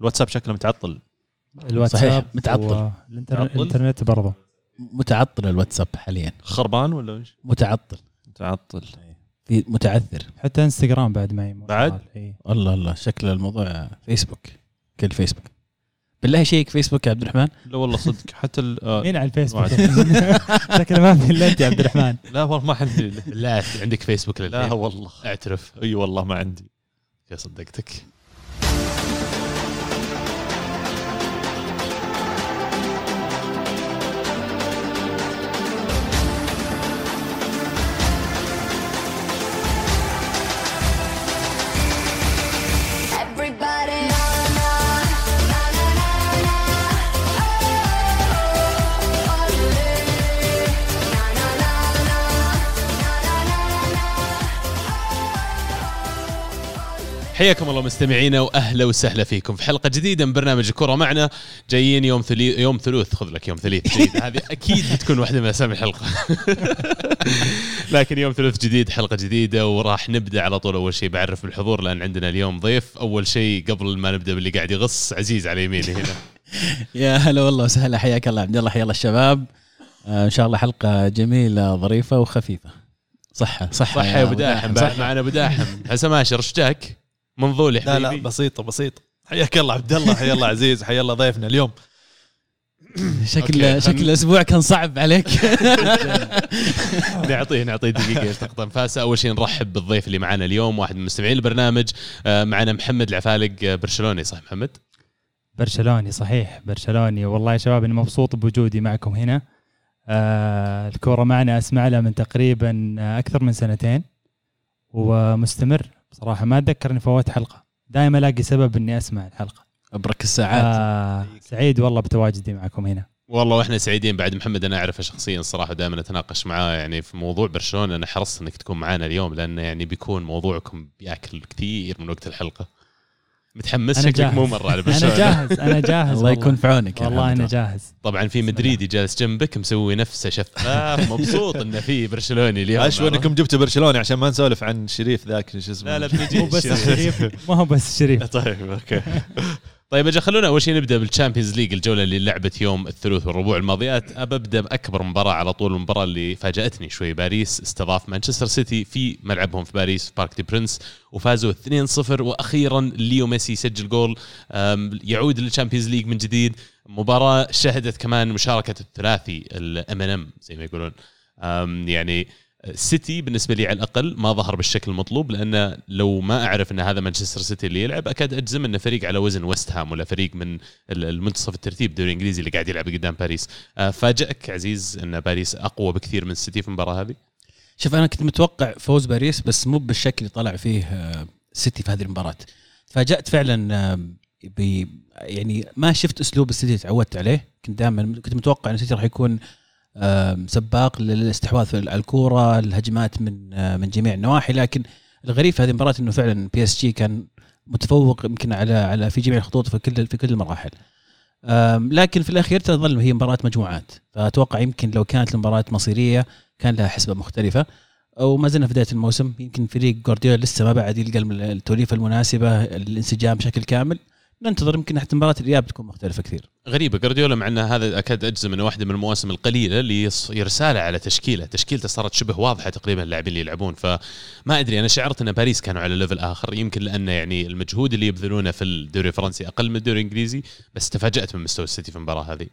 الواتساب شكله متعطل. الواتساب صحيح، متعطل. متعطل؟ الانترنت برضه. متعطل الواتساب حاليا. خربان ولا إيش؟ متعطل. متعطل. في متعثر. حتى إنستغرام بعد ما يموت. بعد؟ إيه. الله الله شكل الموضوع فيسبوك. كل فيسبوك. بالله شيك فيسبوك يا عبد الرحمن؟ لا والله صدق. حتى ال- آه، مين على الفيسبوك. شكله ما في إلا أنت يا عبد الرحمن. لا والله ما عندي. لا عندك فيسبوك لا للحين والله. اعترف. أي والله ما عندي. يا صدقتك. حياكم الله مستمعينا وأهلا وسهلا فيكم في حلقة جديدة من برنامج الكره معنا. جايين يوم ثلي... يوم ثلوث خذ لك يوم ثليث جديد. هذه أكيد بتكون واحدة من أسامي الحلقة. لكن يوم ثلوث جديد حلقة جديدة وراح نبدأ على طول. أول شيء بعرف بالحضور لأن عندنا اليوم ضيف. أول شيء قبل ما نبدأ باللي قاعد يغص عزيز على يميني هنا. يا هلا والله وسهلا حياك الله. عبد الله حيا الله الشباب. آه إن شاء الله حلقة جميلة ظريفة وخفيفة. صحة صحة صح يا ابو داحم بعد معنا ابو داحم هسه ماشي رشتك منظول يا لا حبيبي. لا بسيطة بسيطة. حياك الله عبد الله حيا الله عزيز حيا الله ضيفنا اليوم. شكل شكل الأسبوع كان صعب عليك. نعطيه نعطيه دقيقة يلتقط انفاسه أول شيء نرحب بالضيف اللي معنا اليوم واحد من مستمعين البرنامج. آه، معنا محمد العفالق آه، برشلوني. صح محمد؟ برشلوني صحيح برشلوني. والله يا شباب اني مبسوط بوجودي معكم هنا. آه الكورة معنا أسمع لها من تقريبا أكثر من سنتين ومستمر. بصراحه ما أتذكر إني فوت حلقة. دائما ألاقي سبب إني أسمع الحلقة. أبرك الساعات. آه سعيد والله بتواجدي معكم هنا. والله وإحنا سعيدين بعد محمد أنا أعرفه شخصيا الصراحه دائما أتناقش معاه يعني في موضوع برشلونة. أنا حرصت إنك تكون معنا اليوم لأنه يعني بيكون موضوعكم بيأكل كثير من وقت الحلقة. متحمس شكلك. مو مرة على أنا برشلونة. جاهز أنا جاهز الله. يكون في عونك والله. أنا جاهز. طبعا في مدريدي جالس جنبك مسوي نفسه شفاف مبسوط إنه في برشلوني اليوم. اشوى إنكم جبتوا برشلوني عشان ما نسولف عن شريف ذاك شو اسمه. لا لا بنجي مو بس الشريف ما هو بس الشريف طيب أوكي. طيب أجل خلونا أول شيء نبدأ بال Champions League الجولة اللي لعبت يوم الثلاث والربوع الماضيات. أبى أبدأ بأكبر مباراة على طول المباراة اللي فاجأتني شوي باريس استضاف مانشستر سيتي في ملعبهم في باريس في بارك دي برنس وفازوا 2-0 وأخيرا ليو ميسي سجل جول يعود لل Champions League من جديد. مباراة شهدت كمان مشاركة الثلاثي ال MNM زي ما يقولون. يعني سيتي بالنسبة لي على الأقل ما ظهر بالشكل المطلوب لأن لو ما أعرف إن هذا مانشستر سيتي اللي يلعب أكاد أجزم انه فريق على وزن ويست هام ولا فريق من ال- المنتصف الترتيب الدوري الإنجليزي اللي قاعد يلعب قدام باريس. آه، فاجأك عزيز إن باريس أقوى بكثير من السيتي في المباراة هذه؟ شوف أنا كنت متوقع فوز باريس بس مو بالشكل اللي طلع فيه آه، سيتي في هذه المباراة. تفاجأت فعلا آه، ب يعني ما شفت أسلوب السيتي تعودت عليه. كنت دائما كنت متوقع إن السيتي راح يكون آه، سباق للاستحواذ على الكورة الهجمات من آه، من جميع النواحي. لكن الغريب في هذه المباراة إنه فعلا PSG كان متفوق يمكن على على في جميع الخطوط في كل في كل المراحل. لكن في الأخير تظل هي مباراة مجموعات. فأتوقع يمكن لو كانت المباراة مصيرية كان لها حسبة مختلفة. وما زلنا في بداية الموسم يمكن فريق جوارديولا لسه ما بعد يلقى التوليفة المناسبة الانسجام بشكل كامل. ننتظر يمكن حتى مباراة الإياب تكون مختلفة كثير. غريبة جوارديولا مع ان هذا أكاد أجزم إنه واحدة من المواسم القليلة اللي يرساله على تشكيلة، تشكيلته صارت شبه واضحة تقريبا اللاعبين اللي يلعبون. فما أدري أنا شعرت إن باريس كانوا على level آخر. يمكن لأن يعني المجهود اللي يبذلونه في الدوري الفرنسي أقل من الدوري الإنجليزي بس تفاجأت من مستوى السيتي في المباراة هذه.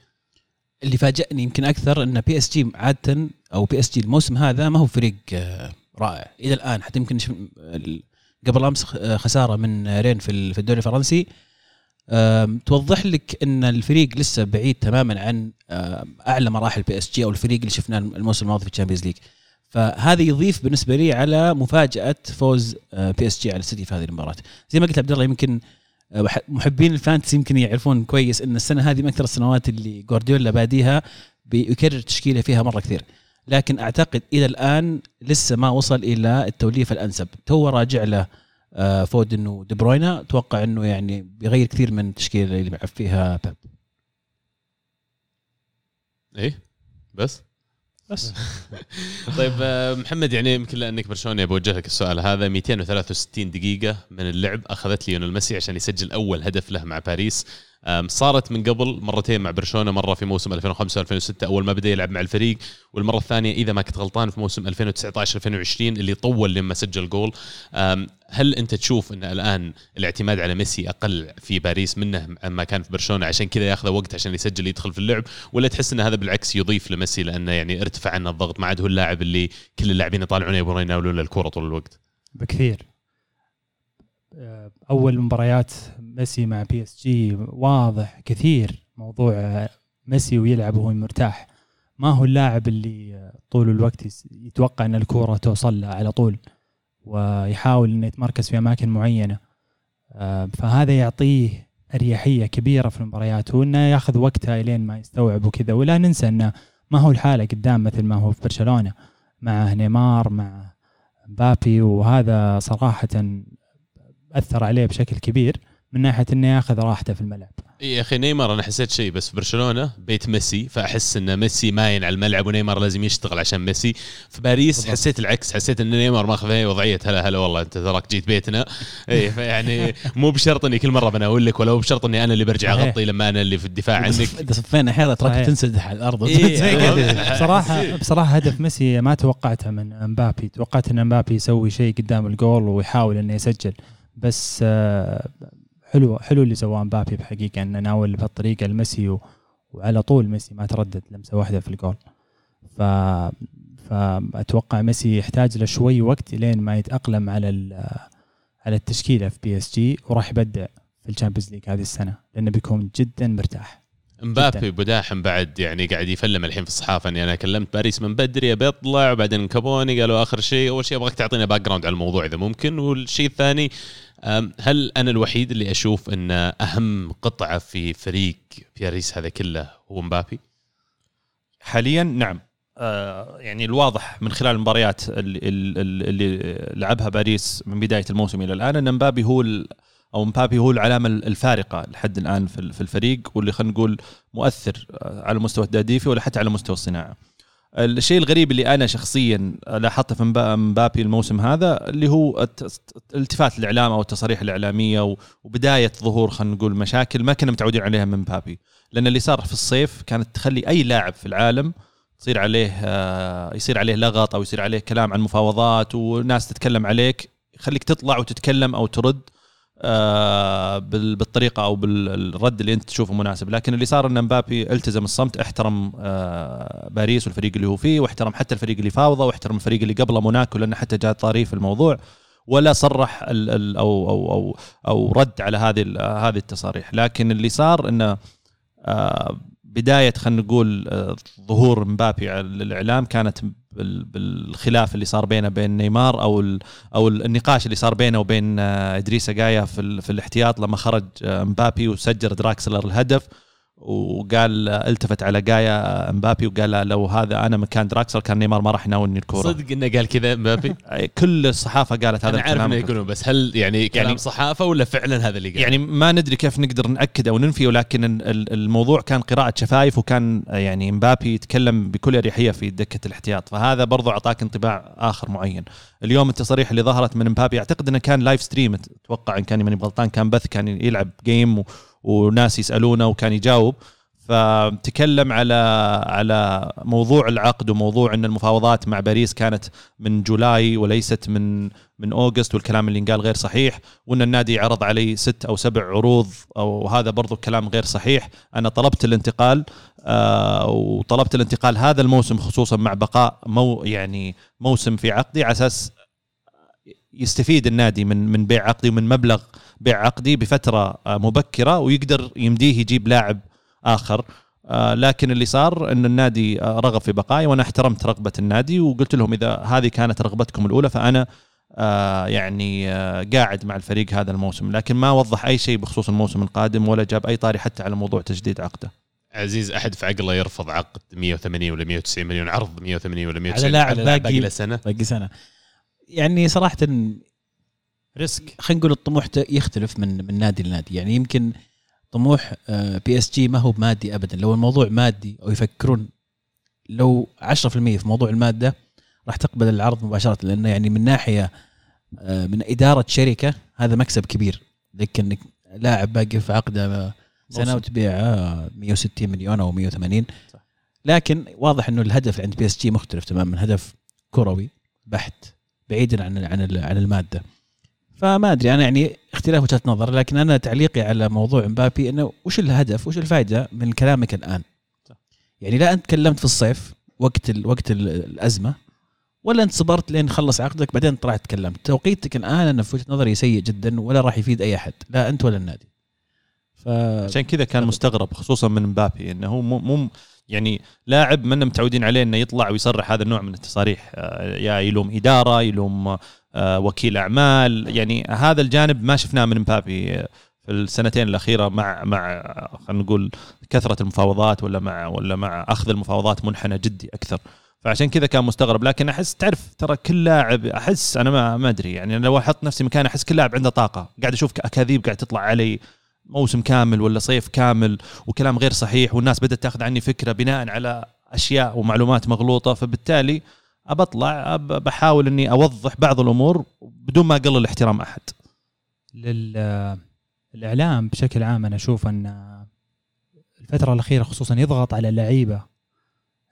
اللي فاجأني يمكن أكثر إن بي اس جي عاده أو بي اس جي الموسم هذا ما هو فريق آه، رائع. إلى الآن حتى يمكن قبل أمس آه، خسارة من رين في ال- في الدوري الفرنسي. توضح لك إن الفريق لسه بعيد تماما عن أعلى مراحل PSG أو الفريق اللي شفناه الموسم الماضي في ال Champions League فهذا يضيف بالنسبة لي على مفاجأة فوز PSG على السيتي في هذه المباراة. زي ما قلت عبد الله يمكن آه، محبين ال fantasy يمكن يعرفون كويس إن السنة هذه من أكثر السنوات اللي جوارديولا باديها بيكرر تشكيلة فيها مرة كثير. لكن أعتقد إلى الآن لسه ما وصل إلى التوليفة الأنسب. تو راجع له فودن ودي بروينه أتوقع إنه يعني بيغير كثير من التشكيلة اللي بيلعب فيها بيب. إيه؟ بس؟ بس. طيب آه، محمد يعني يمكن لأنك برشلوني بوجه لك السؤال هذا. 263 دقيقة من اللعب أخذت ليونيل ميسي عشان يسجل أول هدف له مع باريس. صارت من قبل مرتين مع برشلونة مرة في موسم 2005 2006 أول ما بدأ يلعب مع الفريق والمرة الثانية إذا ما كنت غلطان في موسم 2019 2020 اللي طول لما سجل جول. هل أنت تشوف إن الآن الاعتماد على ميسي أقل في باريس منه عما كان في برشلونة؟ عشان كذا ياخذ وقت عشان يسجل يدخل في اللعب ولا تحس إن هذا بالعكس يضيف لميسي لأنه يعني ارتفع عنه الضغط ما عاد هو اللاعب اللي كل اللاعبين يطالعونه يبغون يناولون له الكوره طول الوقت؟ بكثير. آه، أول مباريات ميسي مع PSG واضح كثير موضوع ميسي ويلعب وهو مرتاح. ما هو اللاعب اللي طول الوقت يتوقع إن الكورة توصل له على طول ويحاول إنه يتمركز في أماكن معينة. آه، فهذا يعطيه أريحية كبيرة في المباريات وإنه يأخذ وقته إلين ما يستوعب وكذا. ولا ننسى إنه ما هو الحالة قدام مثل ما هو في برشلونة مع نيمار مع مبابي وهذا صراحة أثر عليه بشكل كبير. من ناحية أنه ياخذ راحته في الملعب إي يا أخي نيمار أنا حسيت شيء بس في برشلونة بيت ميسي فأحس إن ميسي ماين على الملعب ونيمار لازم يشتغل عشان ميسي في باريس بالضبط. حسيت العكس حسيت إن نيمار ماخذ هي وضعية هلا هلا والله أنت تراك جيت بيتنا إي فيعني مو بشرط إني كل مرة بناول لك ولا بشرط إني أنا اللي برجع. أغطي لما أنا اللي في الدفاع عنك إذا صفينا أحيانا تراك. تنسدح على الأرض إيه،. بصراحة بصراحة هدف ميسي ما توقعته من مبابي توقعت أن مبابي يسوي شيء قدام الجول ويحاول أنه يسجل بس آه، حلو حلو اللي سواه مبابي بحقيقة أنه ناول بهالطريقة لميسي وعلى طول ميسي ما تردد لمسة واحدة في الجول. ف فأتوقع ميسي يحتاج له شوي وقت لين ما يتأقلم على ال- على التشكيلة في PSG وراح يبدع في ال Champions League هذه السنة لأنه بيكون جدا مرتاح. مبابي بداحم بعد يعني قاعد يفلم الحين في الصحافة إني أنا كلمت باريس من بدري ابي اطلع وبعدين كابوني قالوا آخر شيء أول شيء أبغاك تعطينا background على الموضوع إذا ممكن والشيء الثاني هل أنا الوحيد اللي أشوف إن أهم قطعة في فريق باريس هذا كله هو مبابي؟ حاليا نعم آه يعني الواضح من خلال المباريات اللي, اللي, لعبها باريس من بداية الموسم إلى الآن إن مبابي هو أو مبابي هو العلامة الفارقة لحد الآن في الفريق واللي خلينا نقول مؤثر آه، على المستوى التهديفي ولا حتى على مستوى الصناعة. الشيء الغريب اللي أنا شخصيا لاحظته في مبا- مبابي الموسم هذا اللي هو الت- التفات الاعلام أو التصاريح الإعلامية وبداية ظهور خلينا نقول مشاكل ما كنا متعودين عليها من مبابي. لأن اللي صار في الصيف كانت تخلي أي لاعب في العالم تصير عليه آه، يصير عليه لغط أو يصير عليه كلام عن مفاوضات وناس تتكلم عليك يخليك تطلع وتتكلم أو ترد. بالطريقة أو بالرد اللي أنت تشوفه مناسب. لكن اللي صار إن مبابي التزم الصمت احترم آه، باريس والفريق اللي هو فيه واحترم حتى الفريق اللي فاوضه واحترم الفريق اللي قبله موناكو لأنه حتى جاء طاري في الموضوع ولا صرح ال ال أو أو أو أو رد على هذه هذه التصاريح. لكن اللي صار انه آه، بداية خلينا نقول آه، ظهور مبابي على الإعلام كانت بالخلاف اللي صار بينه وبين نيمار أو أو ال- النقاش اللي صار بينه وبين آه، إدريس جاي في في الاحتياط لما خرج آه، مبابي وسجل دراكسلر الهدف. وقال التفت على جاي آه، مبابي وقال له لو هذا أنا مكان دراكسلر كان نيمار ما راح يناولني الكورة صدق إنه قال كذا مبابي؟ كل الصحافة قالت هذا أنا عارف إنه يقولون بس هل يعني كلام يعني- صحافة ولا فعلا هذا اللي قال؟ يعني ما ندري كيف نقدر ناكد أو ننفي ولكن ال- الموضوع كان قراءة شفايف وكان يعني مبابي يتكلم بكل أريحية في دكة الاحتياط فهذا برضو أعطاك انطباع آخر معين اليوم التصاريح اللي ظهرت من مبابي أعتقد إنه كان live stream أتوقع إن كان ماني غلطان كان بث كان يلعب game و- وناس يسألونه وكان يجاوب. فتكلم على على موضوع العقد وموضوع إن المفاوضات مع باريس كانت من July وليست من من August والكلام اللي قال غير صحيح وإن النادي عرض علي ست أو سبع عروض أو هذا برضو كلام غير صحيح. أنا طلبت الانتقال آه وطلبت الانتقال هذا الموسم خصوصا مع بقاء مو يعني موسم في عقدي على أساس يستفيد النادي من من بيع عقدي ومن مبلغ بيع عقدي بفترة آه، مبكرة ويقدر يمديه يجيب لاعب آخر. آه، لكن اللي صار إن النادي آه، رغب في بقائي وأنا احترمت رغبة النادي وقلت لهم إذا هذه كانت رغبتكم الأولى فأنا يعني قاعد مع الفريق هذا الموسم. لكن ما وضح أي شيء بخصوص الموسم القادم ولا جاب أي طاري حتى على موضوع تجديد عقده. عزيز أحد في عقله يرفض عقد 180 ولا 190 مليون؟ عرض 180 ولا 190 على لاعب باقي- باقي له سنة. باقي سنة. يعني صراحة risk. خلينا نقول الطموح يختلف من من نادي لنادي. يعني يمكن طموح بي اس جي ما هو مادي ابدا. لو الموضوع مادي أو يفكرون لو 10% في موضوع الماده راح تقبل العرض مباشرة لأنه يعني من ناحية آه، من إدارة شركة هذا مكسب كبير. لك إنك لاعب باقي في عقده سنة موسم. وتبيع آه، 160 مليون أو 180 صح. لكن واضح إنه الهدف عند بي اس جي مختلف تماما. هدف كروي بحت بعيدا عن عن عن المادة. فما أدري أنا يعني اختلاف وجهات نظر لكن أنا تعليقي على موضوع مبابي إنه وش الهدف وش الفائدة من كلامك الآن. يعني لا أنت تكلمت في الصيف وقت ال وقت ال الأزمة ولا أنت صبرت لين خلص عقدك بعدين طلعت تكلمت. توقيتك الآن أنا في وجهة نظري سيء جدا ولا راح يفيد أي أحد لا أنت ولا النادي. ف عشان كذا كان مستغرب خصوصا من مبابي إنه هو مو مو يعني لاعب منا متعودين عليه إنه يطلع ويصرح هذا النوع من التصاريح آه، يا يلوم إدارة يلوم آه، وكيل أعمال يعني هذا الجانب ما شفناه من مبابي في السنتين الأخيرة مع مع خلينا نقول كثرة المفاوضات ولا مع ولا مع أخذ المفاوضات منحنى جدي أكثر. فعشان كذا كان مستغرب لكن أحس تعرف ترى كل لاعب أحس أنا ما ما أدري يعني لو أحط نفسي مكانه أحس كل لاعب عنده طاقة قاعد أشوف اكاذيب قاعد تطلع علي. موسم كامل ولا صيف كامل وكلام غير صحيح والناس بدأت تاخذ عني فكرة بناء على أشياء ومعلومات مغلوطة فبالتالي أب بحاول إني أوضح بعض الأمور بدون ما أقلل احترام أحد. للاعلام بشكل عام أنا أشوف أن الفترة الأخيرة خصوصا يضغط على اللعيبة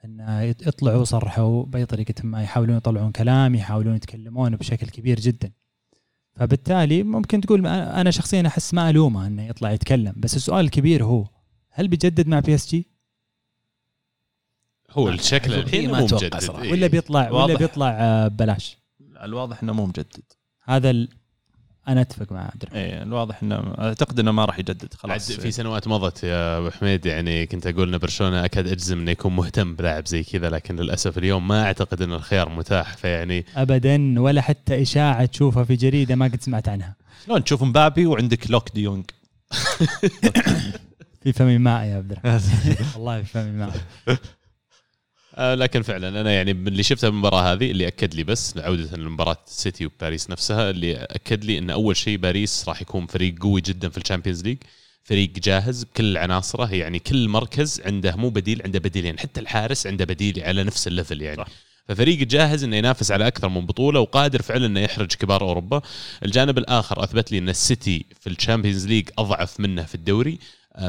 أن يط- يطلعوا ويصرحوا بأي طريقة ما يحاولون يطلعون كلام يحاولون يتكلمون بشكل كبير جدا. فبالتالي ممكن تقول أنا شخصيا أحس ما ألومه إنه يطلع يتكلم بس السؤال الكبير هو هل بيجدد مع بي اس جي هو الشكل الحين ما مجدد صراحة. إيه. ولا بيطلع ولا. بيطلع آه، ببلاش الواضح إنه مو مجدد هذا ال... أنا أتفق مع عبد الرحمن. إيه الواضح إنه أعتقد إنه ما راح يجدد خلاص. في سنوات مضت يا أبو حميد يعني كنت أقول إن برشلونة أكاد أجزم إنه يكون مهتم بلاعب زي كذا لكن للأسف اليوم ما أعتقد إن الخيار متاح. فيعني ابدا ولا حتى إشاعة تشوفها في جريدة ما قد سمعت عنها. شلون تشوف مبابي وعندك لوك دي يونغ؟ في فمي ماء يا عبد الرحمن. والله في فمي ماء. آه لكن فعلا أنا يعني من اللي شفتها بالمباراه هذه اللي أكد لي بس عودة لمباراه سيتي وباريس نفسها اللي أكد لي إن أول شيء باريس راح يكون فريق قوي جدا في ال Champions League فريق جاهز بكل عناصره يعني كل مركز عنده مو بديل عنده بديلين حتى الحارس عنده بديل على نفس ال level يعني. صح. ففريق جاهز إنه ينافس على أكثر من بطولة وقادر فعلا إنه يحرج كبار أوروبا. الجانب الآخر أثبت لي إن السيتي في ال Champions League أضعف منه في الدوري.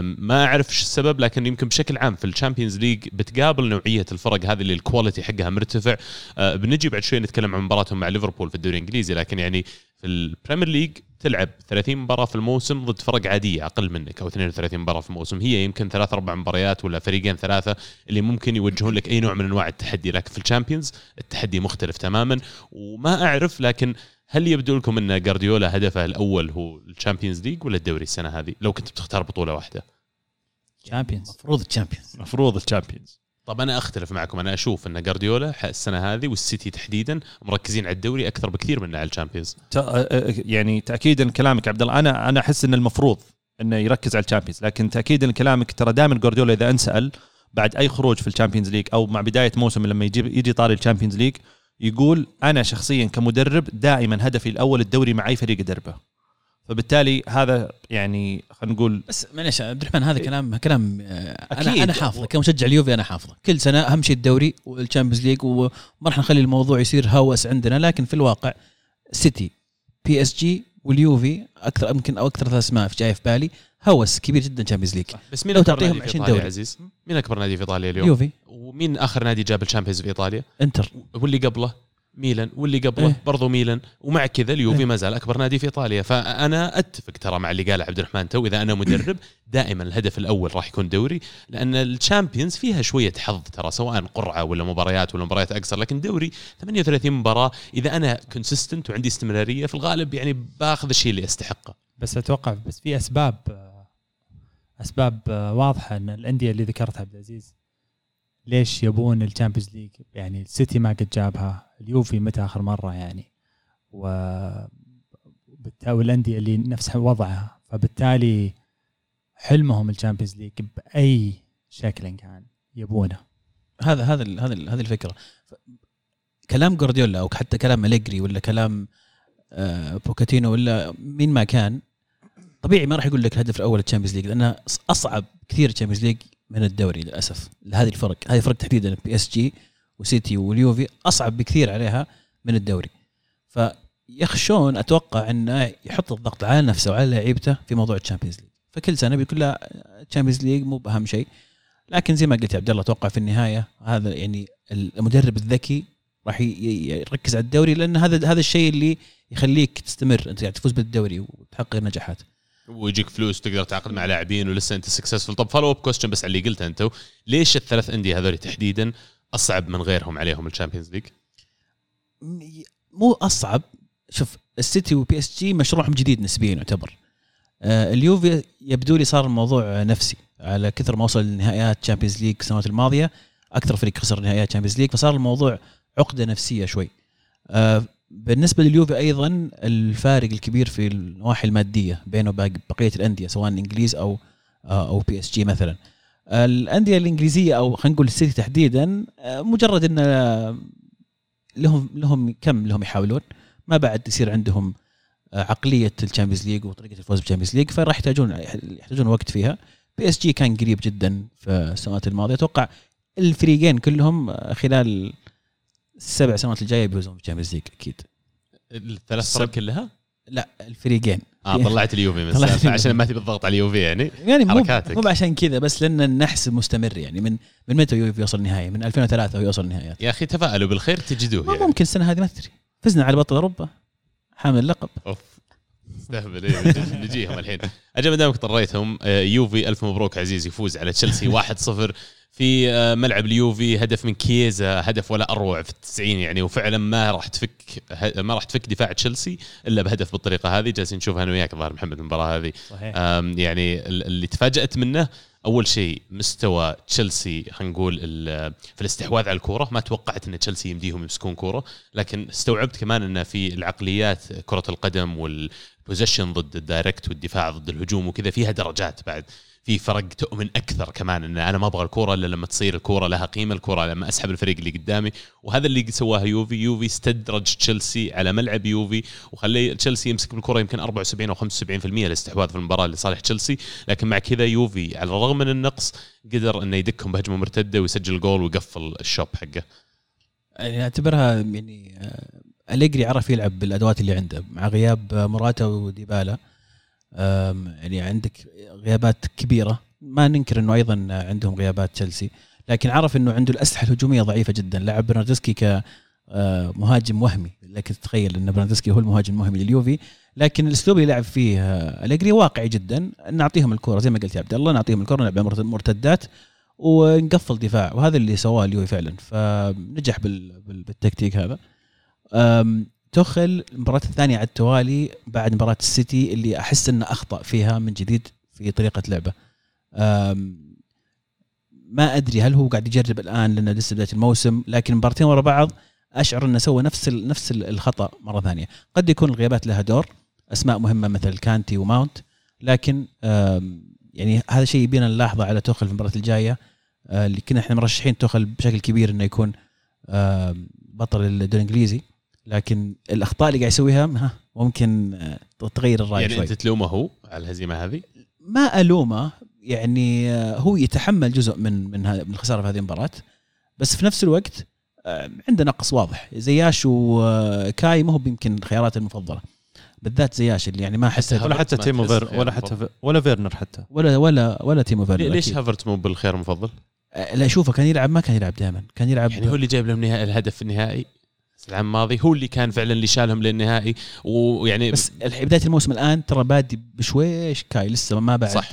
ما أعرف إيش السبب لكن يمكن بشكل عام في ال Champions League بتقابل نوعية الفرق هذه اللي ال quality حقها مرتفع. أه، بنجي بعد شوي نتكلم عن مباراتهم مع ليفربول في الدوري الإنجليزي لكن يعني في ال Premier League تلعب 30 مباراة في الموسم ضد فرق عادية أقل منك أو 32 مباراة في الموسم. هي يمكن ثلاث أربع مباريات ولا فريقين ثلاثة اللي ممكن يوجهون لك أي نوع من أنواع التحدي لكن في ال Champions التحدي مختلف تماما. وما أعرف لكن هل يبدو لكم أن جارديولا هدفه الأول هو ال Champions League ولا الدوري السنة هذه؟ لو كنت بتختار بطولة واحدة. Champions المفروض ال Champions. المفروض ال Champions. طب أنا أختلف معكم. أنا أشوف أن جارديولا السنة هذه والسيتي تحديدا مركزين على الدوري أكثر بكثير من على ال Champions. تا- يعني تاكيدا كلامك عبد الله. أنا أنا أحس أن المفروض انه يركز على ال Champions. لكن تاكيدا كلامك ترى دائما جوارديولا إذا أنسأل بعد أي خروج في ال Champions League أو مع بداية موسم لما يجي يجي طاري ال Champions League يقول أنا شخصيا كمدرب دائما هدفي الأول الدوري مع اي فريق ادربه فبالتالي هذا يعني خلينا نقول بس معلش عبد الرحمن هذا كلام كلام آه، أكيد. أنا أنا حافظه. كمشجع اليوفي أنا حافظه. كل سنة اهم شيء الدوري وال Champions League وما راح نخلي الموضوع يصير هوس عندنا لكن في الواقع سيتي بي اس جي واليوفي أكثر يمكن أو أكثر ثلاث أسماء في جاي في بالي. هوس كبير جدا تشامبيونز ليج بس مين لو أكبر تعطيهم نادي في 20 إيطاليا دوري. عزيز؟ مين أكبر نادي في إيطاليا اليوم؟ اليوفي ومين آخر نادي جاب الشامبيونز في إيطاليا؟ إنتر. واللي قبله ميلان. واللي قبله إيه. برضو ميلان. ومع كذا اليوفي إيه. ما زال أكبر نادي في إيطاليا. فأنا أتفق ترى مع اللي قاله عبد الرحمن تو. إذا أنا مدرب دائما الهدف الأول راح يكون دوري. لأن الشامبيونز فيها شوية حظ ترى سواء قرعة ولا مباريات ولا مباريات أقصر. لكن دوري 38 مباراة. إذا أنا consistent وعندي استمرارية في الغالب يعني باخذ الشيء اللي أستحقه. بس أتوقع بس في أسباب أسباب واضحة إن الأندية اللي ذكرتها عبد العزيز ليش يبون ال Champions League يعني السيتي ما قد جابها اليوفي متى آخر مرة يعني؟ و والانديه اللي نفس وضعها فبالتالي حلمهم ال Champions League بأي شكل كان يبونه. هذا هذا هذا هذه الفكرة. كلام جوارديولا أو حتى كلام أليجري ولا كلام آه، بوكتينو ولا مين ما كان طبيعي ما راح يقول لك الهدف الأول ال Champions League لأنه أصعب كثير ال Champions League من الدوري للأسف. هذه الفرق هذه الفرق تحديدا بي اس جي وسيتي واليوفي أصعب بكثير عليها من الدوري. فيخشون أتوقع إنه يحط الضغط على نفسه وعلى لعيبته في موضوع ال Champions League فكل سنة بيقول لا ال Champions League مو بأهم شيء. لكن زي ما قلت يا عبد الله أتوقع في النهاية هذا يعني المدرب الذكي راح يركز على الدوري لأن هذا هذا الشيء اللي يخليك تستمر أنت يعني تفوز بالدوري وتحقق نجاحات. ويجيك فلوس تقدر تعاقد مع لاعبين ولسه انت successful طب follow up question بس على اللي قلته انت ليش الثلاث أندية هذول تحديدا أصعب من غيرهم عليهم ال Champions League؟ مو أصعب. شوف السيتي وبي اس جي مشروعهم جديد نسبيا يعتبر. آه اليوفي يبدو لي صار الموضوع نفسي. على كثر ما وصل لنهائيات Champions League السنوات الماضية أكثر فريق خسر نهائيات Champions League فصار الموضوع عقدة نفسية شوي. آه بالنسبة لليوفي أيضا الفارق الكبير في النواحي المادية بينه وباقي بقية الأندية سواء الانجليز أو آه أو بي اس جي مثلا. الأندية الإنجليزية أو خلينا نقول السيتي تحديدا آه مجرد إن آه، لهم لهم كم لهم يحاولون ما بعد يصير عندهم عقلية ال Champions League وطريقة الفوز بال Champions League فراح يحتاجون يحتاجون وقت فيها. بي اس جي كان قريب جدا في السنوات الماضية. أتوقع الفريقين كلهم خلال السبع سنوات الجاية بيفوزون بال Champions League أكيد. الثلاث فرق كلها؟ لا الفريقين. آه طلعت اليوفي من عشان اليوفي. ما تبي الضغط على اليوفي يعني. يعني مو حركاتك. مو عشان كذا بس لأن النحس مستمر يعني. من من متى يوفي يوصل النهائي؟ من 2003 ويوصل النهائيات. يا أخي تفائلوا بالخير تجدوه ما يعني. ممكن السنة هذه ما تدري. فزنا على بطل أوروبا. حامل اللقب. أوف. استهبل. إيه، نجي- نجيهم الحين. أجل ما دامك طريتهم آه، يوفي ألف مبروك عزيز يفوز على تشيلسي 1-0 في آه، ملعب اليوفي هدف من كييزا هدف ولا أروع في التسعين يعني وفعلا ما راح تفك ما راح تفك دفاع تشيلسي إلا بهدف بالطريقة هذه. جالسين نشوفها أنا وياك ظهر محمد المباراة هذه. صحيح. يعني ال- اللي تفاجأت منه أول شيء مستوى تشيلسي خلينا نقول في الاستحواذ على الكورة. ما توقعت إن تشيلسي يمديهم يمسكون كورة لكن استوعبت كمان انه في العقليات كرة القدم وال possession ضد ال direct والدفاع ضد الهجوم وكذا فيها درجات بعد. في فرق تؤمن أكثر كمان إن أنا ما أبغى الكورة إلا لما تصير الكورة لها قيمة الكورة لما أسحب الفريق اللي قدامي. وهذا اللي سواه يوفي. يوفي استدرج تشيلسي على ملعب يوفي وخلى تشيلسي يمسك بالكرة يمكن 74 أو 75% الاستحواذ في المباراة لصالح تشيلسي. لكن مع كذا يوفي على الرغم من النقص قدر إنه يدكهم بهجمة مرتدة ويسجل جول ويقفل الشوب حقه. يعني أعتبرها يعني آه، أليجري عرف يلعب بالأدوات اللي عنده. مع غياب موراتا وديبالا يعني عندك غيابات كبيرة. ما ننكر إنه أيضا عندهم غيابات تشيلسي لكن عرف إنه عنده الأسلحة الهجومية ضعيفة جدا. لعب برناردسكي ك آه، مهاجم وهمي. لك تتخيل إن برناردسكي هو المهاجم الوهمي لليوفي. لكن الاسلوب اللي لعب فيه آه، أليجري واقعي جدا. نعطيهم الكرة زي ما قلت يا عبد الله نعطيهم الكرة نلعب مرت- مرتدات ونقفل دفاع. وهذا اللي سواه اليوفي فعلا. فنجح بال- بال- بالتكتيك هذا. توخل المباراة الثانية على التوالي بعد مباراة السيتي اللي أحس أنه أخطأ فيها من جديد في طريقة لعبه. ما أدري هل هو قاعد يجرب الآن لأنه لسه بداية الموسم لكن مباراتين ورا بعض أشعر أنه سوى نفس نفس ال- الخطأ مرة ثانية. قد يكون الغيابات لها دور أسماء مهمة مثل كانتي وماونت لكن يعني هذا شيء يبينا نلاحظه على توخل في المباراة الجاية آه، اللي كنا إحنا مرشحين توخل بشكل كبير إنه يكون بطل الدوري الإنجليزي. لكن الأخطاء اللي قاعد يسويها ها. ممكن آه، تغير الرأي يعني شوي. أنت تلومه هو على الهزيمة هذه؟ ما ألومه يعني آه، هو يتحمل جزء من من من الخسارة في هذه المباراة. بس في نفس الوقت آه، عنده نقص واضح. زياش وكاي ما هو يمكن خياراته المفضلة. بالذات زياش اللي يعني ما حسيت. ولا حتى تيمو فير خيار ولا حتى. في ولا فيرنر حتى. ولا ولا ولا تيمو فيرنر ليش. هافرت مو بالخيار المفضل؟ لا شوفه كان يلعب ما كان يلعب دائما. كان يلعب يعني هو اللي جايب لهم الهدف النهائي. العام الماضي هو اللي كان فعلا اللي شالهم للنهائي. ويعني بس بداية الموسم الآن ترى بادي بشويش كاي لسه ما بعد صح.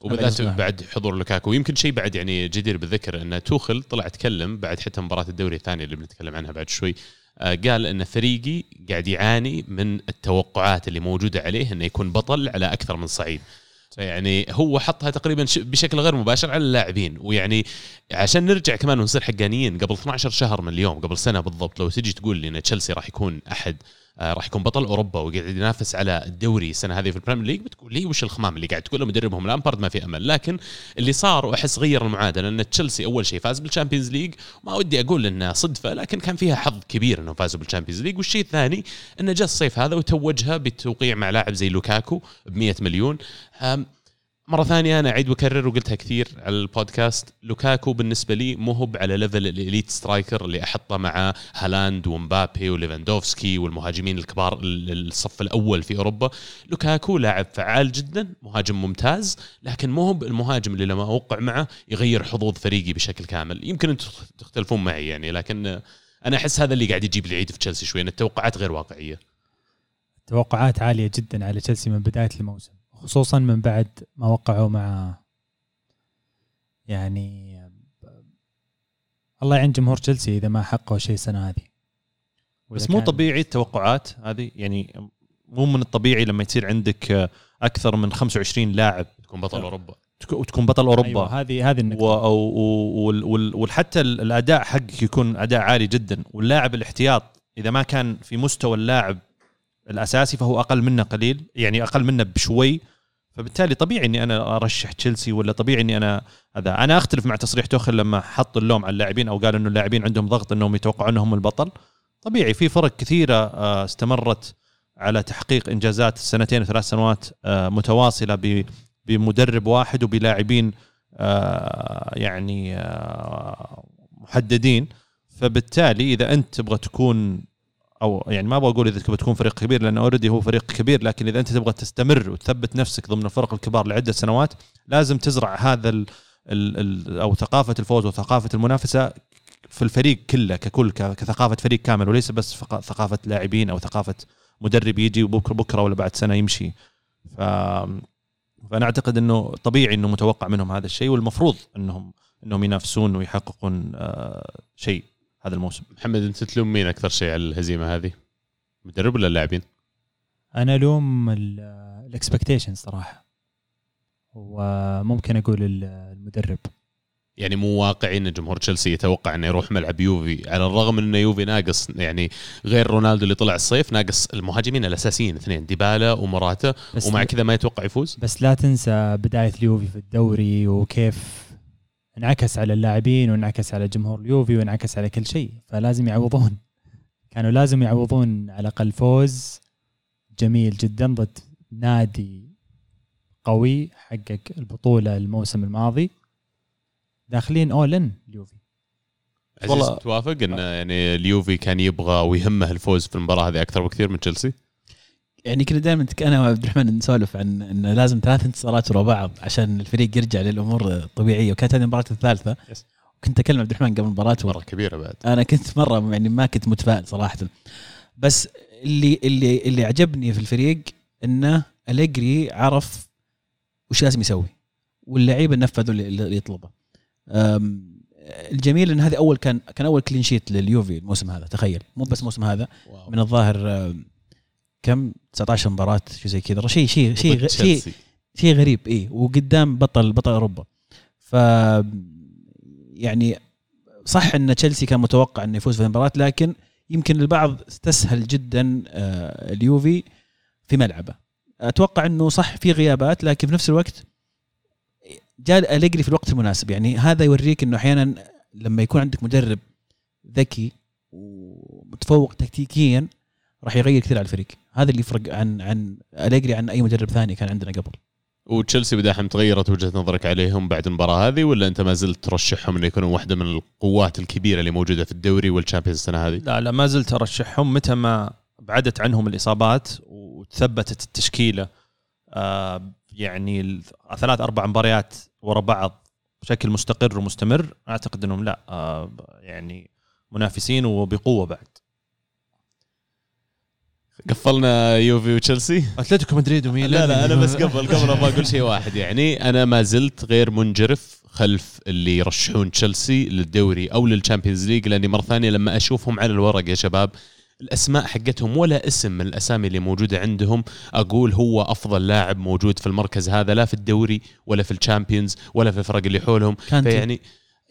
وبالذات. بعد حضور لوكاكو. ويمكن شيء بعد يعني جدير بالذكر إن توخل طلع تكلم بعد حتى مباراة الدوري الثانية اللي بنتكلم عنها بعد شوي. آه، قال إن فريقي قاعد يعاني من التوقعات اللي موجودة عليه إنه يكون بطل على أكثر من صعيد. يعني هو حطها تقريبا بشكل غير مباشر على اللاعبين. ويعني عشان نرجع كمان ونصير حقانيين قبل 12 شهر من اليوم قبل سنة بالضبط لو تجي تقول لي إن تشيلسي راح يكون أحد راح يكون بطل أوروبا وقاعد ينافس على الدوري السنة هذه في ال Premier League بتقول لي وش الخمام اللي قاعد تقوله مدربهم لامبارد؟ ما في أمل. لكن اللي صار وأحس غير المعادلة ان تشيلسي أول شيء فاز بال Champions League ما ودي أقول إنها صدفة لكن كان فيها حظ كبير إنهم فازوا بال Champions League. والشيء الثاني إنه جاء الصيف هذا وتوجها بالتوقيع مع لاعب زي لوكاكو ب 100 مليون مرة ثانية أنا أعيد وأكرر وقلتها كثير على البودكاست. لوكاكو بالنسبة لي مو هو على level ال elite striker اللي أحطه مع هالاند ومبابي وليفاندوفسكي والمهاجمين الكبار ال- الصف الأول في أوروبا. لوكاكو لاعب فعال جدا مهاجم ممتاز لكن مو هو المهاجم اللي لما أوقع معه يغير حظوظ فريقي بشكل كامل. يمكن أنتم تختلفون معي يعني لكن أنا أحس هذا اللي قاعد يجيب العيد في تشيلسي شوي إن التوقعات غير واقعية. توقعات عالية جدا على تشيلسي من بداية الموسم. خصوصا من بعد ما وقعوا مع يعني الله يعين جمهور تشيلسي إذا ما حققوا شيء السنة هذه. بس مو طبيعي التوقعات هذه يعني مو من الطبيعي لما يصير عندك أكثر من 25 لاعب تكون بطل أوروبا. تك- وتكون بطل أوروبا. أيوة هذه هذه النقطة. وحتى الأداء حقك يكون أداء عالي جدا. واللاعب الاحتياط إذا ما كان في مستوى اللاعب الأساسي فهو أقل منه قليل يعني أقل منه بشوي. فبالتالي طبيعي إني أنا أرشح تشيلسي ولا طبيعي إني أنا هذا. أنا أختلف مع تصريح توخل لما حط اللوم على اللاعبين أو قال إنه اللاعبين عندهم ضغط إنهم يتوقعون إنهم البطل. طبيعي في فرق كثيرة آه، استمرت على تحقيق إنجازات سنتين وثلاث سنوات آه، متواصلة بمدرب واحد وبلاعبين آه، يعني محددين. فبالتالي إذا أنت تبغى تكون أو يعني ما أبغى أقول إذا تبغى تكون فريق كبير لأن اوريدي هو فريق كبير لكن إذا أنت تبغى تستمر وتثبت نفسك ضمن الفرق الكبار لعدة سنوات لازم تزرع هذا ال ال ال أو ثقافة الفوز وثقافة المنافسة في الفريق كله ككل كثقافة فريق كامل وليس بس ثقافة لاعبين أو ثقافة مدرب يجي وبكره بكرة ولا بعد سنة يمشي. ف فأنا أعتقد إنه طبيعي إنه متوقع منهم هذا الشيء والمفروض إنهم إنهم ينافسون ويحققون آه، شيء. هذا الموسم محمد انت تلوم مين أكثر شيء على الهزيمة هذه؟ المدرب ولا اللاعبين؟ أنا ألوم الاكسبكتيشن صراحة وممكن أقول ال- المدرب يعني مو واقعي إن جمهور تشيلسي يتوقع إنه يروح ملعب يوفي على الرغم من إنه يوفي ناقص يعني غير رونالدو اللي طلع الصيف ناقص المهاجمين الأساسيين اثنين ديبالا ومراتا بس ومع كذا ما يتوقع يفوز بس لا تنسى بداية اليوفي في الدوري وكيف انعكس على اللاعبين وانعكس على جمهور اليوفي وانعكس على كل شيء فلازم يعوضون. كانوا لازم يعوضون على الأقل فوز جميل جدا ضد نادي قوي حقق البطولة الموسم الماضي داخلين اول اليوفي. عزيز والله- توافق إن يعني اليوفي كان يبغى ويهمه الفوز في المباراة هذه أكثر بكثير من تشيلسي؟ يعني كنا دائما أنا وعبد الرحمن نسولف عن إنه لازم ثلاث انتصارات ورا بعض عشان الفريق يرجع للأمور الطبيعيه وكانت هذه المباراة الثالثة. Yes. كنت أكلم عبد الرحمن قبل المباراة مره كبيرة بعد. أنا كنت مرة يعني ما كنت متفائل صراحة. بس اللي اللي اللي عجبني في الفريق إنه أليجري عرف وش لازم يسوي. واللعيبة نفذوا اللي يطلبه. الجميل إن هذه أول كان كان أول clean sheet لليوفي الموسم هذا. تخيل. مو بس الموسم هذا. wow. من الظاهر كم؟ 19 مباراة شيء زي كذا. شيء شيء شيء شيء. شيء غريب إي. وقدام بطل بطل أوروبا. ف يعني صح إن تشيلسي كان متوقع إنه يفوز في المباراة لكن يمكن البعض استسهل جدا آه، اليوفي في ملعبه. أتوقع إنه صح في غيابات لكن في نفس الوقت جاء أليجري في الوقت المناسب. يعني هذا يوريك إنه أحيانا لما يكون عندك مدرب ذكي ومتفوق تكتيكيا راح يغير كثير على الفريق. هذا اللي يفرق عن عن أليجري عن أي مدرب ثاني كان عندنا قبل. وتشيلسي بداحم تغيرت وجهة نظرك عليهم بعد المباراة هذه ولا أنت ما زلت ترشحهم إنه يكونوا واحدة من القوات الكبيرة اللي موجودة في الدوري والشامبيونز السنة هذه؟ لا لا ما زلت أرشحهم متى ما بعدت عنهم الإصابات وثبتت التشكيلة. آه يعني ال- ثلاث أربع مباريات ورا بعض بشكل مستقر ومستمر أعتقد إنهم لا آه يعني منافسين وبقوة بعد. قفلنا يوفي وتشيلسي؟ أتلتيكو مدريد وميلان. لا لا أنا بس قبل قبل أبغى أقول شيء واحد. يعني أنا ما زلت غير منجرف خلف اللي يرشحون تشيلسي للدوري أو لل Champions League لأني مرة ثانية لما أشوفهم على الورق يا شباب الأسماء حقتهم ولا اسم من الأسامي اللي موجودة عندهم أقول هو أفضل لاعب موجود في المركز هذا لا في الدوري ولا في ال Champions ولا في الفرق اللي حولهم. كانتي. فيعني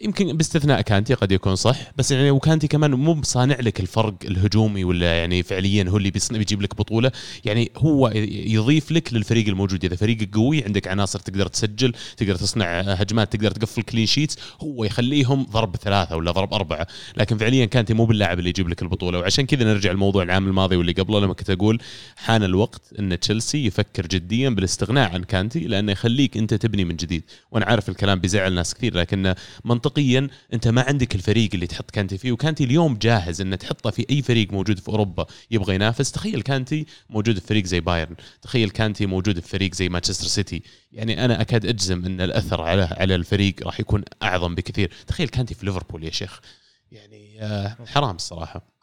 يمكن باستثناء كانتي قد يكون صح بس يعني وكانتي كمان مو بصانع لك الفرق الهجومي ولا يعني فعليا هو اللي بيجيب لك بطولة. يعني هو يضيف لك للفريق الموجود. إذا فريقك قوي عندك عناصر تقدر تسجل تقدر تصنع هجمات تقدر تقفل clean sheets هو يخليهم ضرب ثلاثة ولا ضرب أربعة. لكن فعليا كانتي مو باللاعب اللي يجيب لك البطولة. وعشان كذا نرجع الموضوع العام الماضي واللي قبله. لما كنت أقول حان الوقت إن تشيلسي يفكر جديا بالاستغناء عن كانتي لأنه يخليك أنت تبني من جديد. وأنا عارف الكلام بيزعل ناس كثير لكن منطقيا أنت ما عندك الفريق اللي تحط كانتي فيه وكانتي اليوم جاهز انه تحطه في أي فريق موجود في أوروبا يبغى ينافس. تخيل كانتي موجود في فريق زي بايرن. تخيل كانتي موجود في فريق زي مانشستر سيتي. يعني أنا أكاد أجزم إن الأثر على على الفريق راح يكون أعظم بكثير. تخيل كانتي في ليفربول يا شيخ. يعني آه، حرام الصراحة.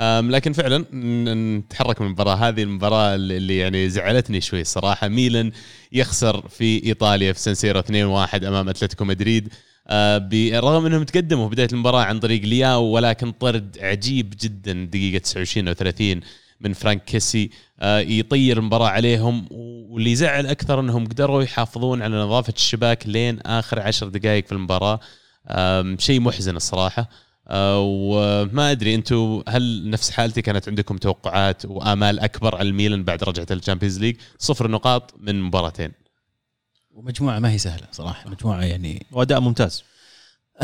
لكن فعلا نتحرك من المباراة. هذه المباراة اللي يعني زعلتني شوي الصراحة. ميلان يخسر في إيطاليا في سانسيرو 2-1 أمام أتلتيكو مدريد. بالرغم إنهم تقدموا بداية المباراة عن طريق لياو ولكن طرد عجيب جدا دقيقة 29 أو 30 من فرانك كيسي آه، يطير المباراة عليهم واللي يزعل أكثر إنهم قدروا يحافظون على نظافة الشباك لين آخر عشر دقائق في المباراة. شيء محزن الصراحة. آه، وما أدري أنتم هل نفس حالتي كانت عندكم توقعات وآمال أكبر على الميلان بعد رجعة ال Champions League؟ صفر نقاط من مباراتين. ومجموعة ما هي سهلة صراحة مجموعة يعني وأداء ممتاز.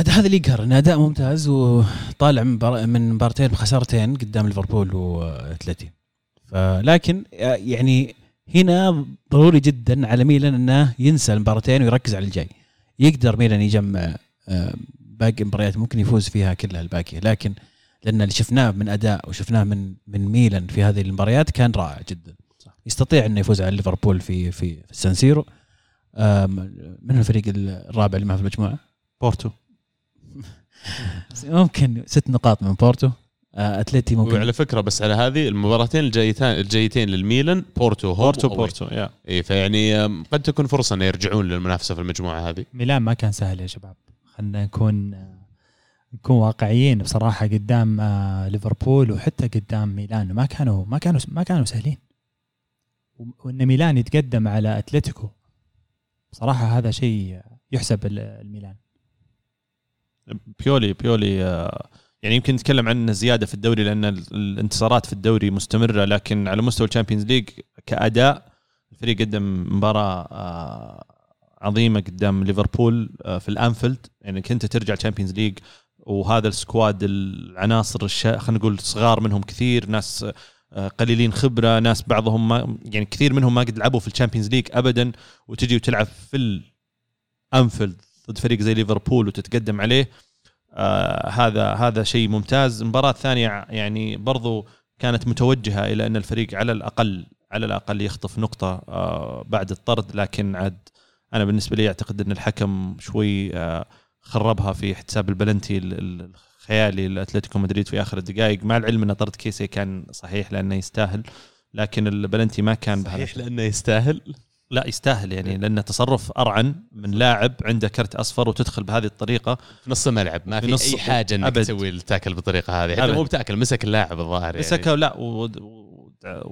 هذا اللي يقهر إن أداء ممتاز وطالع من مبار- من مباراتين بخسارتين قدام ليفربول وأتلتي. فلكن يعني هنا ضروري جدا على ميلان إنه ينسى المباراتين ويركز على الجاي. يقدر ميلان يجمع آه، باقي المباريات ممكن يفوز فيها كلها الباقية. لكن لأن اللي شفناه من أداء وشفناه من من ميلان في هذه المباريات كان رائع جدا. يستطيع إنه يفوز على ليفربول في في, في السانسيرو من هو الفريق الرابع اللي معه في المجموعة؟ بورتو. ممكن ست نقاط من بورتو. آه، اتلتي ممكن. وعلى فكرة بس على هذه المباراتين الجايتين الجايتين للميلان بورتو home بورتو. بورتو away إي فيعني قد تكون فرصة إنه يرجعون للمنافسة في المجموعة هذه. ميلان ما كان سهل يا شباب. خلينا نكون نكون واقعيين بصراحة قدام آه، ليفربول وحتى قدام ميلان. ما كانوا ما كانوا ما كانوا سهلين. وإن ميلان يتقدم على اتلتيكو بصراحة هذا شيء يحسب ال- الميلان بيولي بيولي آه، يعني يمكن نتكلم عن زيادة في الدوري لأن ال- الانتصارات في الدوري مستمرة لكن على مستوى ال Champions League كأداء الفريق قدم مباراة آه، عظيمة قدام ليفربول آه، في الأنفيلد يعني كنت ترجع ال Champions League وهذا ال squad العناصر. خلينا نقول صغار منهم كثير ناس قليلين خبرة ناس بعضهم ما يعني كثير منهم ما قد لعبوا في الشامبيونز ليج ابدا وتجي وتلعب في الانفيلد ضد فريق زي ليفربول وتتقدم عليه. آه هذا هذا شيء ممتاز. المباراه الثانية يعني برضو كانت متوجهة إلى أن الفريق على الاقل على الأقل يخطف نقطة آه بعد الطرد. لكن عاد أنا بالنسبة لي أعتقد أن الحكم شوي آه خربها في احتساب البلنتي ال- ال- الخيالي لأتلتيكو مدريد في آخر الدقائق مع العلم أن طرد كيسي كان صحيح لأنه يستاهل لكن البلنتي ما كان صحيح لأنه يستاهل لا يستاهل يعني لأنه تصرف أرعن من لاعب عنده كرت أصفر وتدخل بهذه الطريقة في نص الملعب ما في في, نص- أي حاجة إنك أبد. تسوي التاكل بالطريقة هذه حتى. مو ب tackle مسك اللاعب الظاهر يعني. مسكه لا ود- ودع-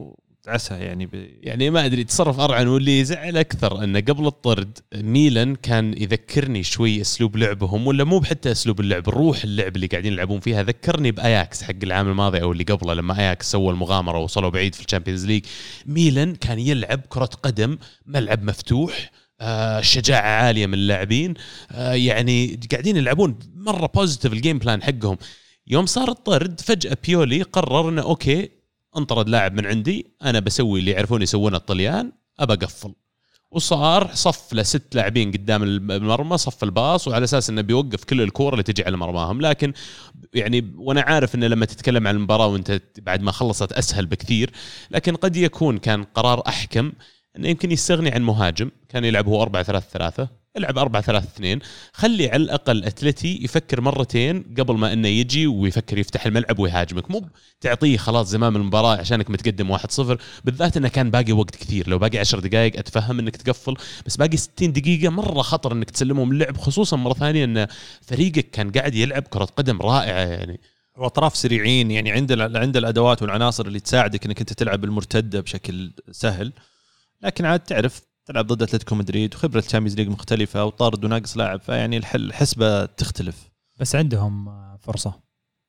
ودعسها يعني ب... يعني ما أدري تصرف أرعن واللي يزعل أكثر انه قبل الطرد ميلان كان يذكرني شوي أسلوب لعبهم ولا مو بحتى أسلوب اللعب روح اللعب اللي قاعدين يلعبون فيها. ذكرني بأياكس حق العام الماضي أو اللي قبله لما أياكس سوى المغامرة ووصلوا بعيد في ال Champions League. ميلان كان يلعب كرة قدم ملعب مفتوح آه شجاعة عالية من اللاعبين آه يعني قاعدين يلعبون مرة positive ال game plan حقهم. يوم صار الطرد فجأة بيولي قرر إنه okay انطرد لاعب من عندي أنا بسوي اللي يعرفون يسوونه الطليان أبى أقفل. وصار صف لست لاعبين قدام المرمى صف الباص وعلى أساس إنه بيوقف كل الكورة اللي تجي على مرماهم. لكن يعني وأنا عارف إنه لما تتكلم عن المباراة وأنت بعد ما خلصت أسهل بكثير لكن قد يكون كان قرار أحكم إنه يمكن يستغني عن مهاجم كان يلعب هو 4 3 3 العب 4 3 2 خلي على الأقل أتلتي يفكر مرتين قبل ما إنه يجي ويفكر يفتح الملعب ويهاجمك. مو تعطيه خلاص زمام المباراة عشانك متقدم 1-0 بالذات إنه كان باقي وقت كثير. لو باقي 10 دقائق أتفهم إنك تقفل بس باقي 60 دقيقة مرة خطر إنك تسلمهم اللعب خصوصا مرة ثانية إن فريقك كان قاعد يلعب كرة قدم رائعة يعني. واطراف سريعين يعني عند عند الأدوات والعناصر اللي تساعدك إنك أنت تلعب المرتدة بشكل سهل. لكن عاد تعرف تلعب ضد أتلتيكو مدريد وخبرة الشامبيونز ليج مختلفة وطرد وناقص لاعب فيعني الح- الحسبة تختلف. بس عندهم فرصة.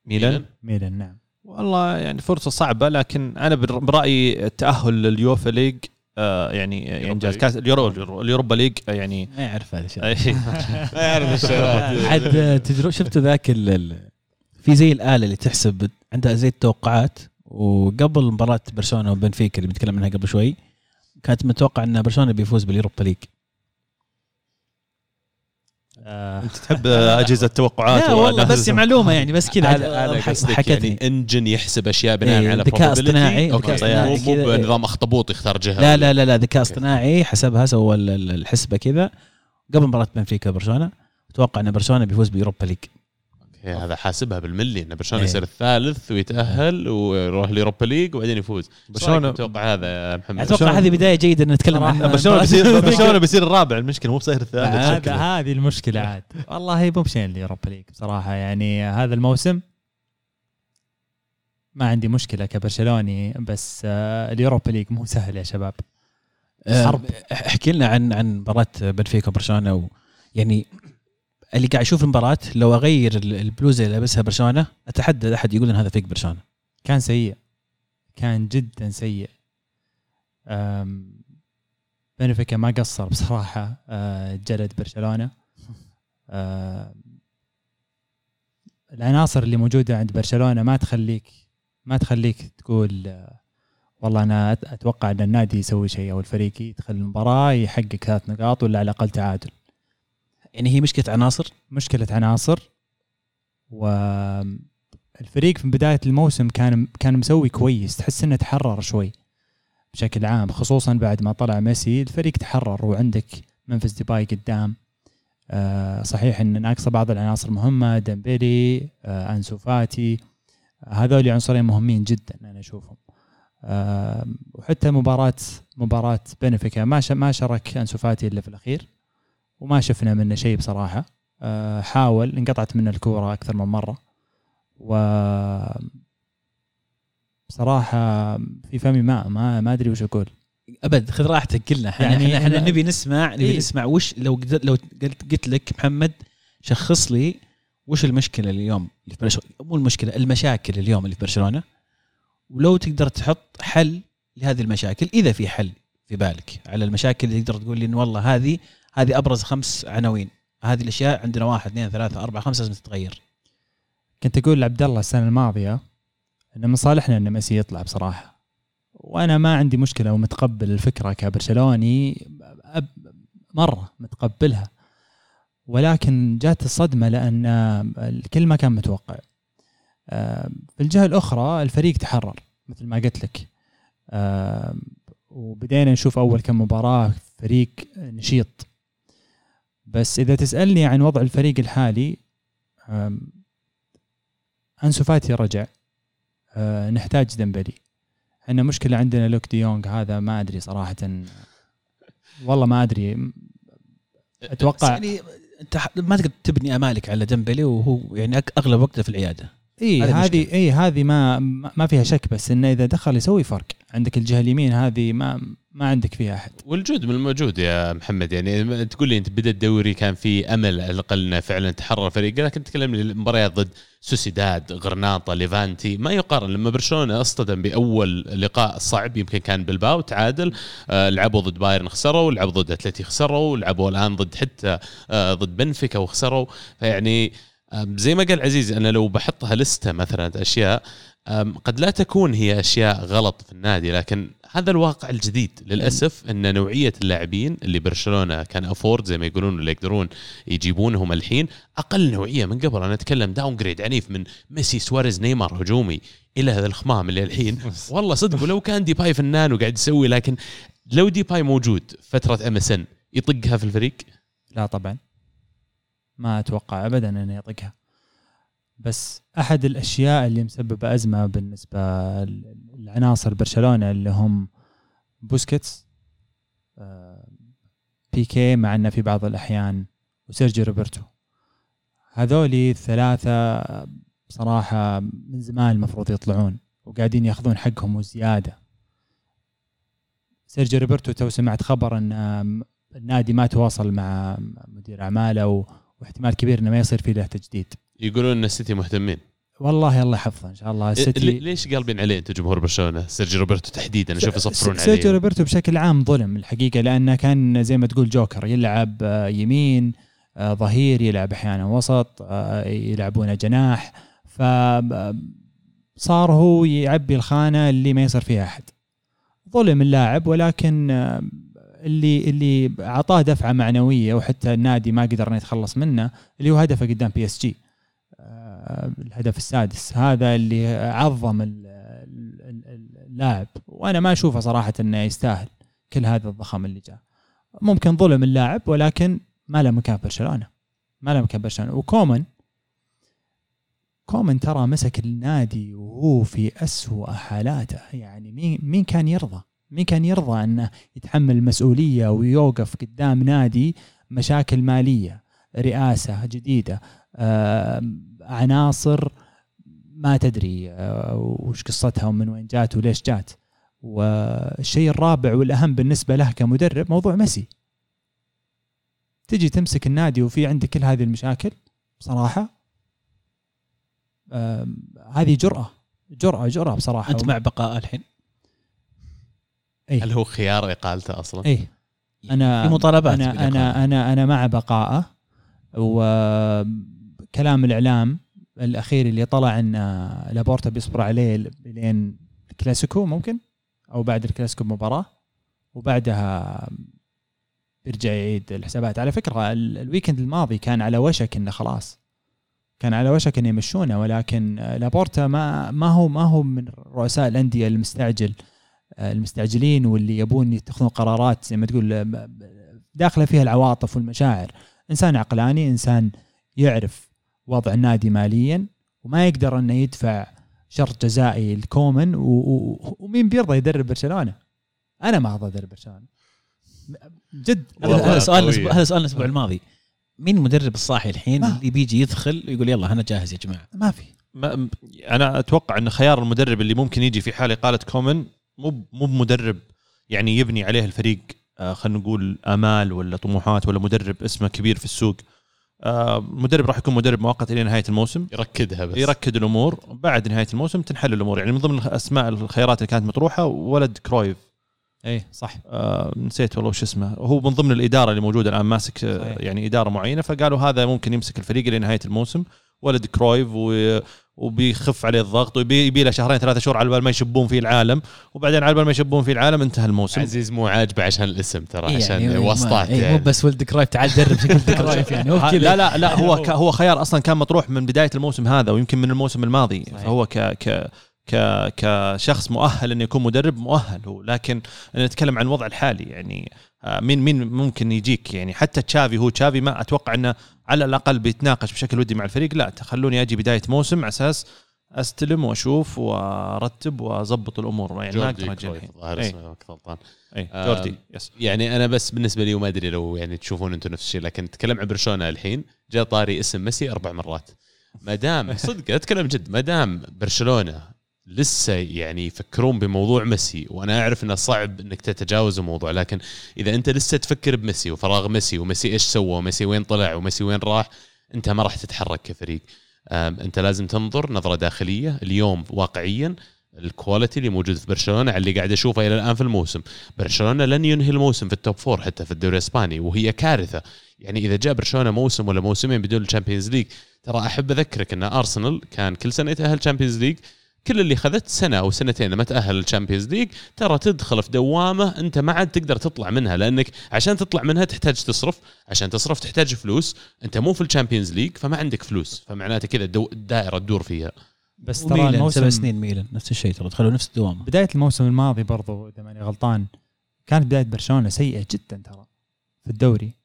ميلان؟ ميلان. نعم. والله يعني فرصة صعبة لكن أنا بر- برأيي التاهل لليوفا ليج آه يعني انجاز ليج. كاس اليورو اليورو- اليوروبا ليج يعني ما يعرف هذا الشيء. ما يعرف الشغلات عاد تجرو شفتوا ذاك في زي الآلة اللي تحسب عندها زي التوقعات وقبل مباراة برشلونة وبنفيكا اللي بنتكلم عنها قبل شوي كانت متوقع إن برشلونة بيفوز بال Europa League. آه، أنت تحب أجهزة التوقعات لا والله بس معلومة يعني بس كذا. هذا ح- قصدك حكتني. يعني engine يحسب أشياء بناء إيه، على ذكاء؟ اصطناعي، okay ذكاء مو اصطناعي مو كذا. بنظام أخطبوط يختار جهة. لا لا لا لا ذكاء. اصطناعي حسبها سوى ال- ال- الحسبة كذا قبل مباراة بنفيكا برشلونه أتوقع إن برشلونة بيفوز ب Europa League. okay، هذا حاسبها بالملي ان برشلونة إيه. يصير الثالث ويتأهل ويروح ل Europa League وبعدين يفوز. برشلونه أتوقع هذا يا محمد؟ أتوقع هذه بداية جيدة ان نتكلم عنها برشلونة بيصير برشلونة بيصير الرابع المشكلة مو بصير الثالث. هذه المشكلة عاد. والله مو بشين ال Europa League بصراحة. يعني هذا الموسم ما عندي مشكلة كبرشلوني بس آه، ال Europa League مو سهل يا شباب. حرب. آه، احكي لنا عن عن مباراة بنفيكا وبرشلونة يعني اللي قاعد يشوف المباراة لو أغير ال- البلوزة اللي لابسها برشلونة أتحدى أحد يقول إن هذا فريق برشلونة. كان سيء. كان جدا سيء. بنفيكا ما قصر بصراحة آه، جلد برشلونة. العناصر اللي موجودة عند برشلونة ما تخليك ما تخليك تقول آه، والله أنا أتوقع إن النادي يسوي شيء أو الفريق يدخل المباراة يحقق ثلاث نقاط ولا على الأقل تعادل. يعني هي مشكلة عناصر. مشكلة عناصر. والفريق في بداية الموسم كان كان مسوي كويس. تحس إنه تحرر شوي بشكل عام خصوصا بعد ما طلع ميسي. الفريق تحرر وعندك منفس ديباي قدام. آه، صحيح إن ناقصة بعض العناصر مهمة. ديمبيلي آه، أنسو فاتي. هذول عنصرين مهمين جدا أنا أشوفهم. آه، وحتى مباراة مباراة بنفيكا ما ما شارك أنسو فاتي إلا في الأخير. وما شفنا منه شيء بصراحة. آه، حاول انقطعت منه الكورة أكثر من مرة. و بصراحة في فمي ماء ما ما أدري وش أقول. أبد خذ راحتك كلنا إحنا يعني إحنا نبي نسمع نبي إيه. نسمع وش لو قد- لو قلت قلت لك محمد شخص لي وش المشكلة اليوم اللي في برشلونة؟ مو المشكلة المشاكل اليوم اللي في برشلونة. ولو تقدر تحط حل لهذه المشاكل إذا في حل في بالك على المشاكل اللي تقدر تقول لي انه والله هذه هذه أبرز خمس عناوين. هذه الأشياء عندنا واحد اثنين ثلاثة أربعة خمسة لازم تتغير. كنت أقول لعبد الله السنة الماضية إن من صالحنا إن ميسي يطلع بصراحة. وأنا ما عندي مشكلة ومتقبل الفكرة كبرشلوني مرة متقبلها. ولكن جات الصدمة لأن الكل ما كان متوقع. آه، في الجهة الأخرى الفريق تحرر مثل ما قلت لك. آه، وبدينا نشوف أول كم مباراة فريق نشيط. بس إذا تسألني عن وضع الفريق الحالي آم، أنسو فاتي رجع. آه، نحتاج ديمبلي. إحنا مشكلة عندنا لوك دي يونغ هذا ما أدري صراحة. والله ما أدري. أتوقع يعني أنت ما تقدر تبني أمالك على ديمبلي وهو يعني أغلب وقته في العيادة. اي هذه. اي هذه ما ما فيها شك بس إنه إذا دخل يسوي فرق. عندك الجهة اليمين هذه ما ما عندك فيها أحد. والجود من الموجود يا محمد يعني تقول لي أنت بدا الدوري كان في أمل على الأقل فعلا تحرر فريق لكن تكلم لي المباريات ضد سوسيداد غرناطة ليفانتي ما يقارن لما برشلونة اصطدم بأول لقاء صعب يمكن كان بلباو تعادل آه لعبوا ضد بايرن خسروا لعبوا ضد أتلتي خسروا لعبوا الآن ضد حتى آه ضد بنفيكا وخسروا فيعني آم، زي ما قال عزيز أنا لو بحطها لستة مثلا أشياء قد لا تكون هي أشياء غلط في النادي لكن هذا الواقع الجديد للأسف إن نوعية اللاعبين اللي برشلونة كان afford زي ما يقولون اللي يقدرون يجيبونهم الحين أقل نوعية من قبل. أنا أتكلم downgrade عنيف من ميسي سواريز نيمار هجومي إلى هذا الخمام اللي الحين والله صدق ولو كان ديباي فنان وقاعد يسوي لكن لو ديباي موجود فترة MSN يطقها في الفريق؟ لا طبعا. ما أتوقع ابدا انه يطقها. بس أحد الأشياء اللي مسببة أزمة بالنسبة لعناصر برشلونة اللي هم بوسكيتس آه، بيكي مع إنه في بعض الأحيان وسيرجيو روبرتو. هذولي الثلاثة بصراحه من زمان المفروض يطلعون وقاعدين يأخذون حقهم وزيادة. سيرجيو روبرتو تو سمعت خبر إن النادي ما تواصل مع مدير أعماله واحتمال كبير إنه ما يصير في له تجديد. يقولون إن السيتي مهتمين. والله الله يحفظه إن شاء الله. لي- السيتي ليش قالبين عليه أنتم جمهور برشلونة؟ سيرجي روبرتو تحديدا أشوف يصفرون عليه. روبرتو بشكل عام ظلم الحقيقة لأنه كان زي ما تقول جوكر يلعب آه، يمين آه، ظهير يلعب أحيانا وسط آه، يلعبونه جناح. ف صار هو يعبي الخانة اللي ما يصير فيها أحد. ظلم اللاعب ولكن اللي اللي أعطاه دفعة معنوية وحتى النادي ما قدر يتخلص منه اللي هو هدفه قدام PSG الهدف السادس. هذا اللي عظم ال- ال- ال- اللاعب. وأنا ما أشوفه صراحة إنه يستاهل كل هذا الضخم اللي جاء. ممكن ظلم اللاعب ولكن ما له مكان برشلونة. ما له مكان برشلونة. وكومن كومن ترى مسك النادي وهو في أسوأ حالاته. يعني مين مين كان يرضى؟ مين كان يرضى أنه يتحمل المسؤوليه ويوقف قدام نادي مشاكل مالية رئاسة جديدة آه، عناصر ما تدري آه، وش قصتها ومن وين جات وليش جات. والشيء الرابع والأهم بالنسبة له كمدرب موضوع ميسي. تجي تمسك النادي وفي عندك كل هذه المشاكل؟ بصراحة آم، هذه جرأة جرأة جرأة بصراحة. أنت مع بقاء الحين؟ إيه. هل هو خيار إقالته أصلا؟ إيه أنا في مطالبات أنا بالإقالة. أنا أنا أنا مع بقائه وكلام الإعلام الأخير اللي طلع إن لابورتا بيصبر عليه لين الكلاسيكو ممكن أو بعد الكلاسيكو بمباراه وبعدها بيرجع يعيد الحسابات على فكرة ال- weekend الماضي كان على وشك إنه خلاص كان على وشك إنه يمشونه ولكن لابورتا ما ما هو ما هو من رؤساء الأندية المستعجل المستعجلين واللي يبون يتخذون قرارات زي ما تقول داخله فيها العواطف والمشاعر إنسان عقلاني إنسان يعرف وضع النادي ماليا وما يقدر إنه يدفع شرط جزائي. و... ومين بيرضى يدرب برشلونة؟ أنا ما أرضى أدرب برشلونة جد هذا سؤال هذا سؤال الأسبوع الماضي مين المدرب الصاحي الحين ما. اللي بيجي يدخل ويقول يلا أنا جاهز يا جماعة ما في ما أنا أتوقع إن خيار المدرب اللي ممكن يجي في حال إقالة كومن مو مو بمدرب يعني يبني عليه الفريق آه، خلينا نقول آمال ولا طموحات ولا مدرب اسمه كبير في السوق. آه، مدرب راح يكون مدرب مؤقت إلى نهاية الموسم. يركدها بس. يركد الأمور. بعد نهاية الموسم تنحل الأمور. يعني من ضمن أسماء الخيارات اللي كانت مطروحة ولد كرويف. اي صح. آه نسيت والله وش اسمه. هو من ضمن الإدارة اللي موجودة الآن ماسك آه، صحيح. يعني إدارة معينة. فقالوا هذا ممكن يمسك الفريق لنهايه الموسم. ولد كرويف وبيخف عليه الضغط ويبي له شهرين ثلاثة شهور على بال ما يشبون فيه العالم. وبعدين على بال ما يشبون فيه العالم انتهى الموسم. عزيز مو عاجبه عشان الاسم ترى إيه عشان يعني واسطات إيه، يعني. مو بس ولد كرويف تعال درب شكل كرويف يعني هو لا لا لا هو ك- هو خيار أصلا كان مطروح من بداية الموسم هذا ويمكن من الموسم الماضي. صحيح. فهو ك ك ك كشخص مؤهل انه يكون مدرب مؤهل هو. لكن نتكلم عن الوضع الحالي يعني. آه، مين مين ممكن يجيك يعني. حتى تشافي هو تشافي ما أتوقع إنه على الأقل بيتناقش بشكل ودي مع الفريق. لا تخلوني أجي بداية موسم على أساس أستلم وأشوف وأرتب واضبط الأمور. يعني ما أقدر أجي. الظاهر إيه. اسمه غلطان. اي آم، جوردي يس. يعني أنا بس بالنسبة لي وما أدري لو يعني تشوفون أنتم نفس الشيء لكن نتكلم عن برشلونة الحين. جاء طاري اسم ميسي أربع مرات. ما دام صدق أتكلم جد ما دام برشلونة لسه يعني يفكرون بموضوع ميسي وأنا أعرف إنه صعب إنك تتجاوز الموضوع لكن إذا أنت لسه تفكر بميسي وفراغ ميسي وميسي إيش سوى وميسي وين طلع وميسي وين راح أنت ما راح تتحرك كفريق. أنت لازم تنظر نظرة داخلية اليوم واقعيا ال quality اللي موجود في برشلونة اللي قاعد أشوفه إلى الآن في الموسم. برشلونة لن ينهي الموسم في ال top four حتى في الدوري الإسباني وهي كارثة. يعني إذا جاء برشلونة موسم ولا موسمين بدون ال Champions League ترى أحب أذكرك إن ارسنال كان كل سنة يتأهل ال Champions League كل اللي خذت سنة أو سنتين لما تأهل ال Champions League ترى تدخل في دوامة أنت ما عاد تقدر تطلع منها لأنك عشان تطلع منها تحتاج تصرف عشان تصرف تحتاج فلوس أنت مو في ال Champions League فما عندك فلوس فمعناته كذا الدائرة تدور فيها. بس ترى الموسم سبع سنين ميلان نفس الشيء ترى دخلوا نفس الدوامة. بداية الموسم الماضي برضو إذا ماني غلطان كانت بداية برشلونة سيئة جدا ترى في الدوري.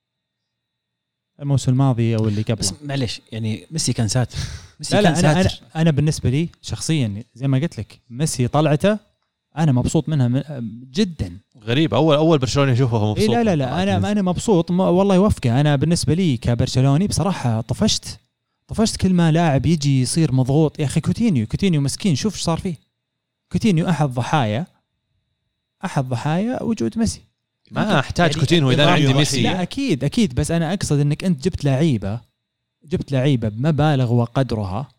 الموسم الماضي أو اللي قبله. بس معليش يعني ميسي كان ساتر. ميسي لا لا كان أنا أنا ساتر. أنا بالنسبة لي شخصيا زي ما قلت لك ميسي طلعته أنا مبسوط منها جدا. غريب. اول أول برشلونة يشوفه مبسوط اي لا لا لا أنا أنا مبسوط ما والله يوفقه أنا بالنسبة لي كبرشلوني بصراحة طفشت. طفشت كل ما لاعب يجي يصير مضغوط. يا أخي كوتينيو كوتينيو مسكين. شوف إيش صار فيه. كوتينيو أحد ضحايا. أحد ضحايا وجود ميسي. ما أحتاج يعني كوتينيو إذا الضحية عندي ميسي. لا أكيد أكيد بس أنا أقصد إنك أنت جبت لعيبة جبت لعيبة بمبالغ وقدرها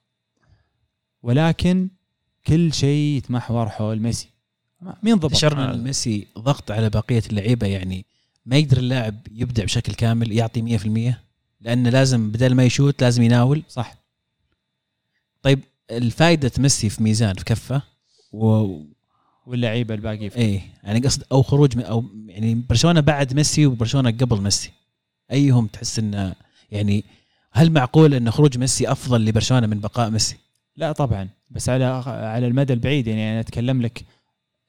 ولكن كل شيء يتمحور حول ميسي. مين ضبط؟ هذا؟ إن ميسي ضغط على بقية اللعيبة يعني ما يقدر اللاعب يبدع بشكل كامل يعطي 100% لأنه لازم بدل ما يشوت لازم يناول. صح. الفائده ميسي في ميزان في كفة و واللعيبة الباقي إيه يعني قصد أو خروج من أو يعني برشلونة بعد ميسي وبرشلونة قبل ميسي. أيهم تحس إنه يعني هل معقول إن خروج ميسي أفضل لبرشلونة من بقاء ميسي؟ لا طبعا بس على على المدى البعيد يعني أنا أتكلم لك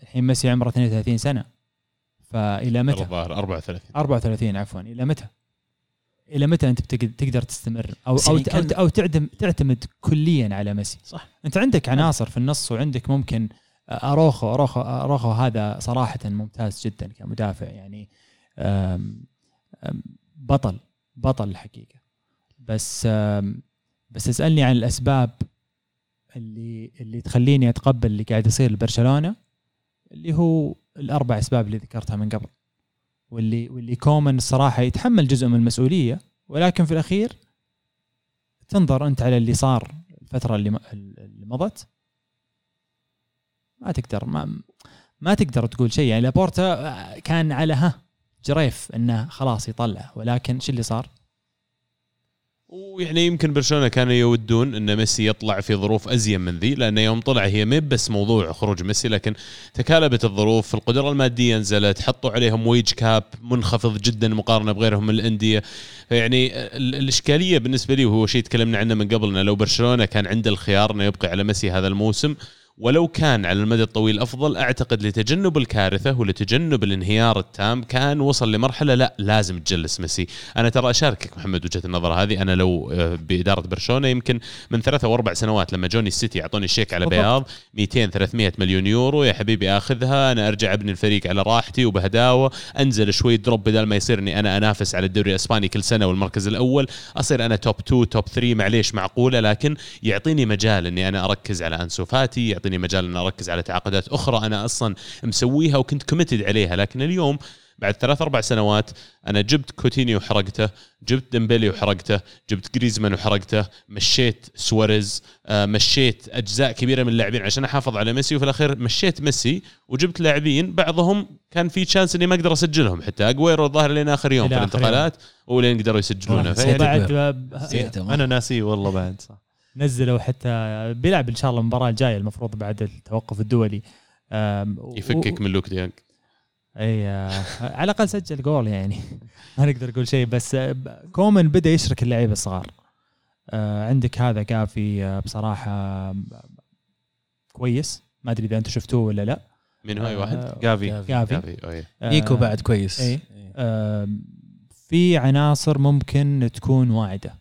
الحين ميسي عمره 32 سنة. فإلى متى؟ الظاهر 34 34 عفوا إلى متى؟ إلى متى أنت بتقدر تقدر تستمر؟ أو أو أو, تعتمد كليا على ميسي. صح. أنت عندك عناصر في النص وعندك ممكن اروخو اروخو اروخو هذا صراحة ممتاز جدا كمدافع يعني بطل بطل الحقيقة. بس بس اسألني عن الأسباب اللي اللي تخليني أتقبل اللي قاعد يصير لبرشلونة اللي هو الأربع أسباب اللي ذكرتها من قبل واللي واللي كومان الصراحة يتحمل جزء من المسؤولية ولكن في الأخير تنظر أنت على اللي صار الفترة اللي اللي مضت ما تقدر ما ما تقدر تقول شيء يعني لابورتا كان على ها جريف إنه خلاص يطلع ولكن شو اللي صار؟ ويعني يمكن برشلونة كانوا يودون إن ميسي يطلع في ظروف ازين من ذي لأنه يوم طلع هي مي بس موضوع خروج ميسي لكن تكالبت الظروف القدرة المادية نزلت حطوا عليهم wage cap منخفض جدا مقارنة بغيرهم من الأندية فيعني ال- الإشكالية بالنسبة لي وهو شيء تكلمنا عنه من قبل إنه لو برشلونة كان عنده الخيار إنه يبقي على ميسي هذا الموسم ولو كان على المدى الطويل أفضل أعتقد لتجنب الكارثة ولتجنب الانهيار التام كان وصل لمرحلة لا لازم تجلس ميسي أنا ترى أشاركك محمد وجهة النظر هذه أنا لو آه، بإدارة برشلونة يمكن من ثلاثة أو أربع سنوات لما جوني السيتي يعطوني الشيك على. بياض 200 300 مليون يورو يا حبيبي آخذها أنا أرجع أبني الفريق على راحتي وبهداوة أنزل شوي drop بدل ما يصير إني أنا أنافس على الدوري الإسباني كل سنة والمركز الأول أصير أنا top 2 top 3 معليش معقولة لكن يعطيني مجال إني أنا أركز على أنسو فاتي يعطيني مجال اني أركز على تعاقدات أخرى أنا أصلا مسويها وكنت committed عليها لكن اليوم بعد ثلاث أربع سنوات أنا جبت كوتينيو وحرقته جبت ديمبلي وحرقته جبت جريزمان وحرقته مشيت سواريز آه، مشيت أجزاء كبيرة من اللاعبين عشان أحافظ على ميسي وفي الأخير مشيت ميسي وجبت لاعبين بعضهم كان في chance إني ما أقدر أسجلهم حتى اجويرو الظاهر لين آخر يوم في الانتقالات ولين قدروا يسجلونه. نسيته. أنا ناسي والله بعد صح. نزلوا حتى بيلعب إن شاء الله المباراة الجاية المفروض بعد التوقف الدولي. أم، و- يفكك من لوك دي يونج. إي آه، على الأقل سجل جول يعني. ما نقدر نقول شيء بس آه، كومان بدأ يشرك اللعيبة الصغار. آه، عندك هذا جافي بصراحة كويس. ما أدري إذا أنتم شفتوه ولا لا. من هو اي واحد؟ جافي جافي. جافي نيكو بعد كويس. آم، في عناصر ممكن تكون واعدة.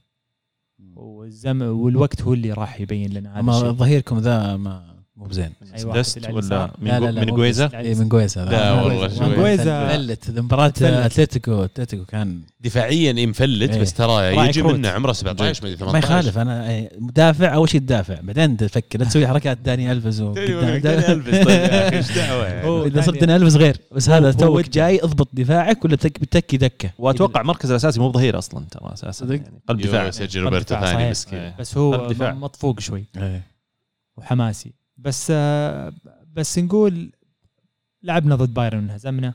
والزم والوقت هو اللي راح يبين لنا هذا الشيء. ظهيركم ذا ما مو بزين أي واحد دست ولا. من, لا، لا، جو- لا، من مو جويزا إيه من لا والله جويزا. شوي. جويزا فلت مباراة فلت. أتلتيكو أتلتيكو كان دفاعيا مفلت إيه. بس ترى يجي. منه عمره 17 ما أدري 18 ما يخالف أنا إيه، مدافع أول شيء تدافع بعدين تفكر لا تسوي حركات داني الفز داني ألفيس طيب إيش دعوة يعني إذا صرت داني- الفز غير بس هذا توك. جاي اضبط دفاعك ولا بتك- بتكي دكة وأتوقع مركز الأساسي مو ظهير أصلا ترى أساسا صدق؟ يعني قلب دفاع سجل قلب روبرتو ثاني. مسكين إيه. بس هو مطفوق شوي إيه. وحماسي بس نقول لعبنا ضد بايرن وانهزمنا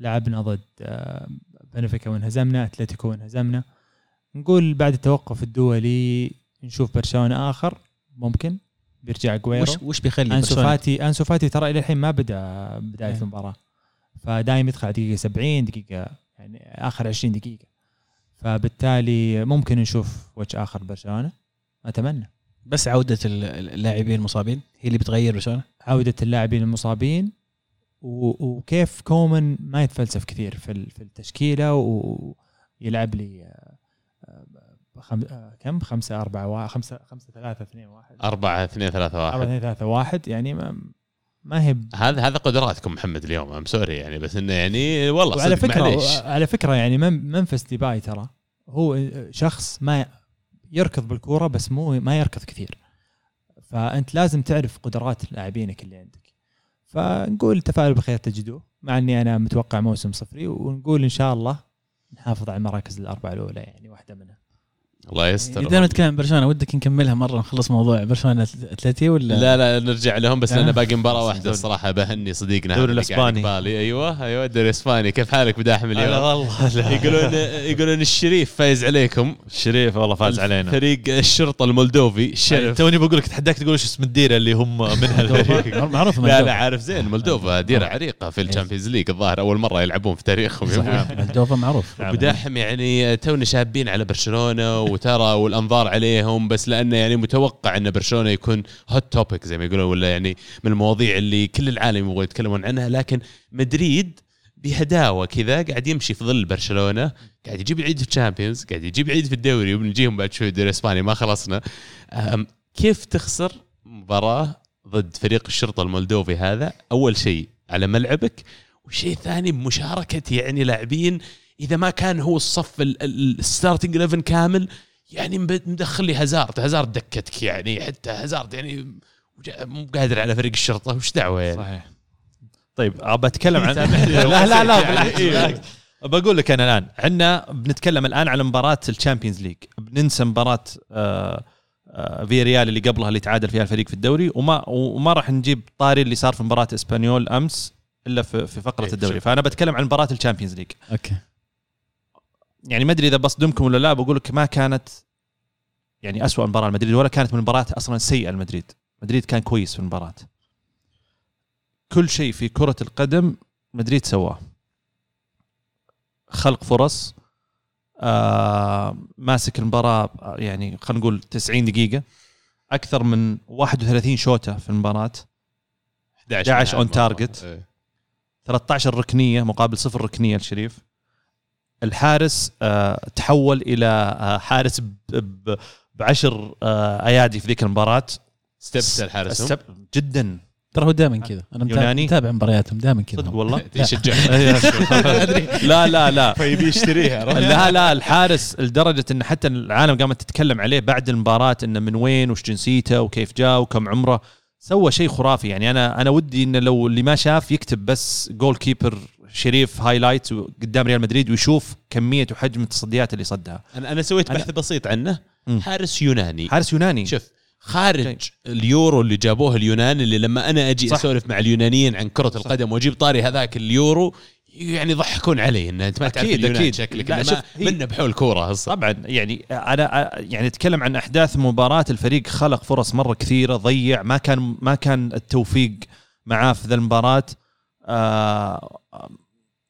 لعبنا ضد بنفيكا وانهزمنا أتلتيكو وانهزمنا. نقول بعد التوقف الدولي نشوف برشلونة آخر ممكن بيرجع أجويرو وش وش بيخلي أنسو فاتي أنسو فاتي ترى إلى الحين ما بدأ بدايه إيه. المباراة. فدايم يدخل دقيقة 70 دقيقة يعني آخر 20 دقيقة. فبالتالي ممكن نشوف وجه آخر برشلونة. أتمنى. بس عودة ال- اللاعبين المصابين هي اللي بتغير برشلونه عودة اللاعبين المصابين وكيف كومان ما يتفلسف كثير في ال- في التشكيلة ويلعب لي آه، آه، خم... آه، كم؟ خمسة أربعة واحد خمسة خمسة ثلاثة اثنين واحد. 4 2 3 أربعة 1 اثنين ثلاثة واحد يعني ما, ما هي ب- هذا هذا قدراتكم محمد اليوم I'm sorry يعني بس إنه يعني والله وعلى صدق فكرة معليش. على فكرة يعني من- ممفيس ديباي ترى هو شخص ما يركض بالكورة بس مو ما يركض كثير. فأنت لازم تعرف قدرات لاعبينك اللي عندك. فنقول تفاؤلوا بخير تجدوه مع إني أنا متوقع موسم صفري ونقول إن شاء الله نحافظ على المراكز الأربعة الأولى يعني واحدة منها. الله يستر إذا نتكلم عن برشلونة ودك نكملها مرة نخلص موضوع برشلونة اتلتي ولا؟ لا لا نرجع لهم بس لأن آه. باقي مباراة واحدة الصراحة بهني صديقنا الدوري الإسباني. يقبالي. أيوه أيوه الدوري الإسباني. كيف حالك بداحم اليوم؟ والله يقولون يقولون الشريف فايز عليكم. الشريف والله فاز علينا. فريق الشرطة المولدوفي الشرف توني بقول لك تحداك تقول إيش اسم الديرة اللي هم منها الفريق؟ معروف لا لا عارف زين مولدوفا ديرة عريقة في. ال Champions League. الظاهر أول مرة يلعبون في تاريخهم مولدوفا معروف. وداحم يعني تونا شابين على برشلونة وترى والأنظار عليهم بس لأنه يعني متوقع إن برشلونة يكون hot topic زي ما يقولون ولا يعني من المواضيع اللي كل العالم يبغوا يتكلمون عنها. لكن مدريد بهداوة كذا قاعد يمشي في ظل برشلونة قاعد يجيب العيد في ال Champions قاعد يجيب العيد في الدوري وبنجيهم بعد شوي الدوري الإسباني ما خلصنا. كيف تخسر مباراة ضد فريق الشرطة المولدوفي هذا؟ أول شيء على ملعبك والشيء الثاني بمشاركه يعني لاعبين إذا ما كان هو الصف ال- ال- ال starting 11 كامل يعني مدخل لي هازارد. هازارد دكتك يعني حتى هازارد يعني مو قادر على فريق الشرطة. وش دعوة يعني؟ صحيح. طيب أبى أتكلم عن لو لا لا لا يعني. بقول لك أنا الآن عندنا بنتكلم الآن على مباراة ال Champions League. بننسى مباراة آه آه في ريال اللي قبلها اللي تعادل فيها الفريق في الدوري. وما وما راح نجيب طاري اللي صار في مباراة إسبانيول أمس إلا في, في فقرة إيه، الدوري. فأنا بتكلم عن مباراة ال Champions League. أوكي. يعني ما أدري إذا بصدمكم ولا لا بقول لك ما كانت يعني أسوأ مباراة لمدريد ولا كانت من المباريات أصلا سيئة لمدريد. مدريد كان كويس في المباراة. كل شيء في كرة القدم مدريد سواه. خلق فرص آه ماسك المباراة يعني خلينا نقول 90 دقيقة. أكثر من 31 شوطه في المباراة. 11 on target. إيه. 13 ركنية مقابل صفر ركنية لشريف. الحارس آه تحول إلى آه حارس بعشر آه أيادي في ذيك المباراة. استبسل حارسهم. جدا. ترى هو دائما كذا. أنا يوناني؟ متابع مبارياتهم دائما كذا. صدق والله؟ يشجع لا لا لا. فيبي يشتريها لا لا. الحارس لدرجة إن حتى العالم قامت تتكلم عليه بعد المباراة إنه من وين وش جنسيته وكيف جاء وكم عمره. سوى شيء خرافي. يعني أنا أنا ودي إنه لو اللي ما شاف يكتب بس goalkeeper شريف highlight قدام ريال مدريد ويشوف كمية وحجم التصديات اللي صدها. أنا أنا سويت أنا- بحث بسيط عنه. حارس يوناني. حارس يوناني. شوف خارج اليورو اللي جابوه اليونان اللي لما أنا أجي صح. أسولف مع اليونانيين عن كرة القدم وأجيب طاري هذاك اليورو يعني يضحكون علي إن أنت ما تعرف اليونان أكيد. شكلك. لا، شوف، منه بحول كورة طبعا يعني أنا يعني أتكلم عن أحداث مباراة الفريق خلق فرص مرة كثيرة ضيع ما كان ما كان التوفيق معاه في ذا المباراة. آه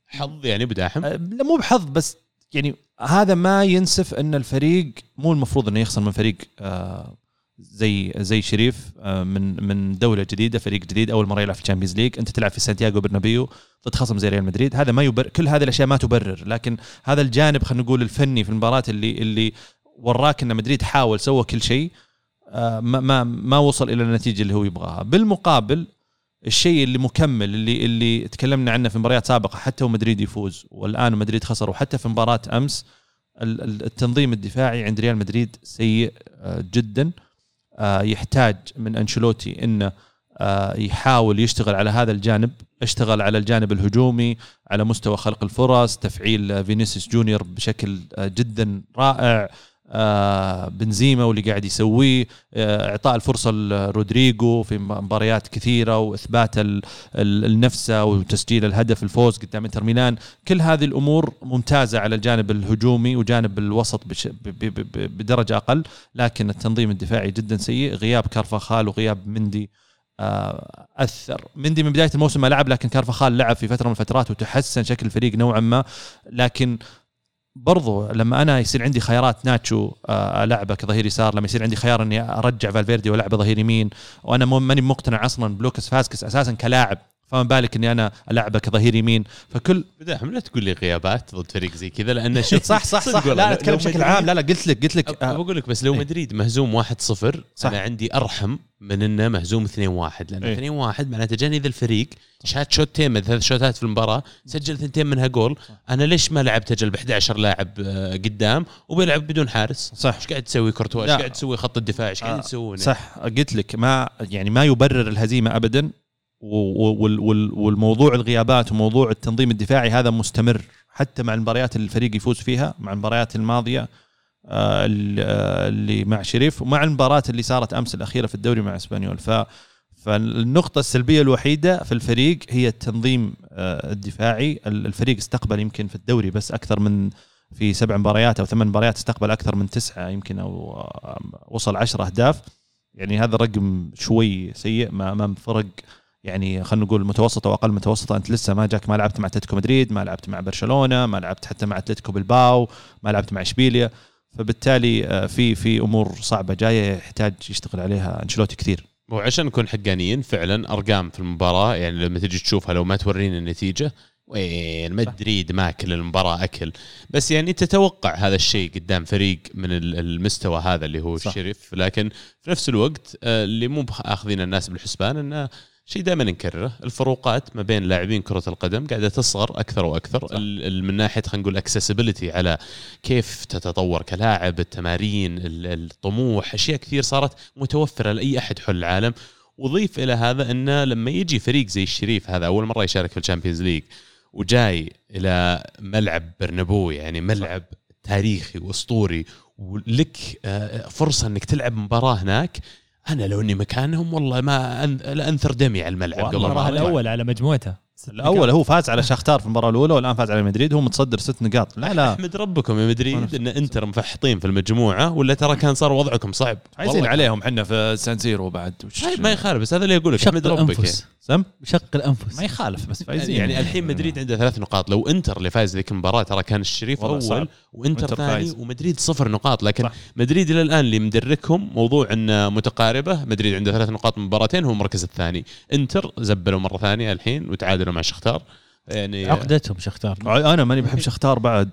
حظ يعني بداحم؟ لا مو بحظ بس يعني هذا ما ينسف إن الفريق مو المفروض إنه يخسر من فريق آه زي زي شريف آه من من دولة جديدة فريق جديد أول مرة يلعب في ال Champions League أنت تلعب في سانتياغو برنابيو ضد خصم زي ريال مدريد. هذا ما يبرر كل هذه الأشياء ما تبرر. لكن هذا الجانب خلينا نقول الفني في المباراة اللي اللي وراك إن مدريد حاول سوى كل شيء آه ما ما ما وصل إلى النتيجة اللي هو يبغاها. بالمقابل الشيء اللي مكمل اللي اللي تكلمنا عنه في مباريات سابقة حتى ومدريد يفوز والآن مدريد خسر وحتى في مباراة أمس ال- ال- التنظيم الدفاعي عند ريال مدريد سيء آه، جدا. آه، يحتاج من أنشيلوتي إنه آه، يحاول يشتغل على هذا الجانب اشتغل على الجانب الهجومي على مستوى خلق الفرص تفعيل فينيسيوس جونيور بشكل جدا رائع. بنزيما واللي قاعد يسويه آه، إعطاء الفرصة لرودريجو في مباريات كثيرة وإثبات ال- ال- النفسه وتسجيل الهدف الفوز قدام إنتر ميلان. كل هذه الأمور ممتازة على الجانب الهجومي وجانب الوسط بدرجة أقل لكن التنظيم الدفاعي جدا سيء. غياب كارفاخال وغياب مندي آه، أثر. مندي من بداية الموسم ما لعب لكن كارفاخال لعب في فترة من الفترات وتحسن شكل الفريق نوعا ما لكن برضو لما أنا يصير عندي خيارات ناتشو آه، ألعبه كظهير يسار لما يصير عندي خيار إني أرجع فالفيردي وألعبه ظهير يمين وأنا ماني مقتنع أصلا بلوكاس فاسكس أساسا كلاعب. فما بالك إني أنا العبه كظهير يمين. فكل بداحم لا تقول لي غيابات ضد فريق زي كذا لأن شوف صح صح صح. لا أتكلم بشكل عام. لا لا قلت لك قلت لك آه، بقول لك بس لو إيه. مدريد مهزوم 1-0 صح. أنا عندي أرحم من إنه مهزوم 2-1 لأن إيه. 2-1 معناته جاني ذا الفريق شات شوتين من ثلاث شوتات في المباراة سجل ثنتين منها جول. أنا ليش ما لعبت أجل ب 11 لاعب آه، قدام وبيلعب بدون حارس؟ صح. إيش قاعد تسوي كورتوا؟ إيش. قاعد تسوي خط الدفاع؟ إيش قاعدين آه، تسوون صح. قلت لك ما يعني ما يبرر الهزيمة ابدا. والموضوع الغيابات وموضوع التنظيم الدفاعي هذا مستمر. حتى مع المباريات اللي الفريق يفوز فيها مع المباريات الماضية آه، آه، اللي مع شريف ومع المباراة اللي صارت أمس الأخيرة في الدوري مع إسبانيول. ف فالنقطة السلبية الوحيدة في الفريق هي التنظيم آه، الدفاعي، ال- الفريق استقبل يمكن في الدوري بس أكثر من في سبع مباريات أو ثمان مباريات استقبل أكثر من تسعة يمكن أو وصل عشرة أهداف. يعني هذا الرقم شوي سيء ما امام فرق يعني خلينا نقول متوسطة وأقل متوسطة. أنت لسه ما جاك ما لعبت مع أتلتيكو مدريد ما لعبت مع برشلونة ما لعبت حتى مع أتلتيكو بالباو ما لعبت مع إشبيليا. فبالتالي آه، في في أمور صعبة جاية يحتاج يشتغل عليها انشلوتي كثير. وعشان نكون حقانيين فعلا أرقام في المباراة يعني لما تجي تشوفها لو ما تورينا النتيجة وين؟ مدريد ماكل المباراة أكل. بس يعني تتوقع هذا الشيء قدام فريق من ال- المستوى هذا اللي هو صح. الشريف لكن في نفس الوقت آه، اللي مو آخذين الناس بالحسبان إنه شيء دائما نكرره. الفروقات ما بين لاعبين كرة القدم قاعدة تصغر أكثر وأكثر. ال- من ناحية خلينا نقول اكسسبيلتي على كيف تتطور كلاعب التمارين ال- الطموح أشياء كثير صارت متوفرة لأي أحد حول العالم. وضيف إلى هذا أنه لما يجي فريق زي الشريف هذا أول مرة يشارك في ال Champions League وجاي إلى ملعب برنابو يعني ملعب تاريخي وأسطوري ولك آه، فرصة إنك تلعب مباراة هناك أنا لو إني مكانهم والله ما أن- لا أنثر دمي على الملعب قبل ما. الأول على مجموعته. الأول. هو فاز على شختار في المباراة الأولى والآن فاز على مدريد هو متصدر ست نقاط. لا لا. أحمد ربكم يا مدريد إن إنتر مفحطين في المجموعة ولا ترى كان صار وضعكم صعب؟ فايزين. عليهم إحنا في سان سيرو بعد. طيب ما يخالف بس هذا اللي أقول لك احمد ربك. سم شق الانفس ما يخالف بس يعني, فايزين يعني الحين مدريد عنده ثلاث نقاط لو إنتر اللي فاز ذيك المباراة ترى كان الشريف اول صعب. وإنتر وإنتر ثاني. ومدريد صفر نقاط لكن صح. مدريد إلى الآن اللي مدركهم موضوع إن متقاربة مدريد عنده ثلاث نقاط من مباراتين هو المركز الثاني إنتر زبلوا مرة ثانية الحين وتعادلوا مع شختار يعني عقدتهم شختار أنا ماني بحب شختار بعد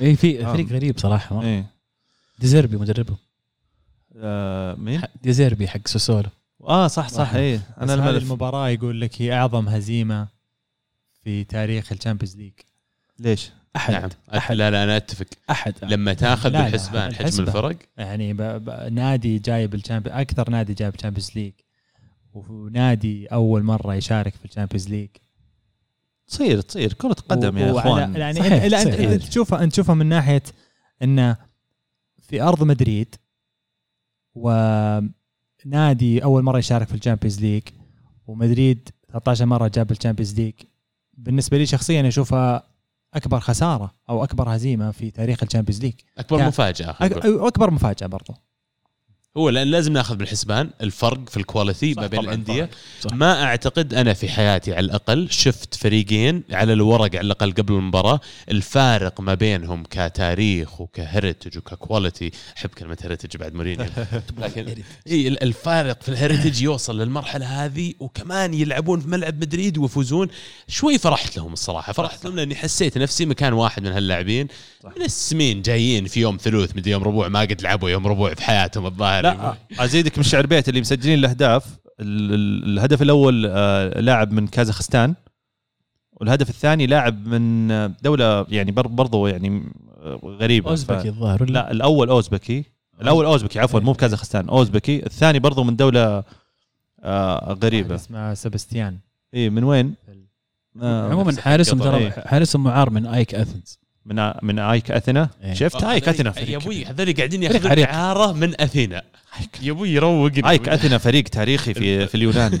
اي في آه. فريق غريب صراحة. إيه ديزيربي مدربه آه مين؟ ديزيربي حق ساسولو آه صح صح إيه. بس أنا هذه الملف. المباراة يقول لك هي أعظم هزيمة في تاريخ ال Champions League. ليش؟ أحد. نعم. أحد. لا لا أنا أتفق. أحد. لما تاخذ لا، لا، بالحسبان حجم الحسبة. الفرق. يعني ب... ب... نادي جايب ال Champion أكثر نادي جايب ال Champions League. ونادي أول مرة يشارك في ال Champions League. تصير تصير. كرة قدم يا وعلى- إخوان. يعني صحيح، لا انت صحيح. إنت تشوفها إنت تشوفها من ناحية إنه في أرض مدريد ونادي أول مرة يشارك في ال Champions League ومدريد 13 مرة جاب ال Champions League. بالنسبة لي شخصيا أشوفها أكبر خسارة أو أكبر هزيمة في تاريخ ال Champions League. أكبر مفاجأة. أك- أكبر مفاجأة برضو. هو لأن لازم ناخذ بالحسبان الفرق في ال quality ما بين الأندية. ما أعتقد أنا في حياتي على الأقل شفت فريقين على الورق على الأقل قبل المباراة الفارق ما بينهم كتاريخ وك heritage وك quality أحب كلمة heritage بعد مورينيو. لكن إي ال- الفارق في ال heritage يوصل للمرحلة هذه وكمان يلعبون في ملعب مدريد ويفوزون. شوي فرحت لهم الصراحة. فرحت لهم لأني حسيت نفسي مكان واحد من هاللاعبين. من السمين جايين في يوم ثلوث مدري يوم ربوع ما قد لعبوا يوم ربوع في حياتهم الظاهر لا أزيدك من شعر بيت اللي مسجلين الأهداف. ال- ال- الهدف الأول آه، لاعب من كازاخستان. والهدف الثاني لاعب من آه، دولة يعني بر- برضو يعني آه، غريبة. أوزبكي الظاهر لا الأول أوزبكي. الأول أوزبكي عفوا مو بكازاخستان أوزبكي. الثاني برضو من دولة غريبة. اسمه سبستيان اي من وين؟ عموما حارسهم. ترى. حارسهم معار من AEK Athens من من آيك أثينا؟ إيه. شفت؟ آيك أثينا يا فريق أبوي هذول قاعدين ياخذون. إعارة من أثينا. يا أبوي يروق آيك أثينا فريق تاريخي في في اليونان.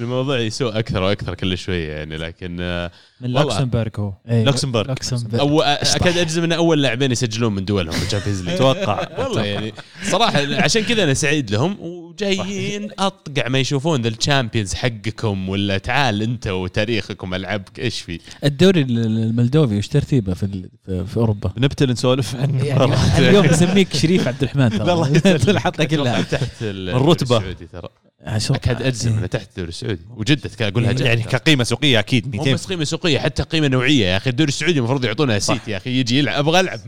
الموضوع يسوء أكثر وأكثر كل شوية يعني لكن آه، من والله. لوكسمبورغ هو. إيه. لوكسمبورغ. لوكسمبورغ. أو أكاد أجزم إن أول لاعبين يسجلون من دولهم في ال Champions League أتوقع والله. يعني صراحة عشان كذا أنا سعيد لهم وجايين أطقع ما يشوفون ذا ال Champions حقكم ولا تعال أنت وتاريخكم ألعبك إيش في؟ الدوري الملدوفي وش ترتيبه في ال- في, أوروبا؟ بنبتل نسولف عن يعني اليوم نسميك شريف عبد الرحمن ترى. الحلقة كلها. تحت ال- الرتبة. الدوري السعودي ترى. عشان- أكاد أجزم. انه تحت الدوري السعودي. وجدة اقولها جد يعني كقيمة سوقية أكيد مو 200 بس قيمة سوقية حتى قيمة نوعية. يا أخي الدوري السعودي المفروض يعطونها سيت يا أخي يجي يلعب أبغى ألعب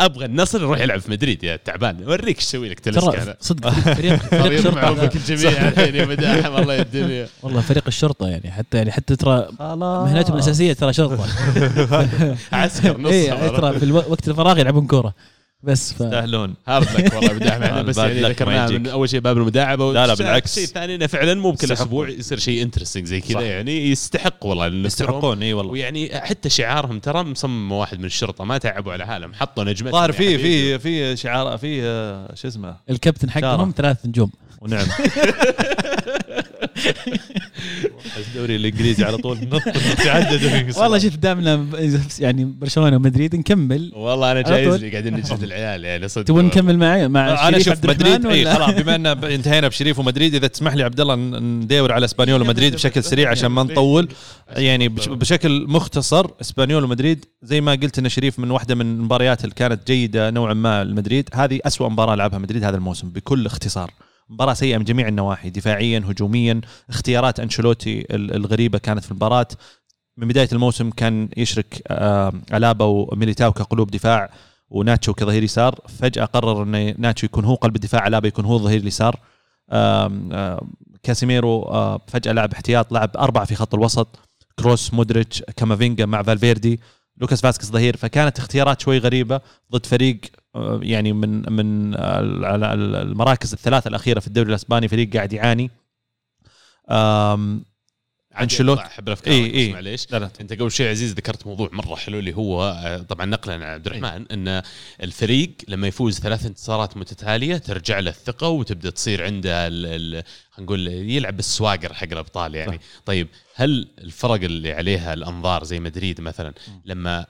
أبغى النصر يروح يلعب في مدريد. يا تعبان. اوريك إيش أسوي لك تلسك ترى صدق فريق فريق يرمع شرطه بك الجميع الحين يا مداحم. الله الدنيا والله فريق الشرطة يعني حتى يعني حتى ترى مهنتهم الأساسية ترى شرطة. عسكر نص اي ترى في وقت الفراغ يلعبون كورة. بس ف يستاهلون هارد لك والله بداعم إحنا بس يعني ذكرناها. من أول شيء باب المداعبة لا لا، والشيء- بالعكس. الشيء الثاني إنه فعلا مو بكل. أسبوع يصير شيء interesting زي. كذا يعني يستحق والله. يستحقون إي والله ويعني حتى شعارهم ترى مصمم واحد من الشرطة ما تعبوا على حالهم حطوا نجمتهم ظاهر في. في في شعار في آه، شو اسمه الكابتن حقهم. ثلاث نجوم ونعم. الدوري الإنجليزي على طول. نط والله شوف دامنا يعني برشلونة ومدريد نكمل. والله أنا جايز. لي قاعدين نجلد العيال يعني صدق. تبون نكمل معي؟ مع أنا شريف شوف مدريد اي؟ خلاص بما إن انتهينا بشريف ومدريد إذا تسمح لي عبد الله ن- ندور على إسبانيول ومدريد بشكل سريع عشان ما نطول. يعني بش- بشكل مختصر إسبانيول ومدريد زي ما قلت إن شريف من واحدة من المباريات اللي كانت جيدة نوعا ما لمدريد. هذه أسوأ مباراة لعبها مدريد هذا الموسم بكل اختصار. مباراة سيئة من جميع النواحي دفاعيا هجوميا. اختيارات أنشيلوتي ال- الغريبة كانت في المباراة. من بداية الموسم كان يشرك آه، ألابا وميليتاو كقلوب دفاع وناتشو كظهير يسار. فجأة قرر أن ناتشو يكون هو قلب الدفاع ألابا يكون هو الظهير اليسار. كاسيميرو آه، فجأة لعب احتياط لعب أربعة في خط الوسط. كروس مودريتش كامافينجا مع فالفيردي. لوكاس فاسكس ظهير فكانت اختيارات شوي غريبة ضد فريق يعني من من ال- ال- ال- المراكز الثلاثة الأخيرة في الدوري الأسباني فريق قاعد يعاني. آم، أنشيلوتي- أحب الأفكار إي، بس إي. معليش. لا لا. أنت قبل شوي عزيز ذكرت موضوع مرة حلو اللي هو آه، طبعا نقلا عن عبد الرحمن إن الفريق لما يفوز ثلاث انتصارات متتالية ترجع له الثقة وتبدأ تصير عنده خلينا نقول يلعب بالسواقر حق الأبطال يعني. طيب هل الفرق اللي عليها الأنظار زي مدريد مثلا لما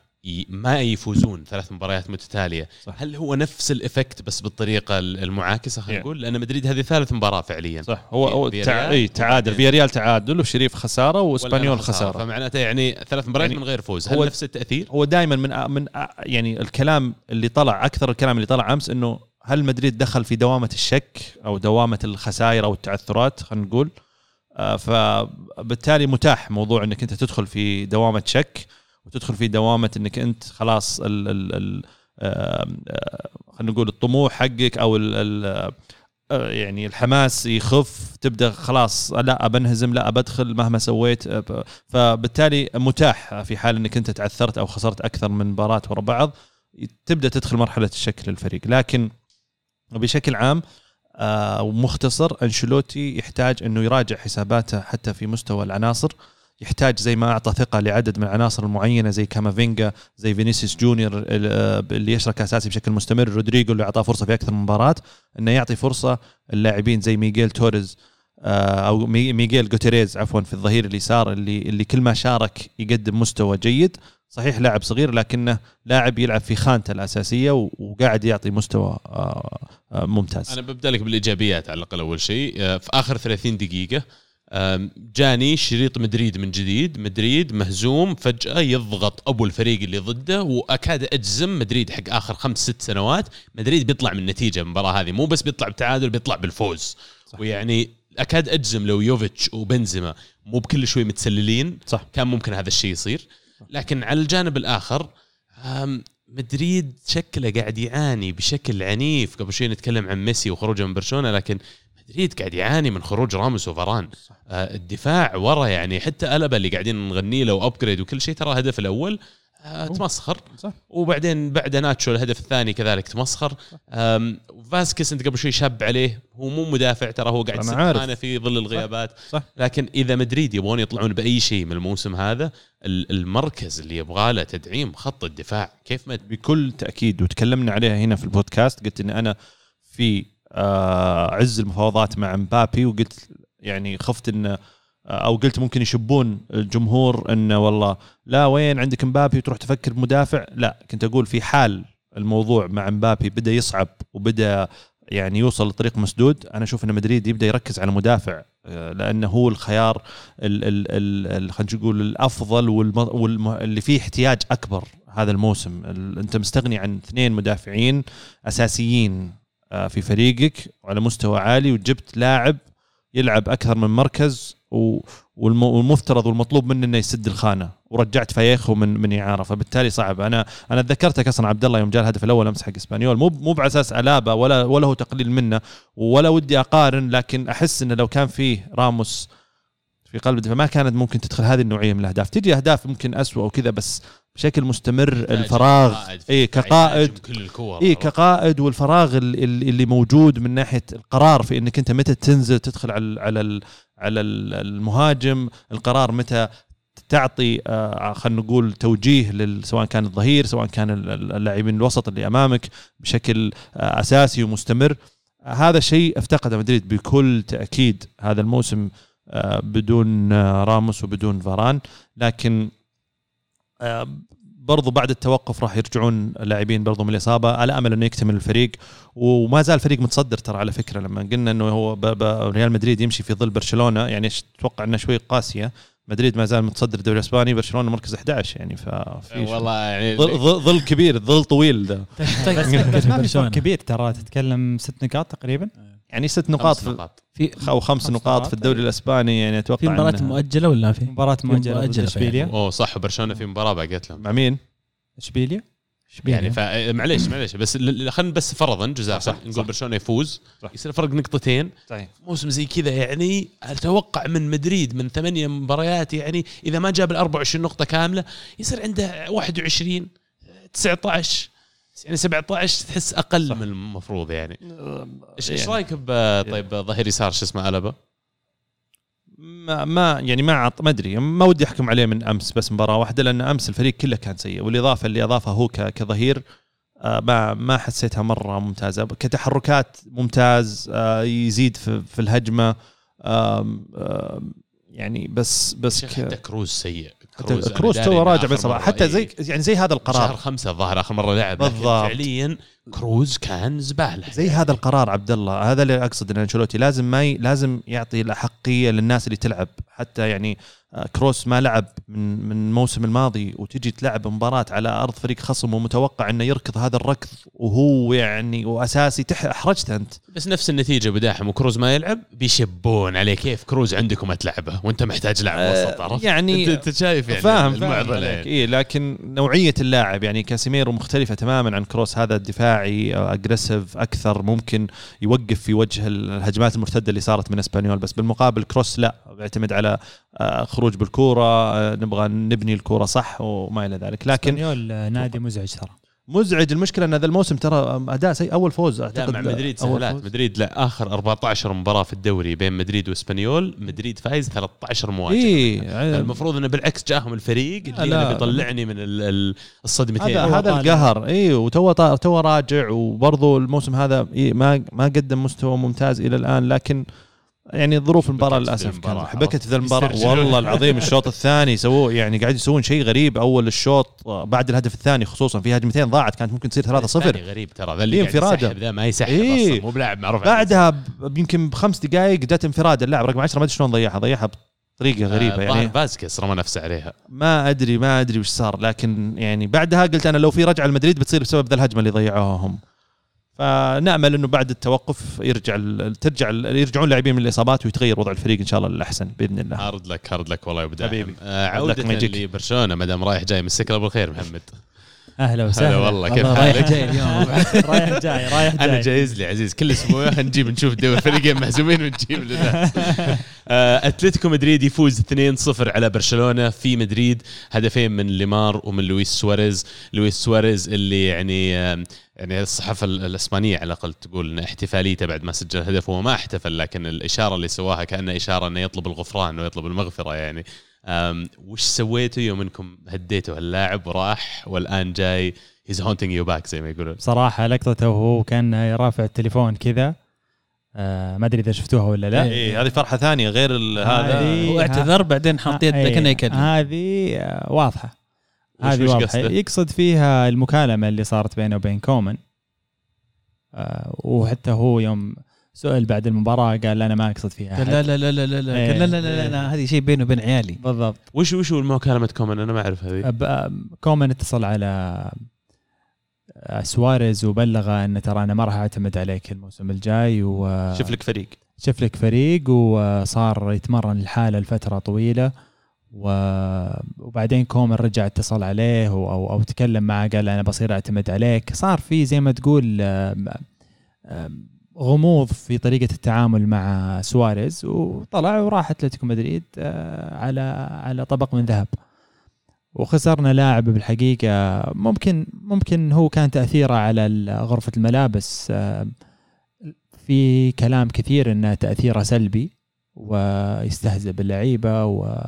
ما يفوزون ثلاث مباريات متتالية. صح. هل هو نفس الإفكت بس بالطريقة المعاكسة؟ خلينا. نقول لأن مدريد هذه ثالث مباراة فعليا. صح. هو هو تع... إي تعادل. وبعدين- فياريال تعادل وشريف خسارة وإسبانيول خسارة. فمعناته يعني ثلاث مباريات يعني من غير فوز. هل هو- نفس التأثير؟ هو دائما من من يعني الكلام اللي طلع أكثر الكلام اللي طلع أمس إنه هل مدريد دخل في دوامة الشك أو دوامة الخسائر أو التعثرات؟ خلينا نقول. آه، فبالتالي متاح موضوع إنك أنت تدخل في دوامة شك. وتدخل في دوامة إنك أنت خلاص ال ال ال آم، آه، خلينا نقول الطموح حقك أو ال ال آه، يعني الحماس يخف تبدأ خلاص لا بنهزم لا بدخل مهما سويت. آه، فبالتالي متاح في حال إنك أنت تعثرت أو خسرت أكثر من مباراة ورا بعض تبدأ تدخل مرحلة الشك للفريق لكن بشكل عام آه، ومختصر أنشيلوتي يحتاج إنه يراجع حساباته حتى في مستوى العناصر. يحتاج زي ما أعطى ثقة لعدد من العناصر المعينة زي كامافينجا زي فينيسيوس جونيور ال- اللي يشرك أساسي بشكل مستمر رودريجو اللي أعطاه فرصة في أكثر من مباراة إنه يعطي فرصة اللاعبين زي ميغيل توريز آه، أو مي- ميغيل جوتيريز عفوا في الظهير اليسار اللي اللي كل ما شارك يقدم مستوى جيد. صحيح لاعب صغير لكنه لاعب يلعب في خانته الأساسية وقاعد يعطي مستوى آه، آه، ممتاز. أنا ببدأ لك بالإيجابيات على الأقل أول شيء. في آخر 30 دقيقة جاني شريط مدريد من جديد مدريد مهزوم فجأة يضغط أبو الفريق اللي ضده وأكاد أجزم مدريد حق آخر خمس ست سنوات. مدريد بيطلع من نتيجه المباراة هذه مو بس بيطلع بتعادل بيطلع بالفوز. صح. ويعني أكاد أجزم لو يوفيتش وبنزيما مو بكل شوي متسللين صح. كان ممكن هذا الشيء يصير. لكن على الجانب الآخر آم، مدريد شكله قاعد يعاني بشكل عنيف. قبل شوي نتكلم عن ميسي وخروجه من برشلونة لكن مدريد قاعد يعاني من خروج راموس وفاران. آه، الدفاع ورا يعني حتى ألبا اللي قاعدين نغني له وابجريد وكل شيء ترى الهدف الأول آه، تمسخر. صح. وبعدين بعد ناتشو الهدف الثاني كذلك تمسخر. آم، فاسكس انت قبل شوي شاب عليه هو مو مدافع ترى هو قاعد. خانه في ظل الغيابات. صح. لكن إذا مدريد يبغون يطلعون بأي شيء من الموسم هذا ال- المركز اللي يبغى له تدعيم خط الدفاع كيف ما بكل تأكيد وتكلمنا عليها هنا في البودكاست قلت إن أنا في آه، عز المفاوضات مع مبابي وقلت يعني خفت انه أو قلت ممكن يشبون الجمهور انه والله لا وين عندك مبابي وتروح تفكر بمدافع؟ لا كنت أقول في حال الموضوع مع مبابي بدأ يصعب وبدأ يعني يوصل لطريق مسدود أنا أشوف إن مدريد يبدأ يركز على مدافع آه، لأنه هو الخيار ال- ال- ال- ال- خلينا نقول الأفضل والم- والم- اللي فيه احتياج أكبر هذا الموسم. ال- أنت مستغني عن اثنين مدافعين أساسيين آه، في فريقك وعلى مستوى عالي وجبت لاعب يلعب أكثر من مركز والمفترض والمطلوب منه إنه يسد الخانة ورجعت فايخو من من إعارة. فبالتالي صعب. أنا أنا تذكرتك أصلا عبد الله يوم جاء الهدف الأول أمس حق إسبانيول. مو مو على أساس ولا ولا هو تقليل منه ولا ودي أقارن لكن أحس إنه لو كان فيه راموس في قلب الدفاع ما كانت ممكن تدخل هذه النوعية من الأهداف. تجي أهداف ممكن أسوأ وكذا بس بشكل مستمر الفراغ. اي كقائد. اي كقائد والفراغ ال- ال- اللي موجود من ناحية القرار في إنك أنت متى تنزل تدخل على على على ال- المهاجم القرار متى تعطي آه، خلينا نقول توجيه سواء كان الظهير سواء كان ال- ال- اللاعبين الوسط اللي أمامك بشكل آه، أساسي ومستمر. آه، هذا الشيء افتقده مدريد بكل تأكيد هذا الموسم آه، بدون آه، راموس وبدون فاران. لكن آه، برضو بعد التوقف راح يرجعون لاعبين برضو من الإصابة. على أمل إنه يكتمل الفريق. وما زال الفريق متصدر ترى على فكرة. لما قلنا إنه هو ب- ب- ريال مدريد يمشي في ظل برشلونة يعني أتوقع إنه شوي قاسية؟ مدريد ما زال متصدر الدوري الإسباني برشلونة مركز 11 يعني ففي والله يعني ظل, كبير ظل طويل ده. بس, بس ما في. فرق كبير ترى. تتكلم ست نقاط تقريبا؟ يعني ست نقاط خمس في نقاط في أو خمس خمس نقاط. في الدوري الإسباني يعني أتوقع في مباراة إنها- مؤجلة ولا في؟ مباراة مؤجلة ضد مؤجلة إشبيليا أوه صح برشلونة في مباراة باقيت لهم مع مين؟ إشبيليا يعني فمعليش معليش بس ل- ل- خلينا بس فرضا جزاء صح، صح. نقول برشلونة يفوز صح. يصير فرق نقطتين صحيح موسم زي كذا يعني أتوقع من مدريد من ثمانية مباريات يعني إذا ما جاب ال 24 نقطة كاملة يصير عنده 21 19 يعني 17 تحس أقل صح. من المفروض يعني. إيش إيش يعني. رأيك ب- طيب ظهير يسار شو اسمه ألبا؟ ما ما يعني ما عط ما أدري. ما ودي أحكم عليه من أمس بس مباراة واحدة لأن أمس الفريق كله كان سيء والإضافة اللي اضافها هو ك- كظهير آه، ما ما حسيتها مرة ممتازة. كتحركات ممتاز آه، يزيد في, في الهجمة يعني بس بس حتى ك- كروز سيء. كروز, أنا كروز تو راجع مرة حتى إيه. زي يعني زي هذا شهر القرار خمسة الظاهر آخر مرة لعب بالضبط. فعليا كروز كان زبالة. زي هذا القرار عبد الله هذا اللي أقصد إن أنشيلوتي لازم ما ي... لازم يعطي الاحقيه للناس اللي تلعب. حتى يعني كروس ما لعب من من الموسم الماضي وتجي تلعب مباراة على أرض فريق خصم ومتوقع إنه يركض هذا الركض وهو يعني وأساسي تح... احرجت أنت. بس نفس النتيجة بداحم وكروز ما يلعب بيشبون عليه. كيف كروز عندكم ما تلعبه وأنت محتاج لاعب وسط عرفت؟ يعني انت شايف يعني فاهم عليك يعني. إيه لكن نوعية اللاعب يعني كاسيميرو مختلفة تماما عن كروس. هذا دفاعي aggressive أكثر ممكن يوقف في وجه الهجمات المرتدة اللي صارت من إسبانيول. بس بالمقابل كروس لا بيعتمد على آه، خروج بالكورة آه، نبغى نبني الكورة صح وما إلى ذلك. لكن إسبانيول آه، نادي مزعج ترى. مزعج. المشكلة إن هذا الموسم ترى أداء سيء. أول فوز لا أعتقد مع مدريد سهلات. مدريد لا آخر 14 مباراة في الدوري بين مدريد وإسبانيول مدريد فايز 13 مواجهة اي المفروض إنه بالعكس جاهم الفريق اللي لا. أنا بيطلعني من ال- ال- الصدمتين. هذا هذا. القهر. اي وتو تو راجع وبرضه الموسم هذا إيه ما ما قدم مستوى ممتاز إلى الآن. لكن يعني ظروف المباراة للأسف كانت حبكت ذا المباراة. والله العظيم الشوط الثاني سووه يعني قاعد يسوون شيء غريب. أول الشوط آه، بعد الهدف الثاني خصوصا في هجمتين ضاعت كانت ممكن تصير 3-0 الثاني غريب ترى. ذا اللي. يسحب ذا ما يسحب إيه. أصلا. مو بلاعب معروف. بعدها يمكن بخمس دقائق جت انفراد اللاعب رقم 10 ما أدري شلون ضيعها. ضيعها بطريقة غريبة آه، يعني فازكس رمى نفسه عليها. ما أدري ما أدري وش صار. لكن يعني بعدها قلت أنا لو في رجعة لمدريد بتصير بسبب ذا الهجمة اللي ضيعوها هم. فنأمل إنه بعد التوقف يرجع ال- ترجع ال- يرجعون لاعبين من الإصابات ويتغير وضع الفريق إن شاء الله للأحسن بإذن الله hard luck hard luck والله يا أبو. حبيبي. آه عودة. لبرشلونة ما دام رايح جاي مسك الله بالخير محمد أهلا وسهلا هلا والله، كيف رايح حالك؟ جاي اليوم رايح جاي رايح جاي أنا جايز لي عزيز كل أسبوع نجيب نشوف دوري فريقين مهزومين ونجيب لنا آه، أتلتيكو مدريد يفوز 2-0 على برشلونة في مدريد هدفين من ليمار ومن لويس سواريز لويس سواريز اللي يعني يعني الصحافة ال- الإسبانية على الأقل تقول إن احتفاليته بعد ما سجل هدف هو ما احتفل لكن الإشارة اللي سواها كانها إشارة إنه يطلب الغفران ويطلب المغفرة يعني. وش سويتوا يوم إنكم هديتوا اللاعب وراح والآن جاي he's haunting you back زي ما يقولون؟ بصراحه لقطته وهو كان رافع التليفون كذا. آه ما أدري إذا شفتوها ولا لا. إيه هذه فرحة ثانية غير ال- هذا. هو اعتذر بعدين حط يده إيه، كأنه يكلم. هذه آه، واضحة. هذه واضحة؟ يقصد فيها المكالمة اللي صارت بينه وبين كومان آه وحتى هو يوم سئل بعد المباراة قال أنا ما أقصد فيها قال. لا لا لا لا لا إيه. قال لا لا لا, لا هذه شيء بيني وبين عيالي. بالضبط. وش وش المكالمة كومان أنا ما اعرف هذه. أب- كومان اتصل على آه، سواريز وبلغه أن ترى أنا ما راح أعتمد عليك الموسم الجاي و شوف لك فريق. شوف لك فريق وصار يتمرن الحالة لفترة طويلة. وبعدين كومان رجع اتصل عليه أو أو, تكلم معه قال أنا بصير أعتمد عليك. صار في زي ما تقول غموض في طريقة التعامل مع سواريز وطلع وراح أتلتيكو مدريد آه، على على طبق من ذهب. وخسرنا لاعب بالحقيقة ممكن ممكن هو كان تأثيره على غرفة الملابس في كلام كثير إنه تأثيره سلبي ويستهزئ باللعيبة و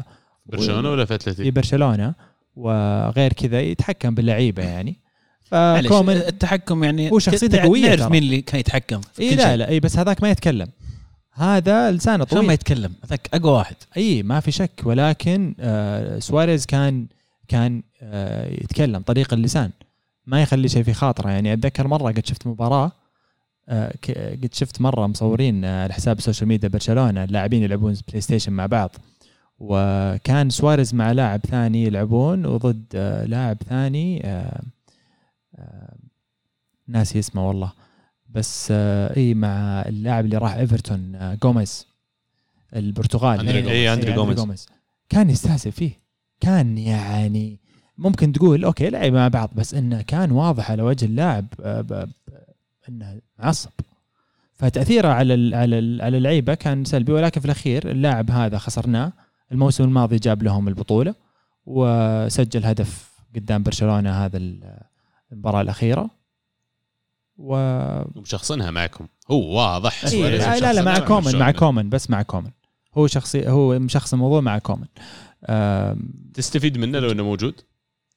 برشلونة ولا في في اتلتي؟ برشلونة. وغير كذا يتحكم باللعيبة يعني. فكومن التحكم يعني هو شخصيته قوية نعرف. مين اللي كان يتحكم في إي كل لا شيء. لا إي بس هذاك ما يتكلم. هذا لسانه شلون ما طويل. يتكلم؟ هذاك أقوى واحد. إي ما في شك. ولكن آه سواريز كان كان آه يتكلم طليق اللسان. ما يخلي شيء في خاطره. يعني أتذكر مرة قد شفت مباراة آه قد شفت مرة مصورين آه، على حساب ال social media برشلونة اللاعبين يلعبون بلاي ستيشن مع بعض. وكان سواريز مع لاعب ثاني يلعبون وضد آه لاعب ثاني آه آه ناسي اسمه والله. بس إي مع اللاعب اللي راح إيفرتون جوميز البرتغالي أندري إيه، جوميز. إيه، أندري إيه، جوميز. كان يستهزئ فيه. كان يعني ممكن تقول okay لعب مع بعض. بس إنه كان واضح على وجه اللاعب إنه معصب فتأثيره على ال على ال على اللعيبه كان سلبي ولكن في الأخير اللاعب هذا خسرناه. الموسم الماضي جاب لهم البطولة وسجل هدف قدام برشلونة هذا ال- المباراة الأخيرة. و ومشخصنها معكم. هو واضح. إيه لا, لا لا مع مشخصنها كومن مع. كومن بس مع كومن. هو شخصي هو مشخص الموضوع مع كومن. تستفيد منه لو إنه موجود؟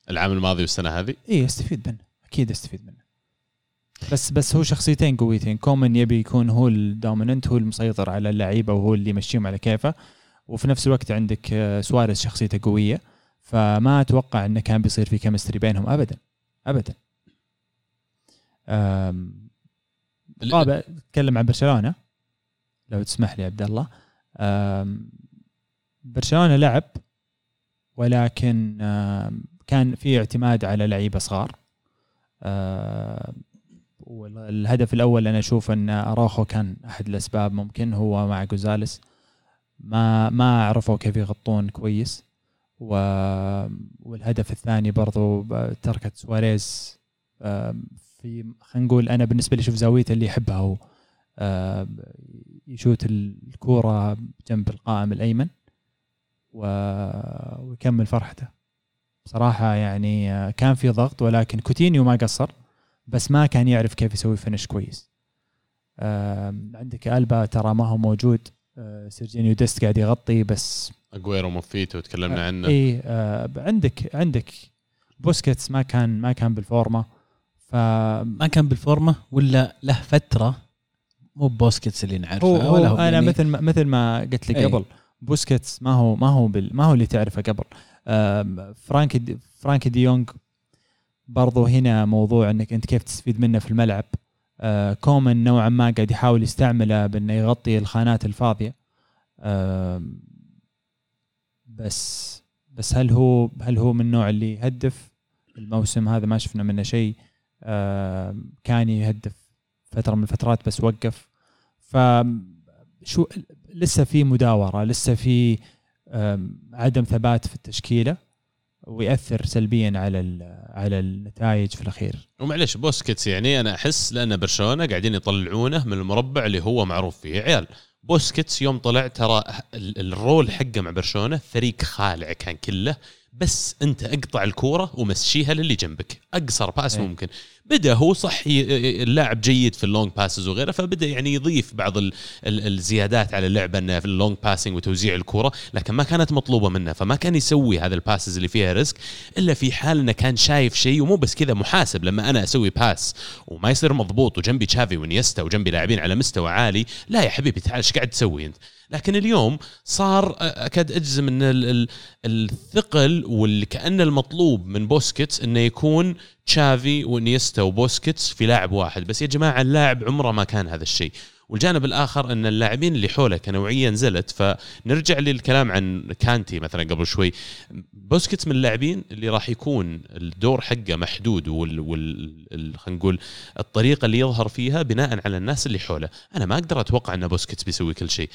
العام الماضي والسنة هذه؟ إيه استفيد منه. أكيد استفيد منه. بس بس هو شخصيتين قويتين. كومن يبي يكون هو ال dominant هو المسيطر على اللعيبة وهو اللي يمشيهم على كيفه. وفي نفس الوقت عندك آه، سواريز شخصيته قوية. فما أتوقع إنه كان بيصير في chemistry بينهم ابدا. ابدا. طابع تكلم عن برشلونة. لو تسمح لي عبد الله. برشلونة لعب ولكن كان في اعتماد على لعيبة صغار. والهدف الأول أنا أشوف إن أراخو كان أحد الأسباب ممكن هو مع جوزاليس ما ما عرفوا كيف يغطون كويس. و... والهدف الثاني برضو تركت سواريز في خلينا نقول أنا بالنسبة لي شوف زاويته اللي يحبها هو يشوت الكورة جنب القائم الأيمن. ويكمل فرحته. بصراحة يعني آه، كان في ضغط ولكن كوتينيو ما قصر بس ما كان يعرف كيف يسوي finish كويس. عندك ألبا ترى ما هو موجود. سيرجينيو ديست قاعد يغطي بس اجويرو موفيتو تكلمنا عنه. إي آه عندك عندك بوسكيتس ما كان ما كان بالفورمة. فهو ما كان بالفورمة ولا له فترة مو بوسكيتس اللي نعرفه ولا هو هو أنا يعني. مثل ما مثل ما قلت لك. قبل بوسكيتس ما هو ما هو بال ما هو اللي تعرفه قبل. فرانك دي فرانك دي يونغ برضو هنا موضوع إنك أنت كيف تستفيد منه في الملعب. آه كومن نوعا ما قاعد يحاول يستعمله بأنه يغطي الخانات الفاضية. بس بس هل هو هل هو من النوع اللي يهدف؟ الموسم هذا ما شفنا منه شيء. كان يهدف فترة من الفترات بس وقف. ف شو لسه في مداورة لسه في عدم ثبات في التشكيلة. ويأثر سلبيا على ال- على النتائج في الأخير. ومعلش بوسكيتس يعني أنا أحس لأن برشلونة قاعدين يطلعونه من المربع اللي هو معروف فيه. يا عيال بوسكيتس يوم طلع ترى ال- ال role حقه مع برشلونة فريق خالع كان كله بس أنت أقطع الكورة ومشيها للي جنبك. أقصر pass أي. ممكن. بدا هو صح اللاعب جيد في ال long passes وغيره فبدا يعني يضيف بعض ال ال الزيادات على اللعبه إنه في ال long passing وتوزيع الكوره لكن ما كانت مطلوبة منه فما كان يسوي هذا ال passes اللي فيها risk إلا في حال إنه كان شايف شيء ومو بس كذا محاسب. لما أنا أسوي pass وما يصير مضبوط وجنبي تشافي وإنييستا وجنبي لاعبين على مستوى عالي لا يا حبيبي تعال إيش قاعد تسوي أنت؟ لكن اليوم صار أكاد أجزم إن ال- ال- الثقل واللي كان المطلوب من بوسكيتس إنه يكون تشافي وإنييستا وبوسكيتس في لاعب واحد. بس يا جماعة اللاعب عمره ما كان هذا الشيء. والجانب الآخر إن اللاعبين اللي حوله كنوعية نزلت. فنرجع للكلام عن كانتي مثلا قبل شوي. بوسكيتس من اللاعبين اللي راح يكون الدور حقه محدود وال, وال... ال- خلينا نقول الطريقة اللي يظهر فيها بناء على الناس اللي حوله. أنا ما أقدر أتوقع إن بوسكيتس بيسوي كل شيء.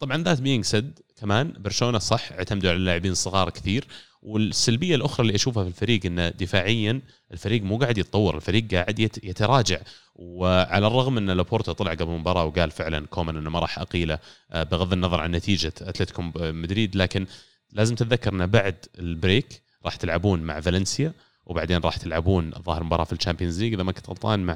طبعا that being said كمان برشلونة صح اعتمدوا على اللاعبين الصغار كثير. والسلبية الأخرى اللي أشوفها في الفريق انه دفاعيا الفريق مو قاعد يتطور الفريق قاعد يت- يتراجع. وعلى الرغم إن لابورتا طلع قبل المباراة وقال فعلا كومان إنه ما راح أقيله آه، بغض النظر عن نتيجة أتلتيكو مدريد لكن لازم تتذكر إنه بعد ال break راح تلعبون مع فالنسيا وبعدين راح تلعبون الظاهر مباراة في ال Champions League إذا ما كنت غلطان مع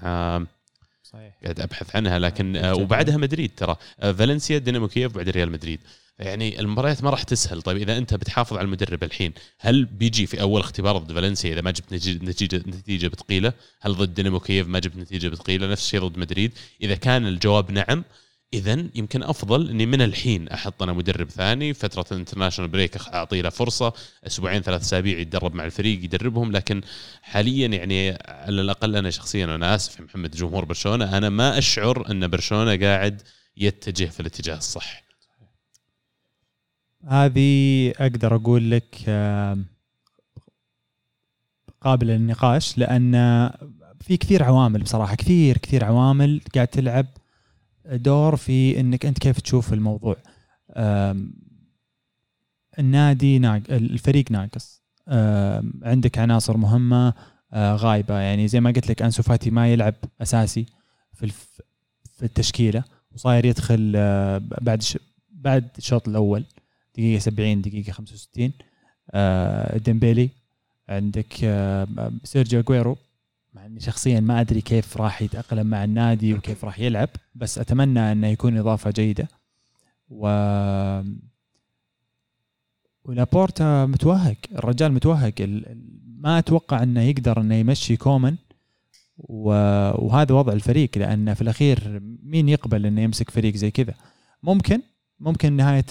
صحيح. قاعد أبحث عنها لكن آه، وبعدها مدريد ترى. آه، فالنسيا دينامو كييف بعد ريال مدريد. يعني المباريات ما راح تسهل. طيب إذا أنت بتحافظ على المدرب الحين هل بيجي في أول اختبار ضد فالنسيا إذا ما جبت نتيجه نتيجه, بتقيله هل ضد دينامو كييف ما جبت نتيجة بتقيله نفس الشيء ضد مدريد. إذا كان الجواب نعم اذا يمكن أفضل إني من الحين أحط أنا مدرب ثاني. فترة ال international break أعطيه له فرصة. أسبوعين ثلاث أسابيع يتدرب مع الفريق يدربهم. لكن حاليا يعني على الأقل أنا شخصيا أنا آسف محمد جمهور برشلونة. أنا ما أشعر أن برشلونة قاعد يتجه في الاتجاه الصح. هذه أقدر أقول لك قابلة للنقاش لأن في كثير عوامل بصراحة كثير كثير عوامل قاعد تلعب دور في إنك أنت كيف تشوف الموضوع النادي ناق... الفريق ناقص عندك عناصر مهمة آه، غايبة يعني زي ما قلت لك أنسو فاتي ما يلعب أساسي في. في التشكيلة وصاير يدخل آه، بعد. بعد الشوط الأول دقيقة 70 دقيقة 65 آه، ديمبيلي عندك آه، سيرجيو اجويرو مع إني شخصيا ما أدري كيف راح يتأقلم مع النادي وكيف راح يلعب بس أتمنى أنه يكون إضافة جيدة. و ولابورتا متوهق الرجال متوهق. ما أتوقع أنه يقدر أنه يمشي كومان و... وهذا وضع الفريق لأن في الأخير مين يقبل أنه يمسك فريق زي كذا؟ ممكن ممكن نهاية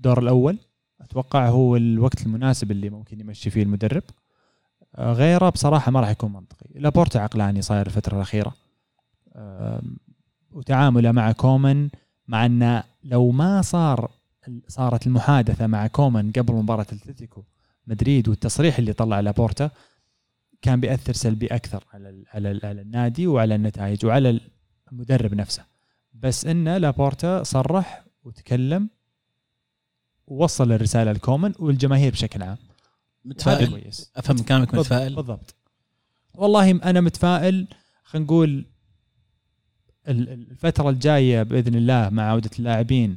الدور الأول. أتوقع هو الوقت المناسب اللي ممكن يمشي فيه المدرب. آه، غيره بصراحة ما راح يكون منطقي. لابورتا عقلاني صاير الفترة الأخيرة. وتعامله مع كومن مع أنه لو ما صار صارت المحادثة مع كومن قبل مباراة الاتلتيكو مدريد والتصريح اللي طلع لابورتا كان بيأثر سلبي أكثر على ال على, ال على النادي وعلى النتائج وعلى المدرب نفسه. بس ان لابورتا صرح وتكلم ووصل الرسالة لكومن والجماهير بشكل عام. متفائل. كويس. أفهم كلامك متفائل. بالضبط. والله أنا متفائل. خلينا نقول ال- ال- الفترة الجاية بإذن الله مع عودة اللاعبين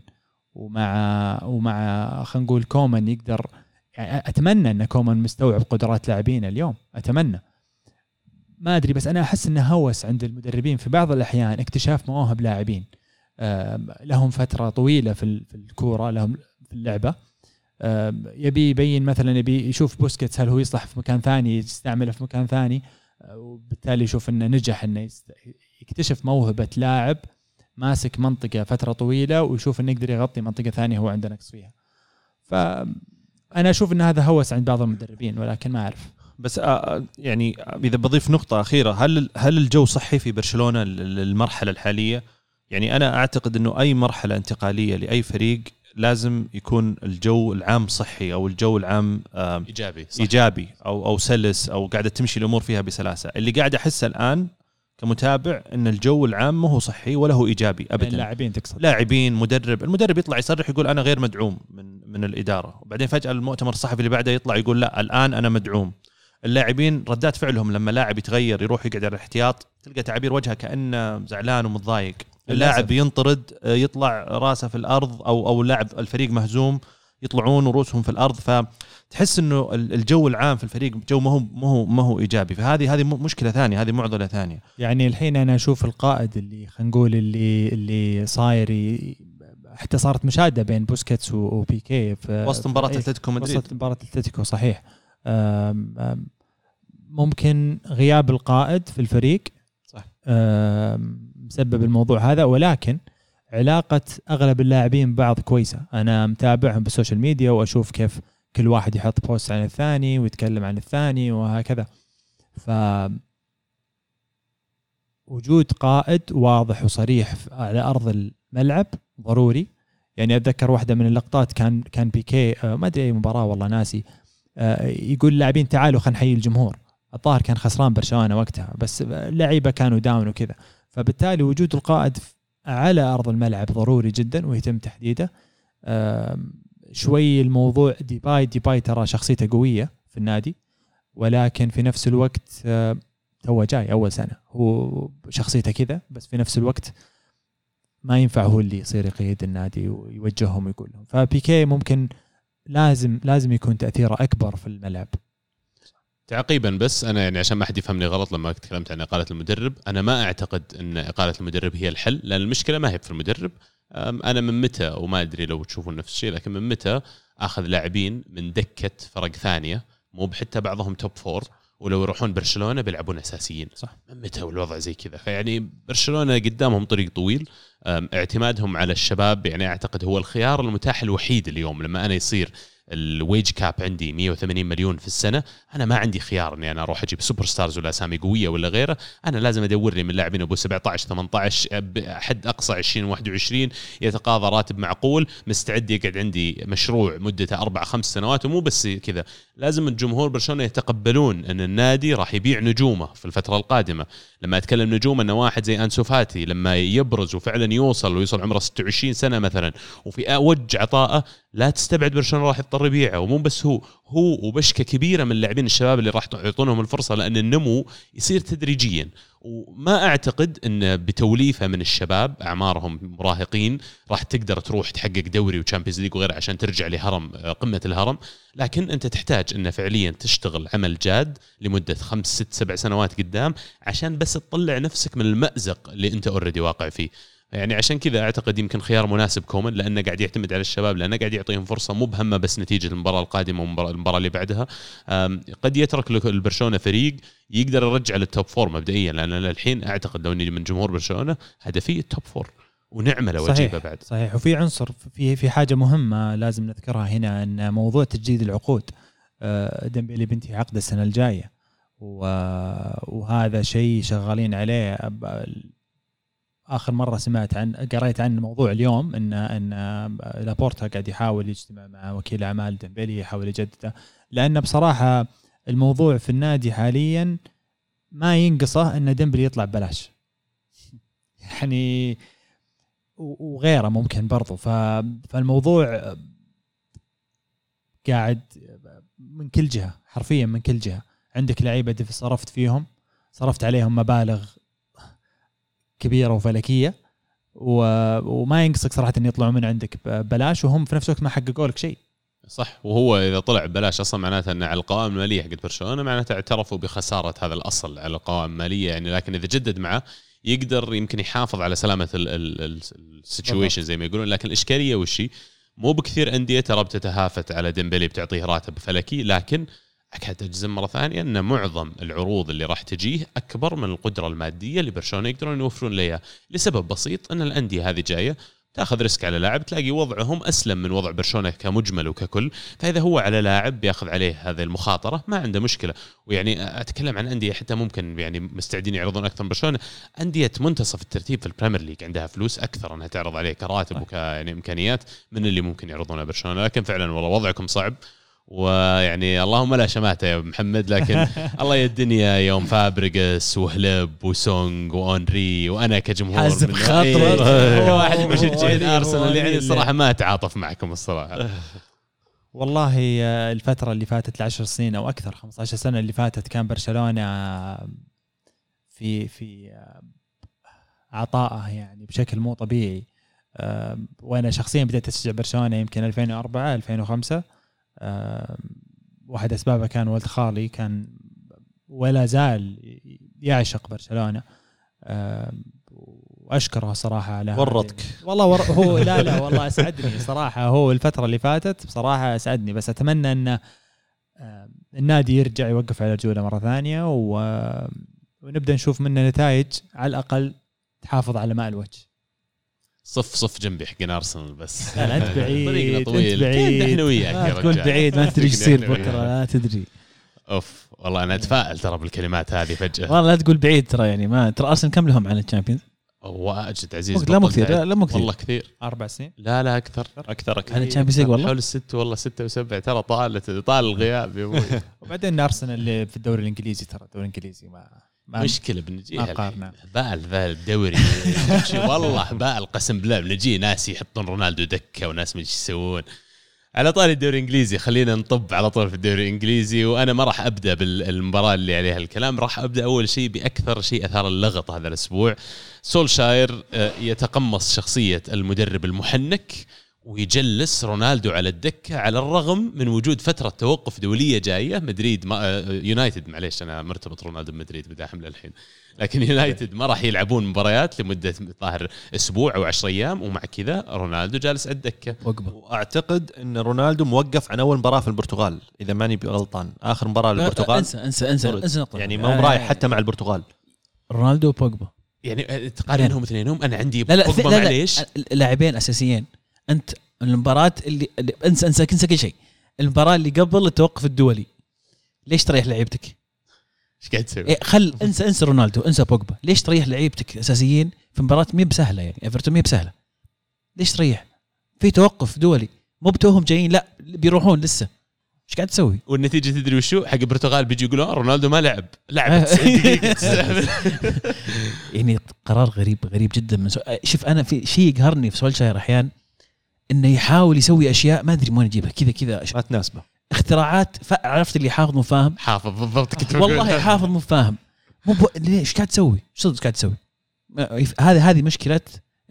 ومع ومع خلينا نقول كومان يقدر يعني أتمنى أن كومان مستوعب قدرات لاعبين اليوم. أتمنى. ما أدري بس أنا أحس أنه هوس عند المدربين في بعض الأحيان اكتشاف مواهب لاعبين. لهم فترة طويلة في الكورة لهم في اللعبة آم، يبي يبين مثلا يبي يشوف بوسكيتس هل هو يصلح في مكان ثاني يستعمله في مكان ثاني آه، وبالتالي يشوف إنه نجح إنه يكتشف موهبة لاعب ماسك منطقة فترة طويلة ويشوف إنه يقدر يغطي منطقة ثانية هو عنده نقص فيها. فانا أشوف إن هذا هوس عند بعض المدربين ولكن ما أعرف. بس آه، يعني إذا بضيف نقطة أخيرة هل هل الجو صحي في برشلونة للمرحلة الحالية؟ يعني أنا أعتقد إنه أي مرحلة انتقالية لأي فريق لازم يكون الجو العام صحي أو الجو العام إيجابي صح. إيجابي أو أو سلس أو قاعدة تمشي الأمور فيها بسلاسة، اللي قاعد أحسه الآن كمتابع إن الجو العام ما هو صحي ولا هو إيجابي ابدا. اللاعبين تقصد. لاعبين مدرب المدرب يطلع يصرح يقول أنا غير مدعوم من من الإدارة. وبعدين فجأة المؤتمر الصحفي اللي بعده يطلع يقول لا الآن أنا مدعوم. اللاعبين ردات فعلهم لما لاعب يتغير يروح يقعد على الاحتياط تلقى تعابير وجهه كأنه زعلان ومتضايق. اللاعب ينطرد آه، يطلع راسه في الأرض أو أو لاعب الفريق مهزوم يطلعون ورؤوسهم في الأرض فتحس إنه ال- الجو العام في الفريق جو ما هو ما هو ما هو إيجابي. فهذه هذه مشكلة ثانية هذه معضلة ثانية. يعني الحين أنا أشوف القائد اللي خلينا نقول اللي اللي صاير حتى صارت مشادة بين بوسكيتس وبيكي في وسط مباراة إيه، أتلتيكو مدريد. وسط مباراة أتلتيكو صحيح. ممكن غياب القائد في الفريق. صح. مسبب الموضوع هذا ولكن علاقة أغلب اللاعبين ببعض كويسة. أنا متابعهم بال social media وأشوف كيف كل واحد يحط post عن الثاني ويتكلم عن الثاني وهكذا. ف وجود قائد واضح وصريح على أرض الملعب ضروري. يعني أتذكر واحدة من اللقطات كان كان بيكي آه، ما أدري أي مباراة والله ناسي آه، يقول اللاعبين تعالوا خلينا نحيي الجمهور. الظاهر كان خسران برشلونة وقتها بس اللعيبة كانوا down وكذا. فبالتالي وجود القائد على أرض الملعب ضروري جدا ويتم تحديده. شوي الموضوع ديباي ديباي ترى شخصيته قوية في النادي ولكن في نفس الوقت تو جاي أول سنة. هو شخصيته كذا بس في نفس الوقت ما ينفع هو اللي يصير يقود النادي ويوجههم ويقول لهم. فبيكي ممكن لازم لازم يكون تأثيره أكبر في الملعب. تعقيبا بس أنا يعني عشان ما حد يفهمني غلط لما تكلمت عن إقالة المدرب أنا ما أعتقد إن إقالة المدرب هي الحل لأن المشكلة ما هي في المدرب. أنا من متى وما أدري لو تشوفون نفس الشيء لكن من متى آخذ لاعبين من دكة فرق ثانية مو حتى بعضهم توب فور ولو يروحون برشلونة بيلعبون أساسيين. صح. من متى والوضع زي كذا؟ فيعني برشلونة قدامهم طريق طويل. اعتمادهم على الشباب يعني أعتقد هو الخيار المتاح الوحيد اليوم لما أنا يصير ال wage cap عندي 180 مليون في السنة. أنا ما عندي خيار إني أنا أروح أجيب superstars ولا أسامي قوية ولا غيره أنا لازم ادور لي من لاعبين أبو 17 18 أب- حد أقصى 20 21 يتقاضى راتب معقول. مستعد يقعد عندي مشروع مدته أربع خمس سنوات ومو بس كذا. لازم الجمهور برشلونة يتقبلون إن النادي راح يبيع نجومه في الفترة القادمة. لما أتكلم نجوم إنه واحد زي أنسو فاتي لما يبرز وفعلا يوصل ويوصل عمره 26 سنة مثلا وفي أوج عطائه لا تستبعد برشلونة راح يضطر يبيعه. ومو بس هو هو وبشلة كبيرة من اللاعبين الشباب اللي راح يعطونهم الفرصة لأن النمو يصير تدريجيا. وما أعتقد إن بتوليفة من الشباب أعمارهم مراهقين راح تقدر تروح تحقق دوري و Champions League وغيره عشان ترجع لهرم قمة الهرم. لكن أنت تحتاج إن فعليا تشتغل عمل جاد لمدة خمس ست سبع سنوات قدام عشان بس تطلع نفسك من المأزق اللي أنت already واقع فيه. يعني عشان كذا أعتقد يمكن خيار مناسب كومان لأنه قاعد يعتمد على الشباب لأنه قاعد يعطيهم فرصة مو بهمه بس نتيجة المباراة القادمة والمباراه اللي بعدها. قد يترك البرشلونة فريق يقدر يرجع لل top four مبدئيا لأن الحين أعتقد لو إني من جمهور برشلونة هدفي ال top four ونعمة لو صحيح. اجيبه بعد. صحيح. وفي عنصر في في حاجة مهمة لازم نذكرها هنا إن موضوع تجديد العقود. آه، ديمبلي بنتهي عقده السنة الجاية. وهذا شيء شغالين عليه آخر مرة سمعت عن قريت عن الموضوع اليوم ان إن لابورتا قاعد يحاول يجتمع مع وكيل أعمال ديمبلي يحاول يجدده. لأن بصراحة الموضوع في النادي حاليا ما ينقصه إن ديمبلي يطلع ببلاش. يعني وغيره ممكن برضو. فالموضوع قاعد من كل جهة حرفيا من كل جهة. عندك لعيبة صرفت فيهم صرفت عليهم مبالغ كبيرة وفلكية. و... وما ينقصك صراحة إن يطلعوا من عندك. ببلاش وهم في نفس الوقت ما حققوا لك شيء. صح. وهو إذا طلع ببلاش أصلا معناته انه على القوائم المالية حقت برشلونة معناته اعترفوا بخسارة هذا الأصل على القوائم المالية يعني. لكن إذا جدد معه يقدر يمكن يحافظ على سلامة السيتويشن زي ما يقولون. لكن الإشكالية هي؟ مو بكثير أندية ترى بتتهافت على ديمبلي بتعطيه راتب فلكي لكن اكاد اجزم مرة ثانية إن معظم العروض اللي راح تجيه أكبر من القدرة المادية اللي برشلونة يقدرون يوفرون له إياها، لسبب بسيط إن الأندية هذه جاية تاخذ ريسك على لاعب تلاقي وضعهم أسلم من وضع برشلونة كمجمل وككل فإذا هو على لاعب بياخذ عليه هذه المخاطرة ما عنده مشكلة. ويعني أتكلم عن أندية حتى ممكن يعني مستعدين يعرضون أكثر من برشلونة. أندية منتصف الترتيب في البريمير ليج عندها فلوس أكثر إنها تعرض عليه كراتب وك يعني إمكانيات من اللي ممكن يعرضونها برشلونة. لكن فعلا والله وضعكم صعب. ويعني اللهم لا شماتة يا محمد لكن الله يا الدنيا يوم فابريجاس وهليب وسونج وهنري وأنا كجمهور من- خاطرك. إيه، هو- واحد من مشجعين أرسنال يعني الصراحة ما أتعاطف معكم الصراحة. والله آه، الفترة اللي فاتت العشر سنين أو أكثر 15 سنة اللي فاتت كان برشلونة آه، في في آه، عطائه يعني بشكل مو طبيعي. وأنا شخصيا بدأت أشجع برشلونة يمكن 2004 2005 آه، واحد أسبابها كان ولد خالي كان ولا زال يعشق برشلونة. آه، وأشكره صراحة على ورطك. والله ور... هو لا لا والله أسعدني صراحة. هو الفترة اللي فاتت بصراحه أسعدني بس أتمنى أن النادي يرجع يوقف على رجوله مرة ثانية و... ونبدأ نشوف منه نتائج على الأقل تحافظ على ماء الوجه. صف صف جنبي حقين أرسنال بس. لا لا أنت بعيد طريقنا طويل. إحنا وياك يا تكون رجال. بعيد ما تدري إيش يصير بكرة. لا تدري. أوف والله أنا أتفائل ترى بالكلمات هذه فجأة. والله لا تقول بعيد ترى يعني ما ترى أرسنال كم لهم على الشامبيونز؟ واجد عزيز لا مو كثير. لا, لا مو كثير. والله كثير. أربع سنين؟ لا لا أكثر. أكثر؟ أكثر على الشامبيونز ليج والله؟ حول الست والله ستة وسبع ترى طالت طال الغياب يا أبوي. وبعدين أرسنال اللي في الدوري الإنجليزي ترى الدوري الإنجليزي ما ما مشكلة بنجي. ما. بال ذا الدوري. والله بال قسم بالله بنجي ناس يحطون رونالدو دكة وناس مش يسوون. على طاري الدوري الإنجليزي خلينا نطب على طول في الدوري الإنجليزي. وأنا ما راح أبدأ بالمباراة اللي عليها الكلام راح أبدأ أول شيء بأكثر شيء أثار اللغط هذا الأسبوع. سولشاير آه، يتقمص شخصية المدرب المحنك. ويجلس رونالدو على الدكة على الرغم من وجود فترة توقف دولية جاية. مدريد ما آه، يونايتد معليش أنا مرتبط رونالدو بمدريد بداحم للحين لكن يونايتد ما راح يلعبون مباريات لمدة ظاهر أسبوع أو 10 أيام ومع كذا رونالدو جالس على الدكة. وقبه وأعتقد إن رونالدو موقف عن أول مباراة في البرتغال إذا ماني غلطان. آخر مباراة للبرتغال. انسى انسى انسى انسى يعني ما هو رايح حتى مع البرتغال. رونالدو وبوجبا. يعني تقارنهم اثنينهم أنا عندي لا لا بوجبا لا, لا معليش. لاعبين أساسيين. أنت المباراة اللي, انسى انسى انسى كل شيء المباراة اللي قبل التوقف الدولي ليش تريح لعيبتك؟ إيش قاعد تسوي؟ إيه خل انسى انسى رونالدو انسى بوجبا ليش تريح لعيبتك أساسيين في مباراة مي بسهلة يعني إيفرتون مي بسهلة ليش تريح؟ في توقف دولي مو بتوهم جايين لا بيروحون لسه إيش قاعد تسوي؟ والنتيجة تدري وشو؟ حق البرتغال بيجي يقولون رونالدو ما لعب لعب. 90 دقيقه تستهبل. يعني قرار غريب غريب جدا من سو... شوف أنا في شيء يقهرني في سولشاير احيان إنه يحاول يسوي أشياء ما أدري من وين يجيبها. كذا كذا. ما تناسبه. اختراعات ف... عرفت اللي حافظ مو فاهم حافظ بالضبط كنت. والله حافظ مو فاهم مو ب... ليش إيش قاعد تسوي؟ إيش صدق قاعد تسوي؟ هذه هذه مشكلة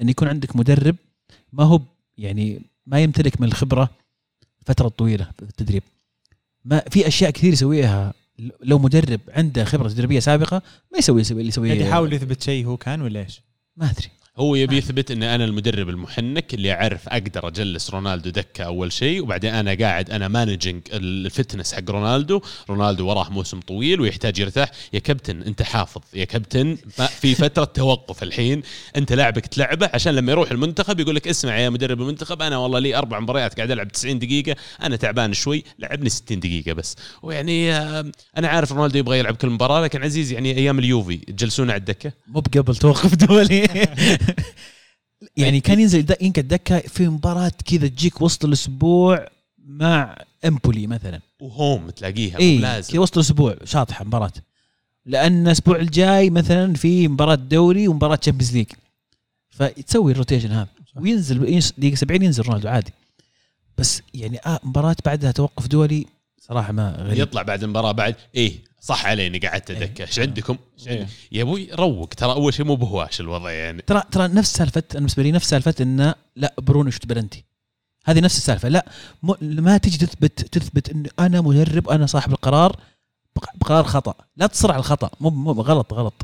إن يكون عندك مدرب ما هو يعني ما يمتلك من الخبرة فترة طويلة في التدريب. ما في أشياء كثير يسويها. لو مدرب عنده خبرة تدريبية سابقة ما يسوي يسوي اللي يسويه قاعد يحاول يثبت شيء هو كان ولا إيش؟ ما أدري. هو يبي يثبت إن أنا المدرب المحنك اللي اعرف أقدر أجلس رونالدو دكة أول شيء وبعدين أنا قاعد أنا managing ال fitness حق رونالدو. رونالدو وراه موسم طويل ويحتاج يرتاح. يا كابتن أنت حافظ. يا كابتن في فترة توقف الحين. أنت لاعبك تلعبه عشان لما يروح المنتخب يقول لك اسمع يا مدرب المنتخب أنا والله لي أربع مباريات قاعد ألعب 90 دقيقة. أنا تعبان شوي لعبني 60 دقيقة بس. ويعني آه، أنا عارف رونالدو يبغى يلعب كل مباراة لكن عزيز يعني أيام اليوفي تجلسونه على الدكة؟ مو بقبل توقف دولي. يعني كان ينزل د- ينقعد دكة في مباراة كذا تجيك وسط الأسبوع مع إمبولي مثلا. وهوم تلاقيها مو لازم وسط الأسبوع شاطحة مباراة. لأن الأسبوع الجاي مثلا في مباراة دوري ومباراة تشامبيونز ليج فتسوي ال rotation هذا. وينزل دقيقة 70 ينزل رونالدو عادي. بس يعني آه مباراة بعدها توقف دولي صراحة ما غريب. يطلع بعد المباراة بعد إيه صح عليني قعدت دكه إيش عندكم؟ إيه. يا أبوي روق ترى أول شيء مو بهواش الوضع يعني. ترى ترى نفس سالفة أنا بالنسبة لي نفس سالفة انه لا برونو يشوت بلنتي هذه نفس السالفة. لا م- ما تجي تثبت تثبت إن أنا مدرب أنا صاحب القرار بق- بقرار خطأ. لا تصر على الخطأ. مو مو غلط غلط.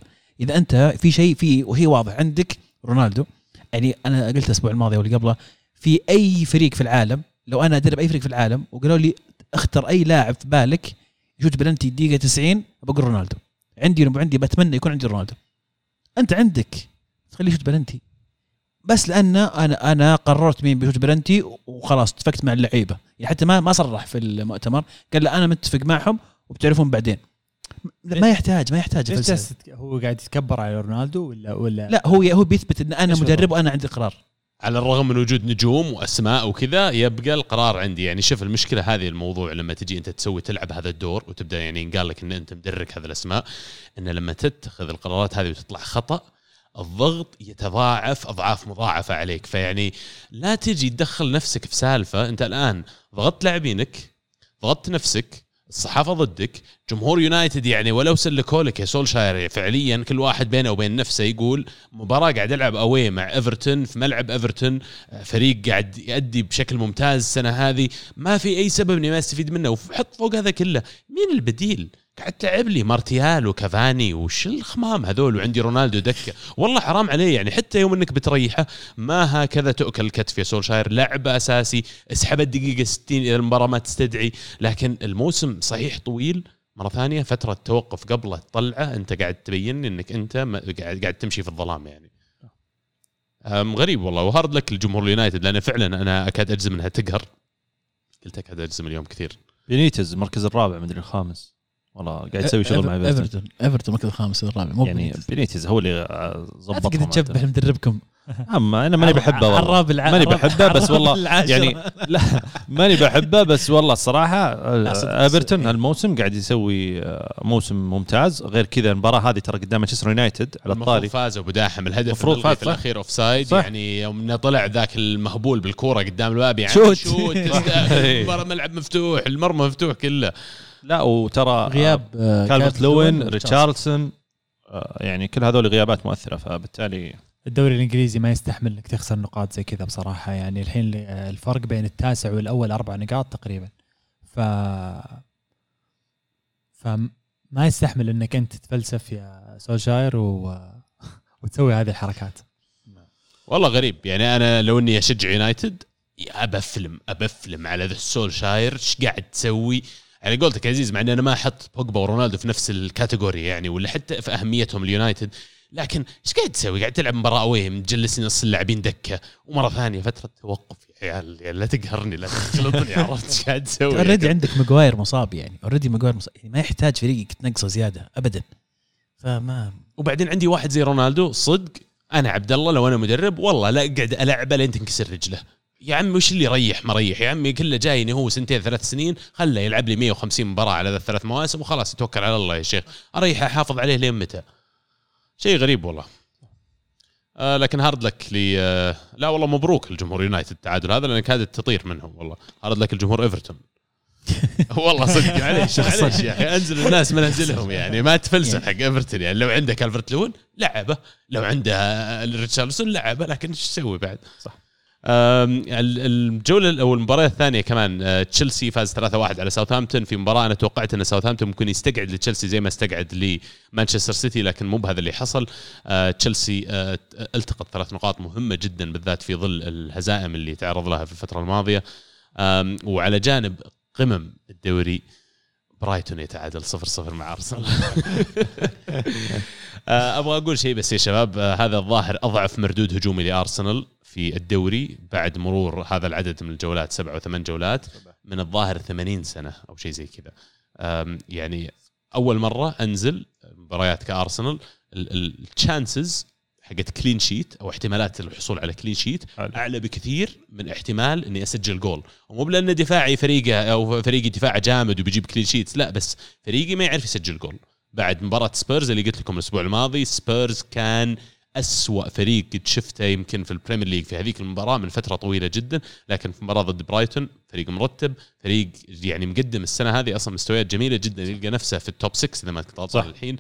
إذا أنت في شيء في وهي واضح عندك رونالدو يعني أنا قلت الأسبوع الماضي واللي قبله في أي فريق في العالم لو أنا أدرب أي فريق في العالم وقالوا لي اختر أي لاعب في بالك يشوت بلنتي دقيقه 90 بقول رونالدو. عندي عندي بتمنى يكون عندي رونالدو. أنت عندك. تخليه يشوت بلنتي. بس لأن أنا أنا قررت مين بيشوت بلنتي وخلاص اتفقت مع اللعيبة. يعني حتى ما ما صرح في المؤتمر. قال لا أنا متفق معهم وبتعرفون بعدين. ما يحتاج ما يحتاج هو قاعد يتكبر على رونالدو ولا ولا؟ لا هو هو بيثبت إن أنا مدرب وأنا عندي قرار. على الرغم من وجود نجوم وأسماء وكذا يبقى القرار عندي. يعني شوف المشكلة هذه الموضوع لما تجي أنت تسوي تلعب هذا الدور وتبدأ يعني قال لك إن أنت مدرك هذه الأسماء إن لما تتخذ القرارات هذه وتطلع خطأ الضغط يتضاعف أضعاف مضاعفة عليك. فيعني لا تجي تدخل نفسك في سالفة أنت الآن ضغطت لاعبينك ضغطت نفسك الصحافة ضدك. جمهور يونايتد يعني ولو سلكوا لك يا سولشاير فعليا كل واحد بينه وبين نفسه يقول مباراة قاعد العب أوي مع إيفرتون في ملعب إيفرتون فريق قاعد يؤدي بشكل ممتاز السنة هذه. ما في أي سبب اني ما استفيد منه وحط فوق هذا كله. مين البديل؟ قاعد تلعب لي مارتيال وكافاني وش الخمام هذول وعندي رونالدو دكة. والله حرام عليه يعني حتى يوم إنك بتريحه ما هكذا تؤكل الكتف يا سولشاير. لعب أساسي اسحب الدقيقة 60 اذا المباراة ما تستدعي. لكن الموسم صحيح طويل. مرة ثانية فترة توقف قبله تطلعه. أنت قاعد تبين إنك أنت قاعد قاعد تمشي في الظلام يعني. غريب والله. و hard luck لجمهور اليونايتد لأن فعلا أنا أكاد أجزم إنها تقهر. قلت أكاد أجزم اليوم كثير. بينيتز المركز الرابع مدري الخامس. والله قاعد يسوي شغل مع إيفرتون إيفرتون المركز الخامس والرابع مو يعني بينيتز هو اللي آه، لا تقدر ظبطهم تشبه مدربكم أما أنا ماني بحبه والله. ماني بحبه بس والله. يعني لا ماني بحبه بس والله الصراحة ايفرتون صدق. هالموسم قاعد يسوي آه، موسم ممتاز غير كذا المباراة هذه ترى قدام مانشستر يونايتد على الطاري فاز أبو داحم الهدف المفروض فاز، في. الأخير offside. يعني يوم إنه طلع ذاك المهبول بالكورة قدام الباب يعني شوت. شوت ملعب مفتوح المرمى مفتوح كله لا وترى غياب آه، كالفرت لوين. ريتشاردسون آه، يعني كل هذول غيابات مؤثرة فبالتالي الدوري الإنجليزي ما يستحمل إنك تخسر نقاط زي كذا بصراحة. يعني الحين الفرق بين التاسع والأول أربع نقاط تقريبا. ف فما يستحمل إنك أنت تتفلسف يا سولشاير و... وتسوي هذه الحركات. والله غريب. يعني أنا لو إني أشجع يونايتد أبفهم أبفهم على ذا السولشاير إيش قاعد تسوي؟ على قولتك يا عزيز مع إني أنا ما أحط بوجبا ورونالدو في نفس ال category يعني ولا حتى في أهميتهم اليونايتد. لكن إيش قاعد تسوي؟ قاعد تلعب مباراة away مجلس نص اللاعبين دكة ومرة ثانية فترة توقف. يا عيال يعني لا تقهرني لا تخلطني عرفت إيش قاعد تسوي؟ already عندك ماجواير مصاب يعني already ماجواير مصاب. يعني ما يحتاج فريقك تنقصه زيادة ابدا. فما وبعدين عندي واحد زي رونالدو صدق أنا عبد الله لو أنا مدرب والله لا اقعد ألعبه لين تنكسر رجله. يا عمي وش اللي يريح مريح؟ يا عمي كله جايني هو سنتين ثلاث سنين خله يلعب لي 150 مباراة على ذا الثلاث مواسم وخلاص يتوكل على الله يا شيخ. اريحه أحافظ عليه لين متى؟ شيء غريب والله. آه لكن hard luck لي آه لا والله مبروك الجمهور يونايتد التعادل هذا لأن كادت تطير منهم والله. hard luck الجمهور إيفرتون. والله صدق معليش معليش يا أخي أنزل الناس منازلهم يعني. ما تفلسف حق إيفرتون يعني. لو عندك الفرت لون لعبه. لو عنده ريتشارلسون لعبه. لكن إيش تسوي بعد؟ صح. الجولة أو المباراة الثانية كمان آه، تشيلسي فاز 3-1 على ساوثهامبتون في مباراة. أنا توقعت أن ساوثهامبتون ممكن يستقعد لتشيلسي زي ما استقعد لمانشستر سيتي لكن مو بهذا اللي حصل. آه، تشيلسي آه، التقط ثلاث نقاط مهمة جدا بالذات في ظل الهزائم اللي تعرض لها في الفترة الماضية. وعلى جانب قمم الدوري برايتون يتعادل 0-0 مع أرسنال. أبغى أقول شيء بس يا شباب. هذا الظاهر أضعف مردود هجومي لأرسنال. في الدوري بعد مرور هذا العدد من الجولات سبع وثمان جولات من الظاهر 80 سنة أو شيء زي كذا. يعني أول مرة أنزل مباريات كأرسنال ال chances حقت clean sheet أو احتمالات الحصول على clean sheet. أعلى بكثير من احتمال إني أسجل جول ومو بلأن دفاعي فريقه أو فريقي دفاعه جامد وبيجيب clean sheet لا بس فريقي ما يعرف يسجل جول بعد مباراة سبيرز اللي قلت لكم الأسبوع الماضي سبيرز كان أسوأ فريق قد شفته يمكن في البريمير ليج في هذيك المباراة من فترة طويلة جدا لكن في مباراة ضد برايتون فريق مرتب فريق يعني مقدم السنة هذه أصلا مستويات جميلة جدا يلقى نفسه في ال top 6 إذا ما كنت صح. الحين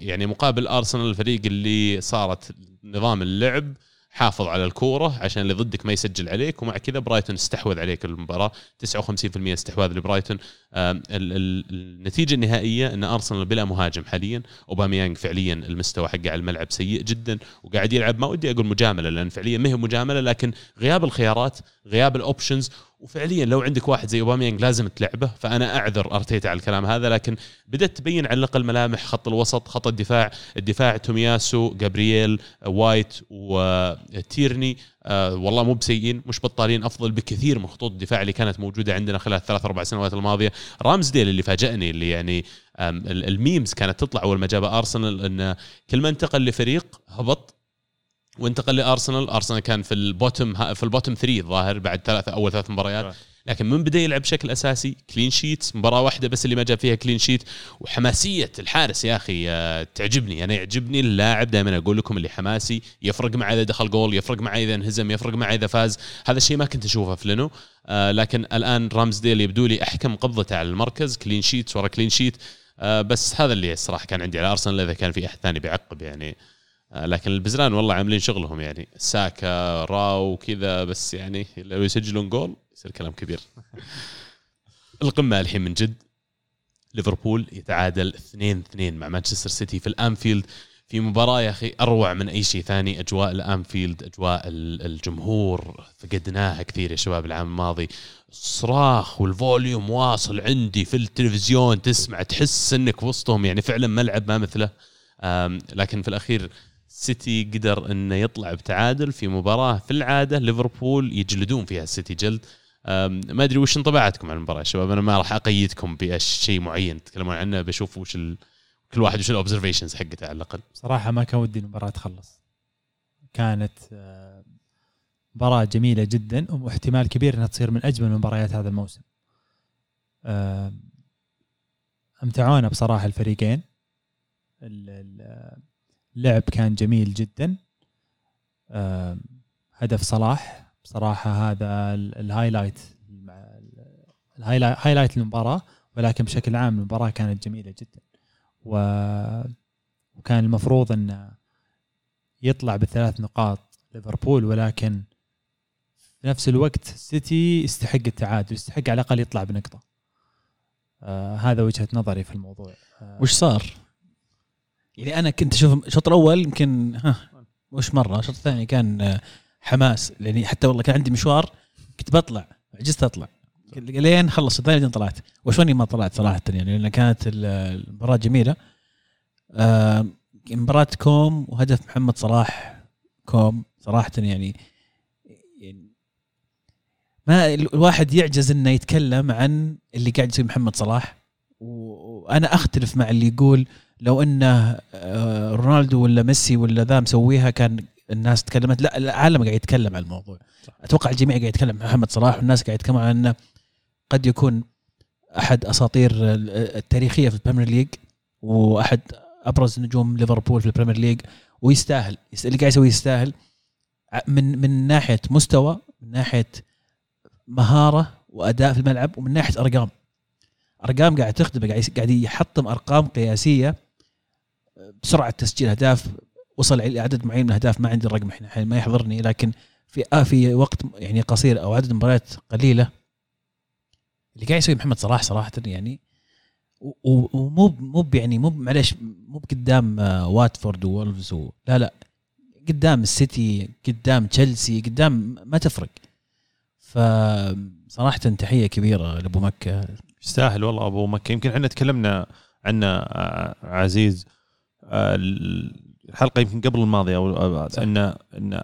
يعني مقابل أرسنال الفريق اللي صارت نظام اللعب حافظ على الكورة عشان اللي ضدك ما يسجل عليك ومع كذا برايتون استحوذ عليك المباراة. 59% استحواذ لبرايتون. آم، ال- ال- النتيجة النهائية إن أرسنال بلا مهاجم حاليا أوباميانج فعليا المستوى حقه على الملعب سيء جدا وقاعد يلعب ما ودي أقول مجاملة لأن فعليا ما هي مجاملة لكن غياب الخيارات غياب ال options وفعليا لو عندك واحد زي أوباميانج لازم تلعبه فأنا أعذر أرتيتا على الكلام هذا لكن بدأت تبين على الأقل ملامح خط الوسط خط الدفاع الدفاع تومياسو جابرييل وايت وتيرني آه والله مو بسيئين مش بطالين أفضل بكثير من خطوط الدفاع اللي كانت موجودة عندنا خلال الثلاث أربع سنوات الماضية. رامزديل اللي فاجأني اللي يعني ال memes كانت تطلع أول ما جاب أرسنال إن كل ما انتقل لفريق هبط وانتقل لأرسنال. أرسنال كان في ال bottom في ال bottom 3 الظاهر بعد ثلاث أول ثلاث مباريات. لكن من بدأ يلعب بشكل أساسي clean sheet مباراة واحدة بس اللي ما جاب فيها clean sheet وحماسية الحارس يا أخي آه، تعجبني. أنا يعجبني اللاعب دائما أقول لكم اللي حماسي يفرق معي إذا دخل جول يفرق معي إذا انهزم يفرق معي إذا فاز. هذا الشيء ما كنت أشوفه في لينو. آه، لكن الآن رامزديل يبدو لي أحكم قبضته على المركز. clean sheet ورا clean sheet آه، بس هذا اللي الصراحه كان عندي على أرسنال إذا كان في أحد ثاني بيعقب يعني. لكن البزران والله عاملين شغلهم يعني. ساكا راو كذا بس يعني لو يسجلون جول يصير كلام كبير. القمة الحين من جد. ليفربول يتعادل 2 2 مع مانشستر سيتي في الأنفيلد. في مباراة يا أخي أروع من أي شيء ثاني أجواء الأنفيلد أجواء ال- الجمهور. فقدناها كثير يا شباب العام الماضي. الصراخ وال volume واصل عندي في التلفزيون تسمع تحس إنك وسطهم. يعني فعلا ملعب ما مثله. لكن في الأخير سيتي قدر إنه يطلع بتعادل في مباراة في العادة ليفربول يجلدون فيها السيتي جلد. ما أدري وش انطباعاتكم عن المباراة شباب. أنا ما راح أقيدكم بشيء معين. تتكلمون عنه بشوف وش ال... كل واحد وش الاوبزرفيشنز حقته على الأقل. صراحة ما كان ودي المباراة تخلص. كانت آه، مباراة جميلة جدا واحتمال كبير إنها تصير من أجمل مباريات هذا الموسم. آه، أمتعونا بصراحة الفريقين. اللعب كان جميل جدا هدف صلاح بصراحة هذا ال- ال highlight ال highlight highlight المباراة ولكن بشكل عام المباراة كانت جميلة جدا. وكان المفروض أن يطلع بالثلاث نقاط ليفربول ولكن في نفس الوقت سيتي يستحق التعادل يستحق على الأقل يطلع بنقطة آه هذا وجهة نظري في الموضوع آه وش صار؟ يعني أنا كنت أشوف الشوط الأول يمكن ها وش مرة الشوط الثاني كان آه، حماس لأني حتى والله كان عندي مشوار كنت بطلع عجزت أطلع. لين خلص الثاني بعدين طلعت. وشوني ما طلعت صراحة يعني لأن كانت ال- المباراة جميلة. آه، مباراة كوم وهدف محمد صلاح كوم. صراحة يعني يعني ما ال- الواحد يعجز إنه يتكلم عن اللي قاعد يسوي محمد صلاح. وأنا أختلف مع اللي يقول لو إنه آه، رونالدو ولا ميسي ولا ذا مسويها كان الناس تكلمت. لا العالم قاعد يتكلم عن الموضوع. أتوقع الجميع قاعد يتكلم. محمد صلاح والناس قاعد يتكلموا عن إنه قد يكون أحد أساطير ال- التاريخية في البريمير ليج وأحد أبرز نجوم ليفربول في البريمير ليج ويستاهل. يست- اللي قاعد يسويه يستاهل. من من ناحية مستوى من ناحية مهارة وأداء في الملعب ومن ناحية أرقام. أرقام قاعد تخدمه قاعد قاعد يحطم أرقام قياسية بسرعة تسجيل أهداف وصل إلى عدد معين من الأهداف ما عندي الرقم الحين ما يحضرني لكن في آه في وقت يعني قصير أو عدد مباريات قليلة اللي قاعد يسوي محمد صلاح صراحة يعني ومو مو يعني مو معلش مو قدام واتفورد وولفز لا لا قدام السيتي قدام تشيلسي قدام ما تفرق. فصراحه تحية كبيرة لأبو مكة. يستاهل والله أبو مكة. يمكن إحنا تكلمنا عنه آه، عزيز آه، الحلقة يمكن قبل الماضية أو. ان إن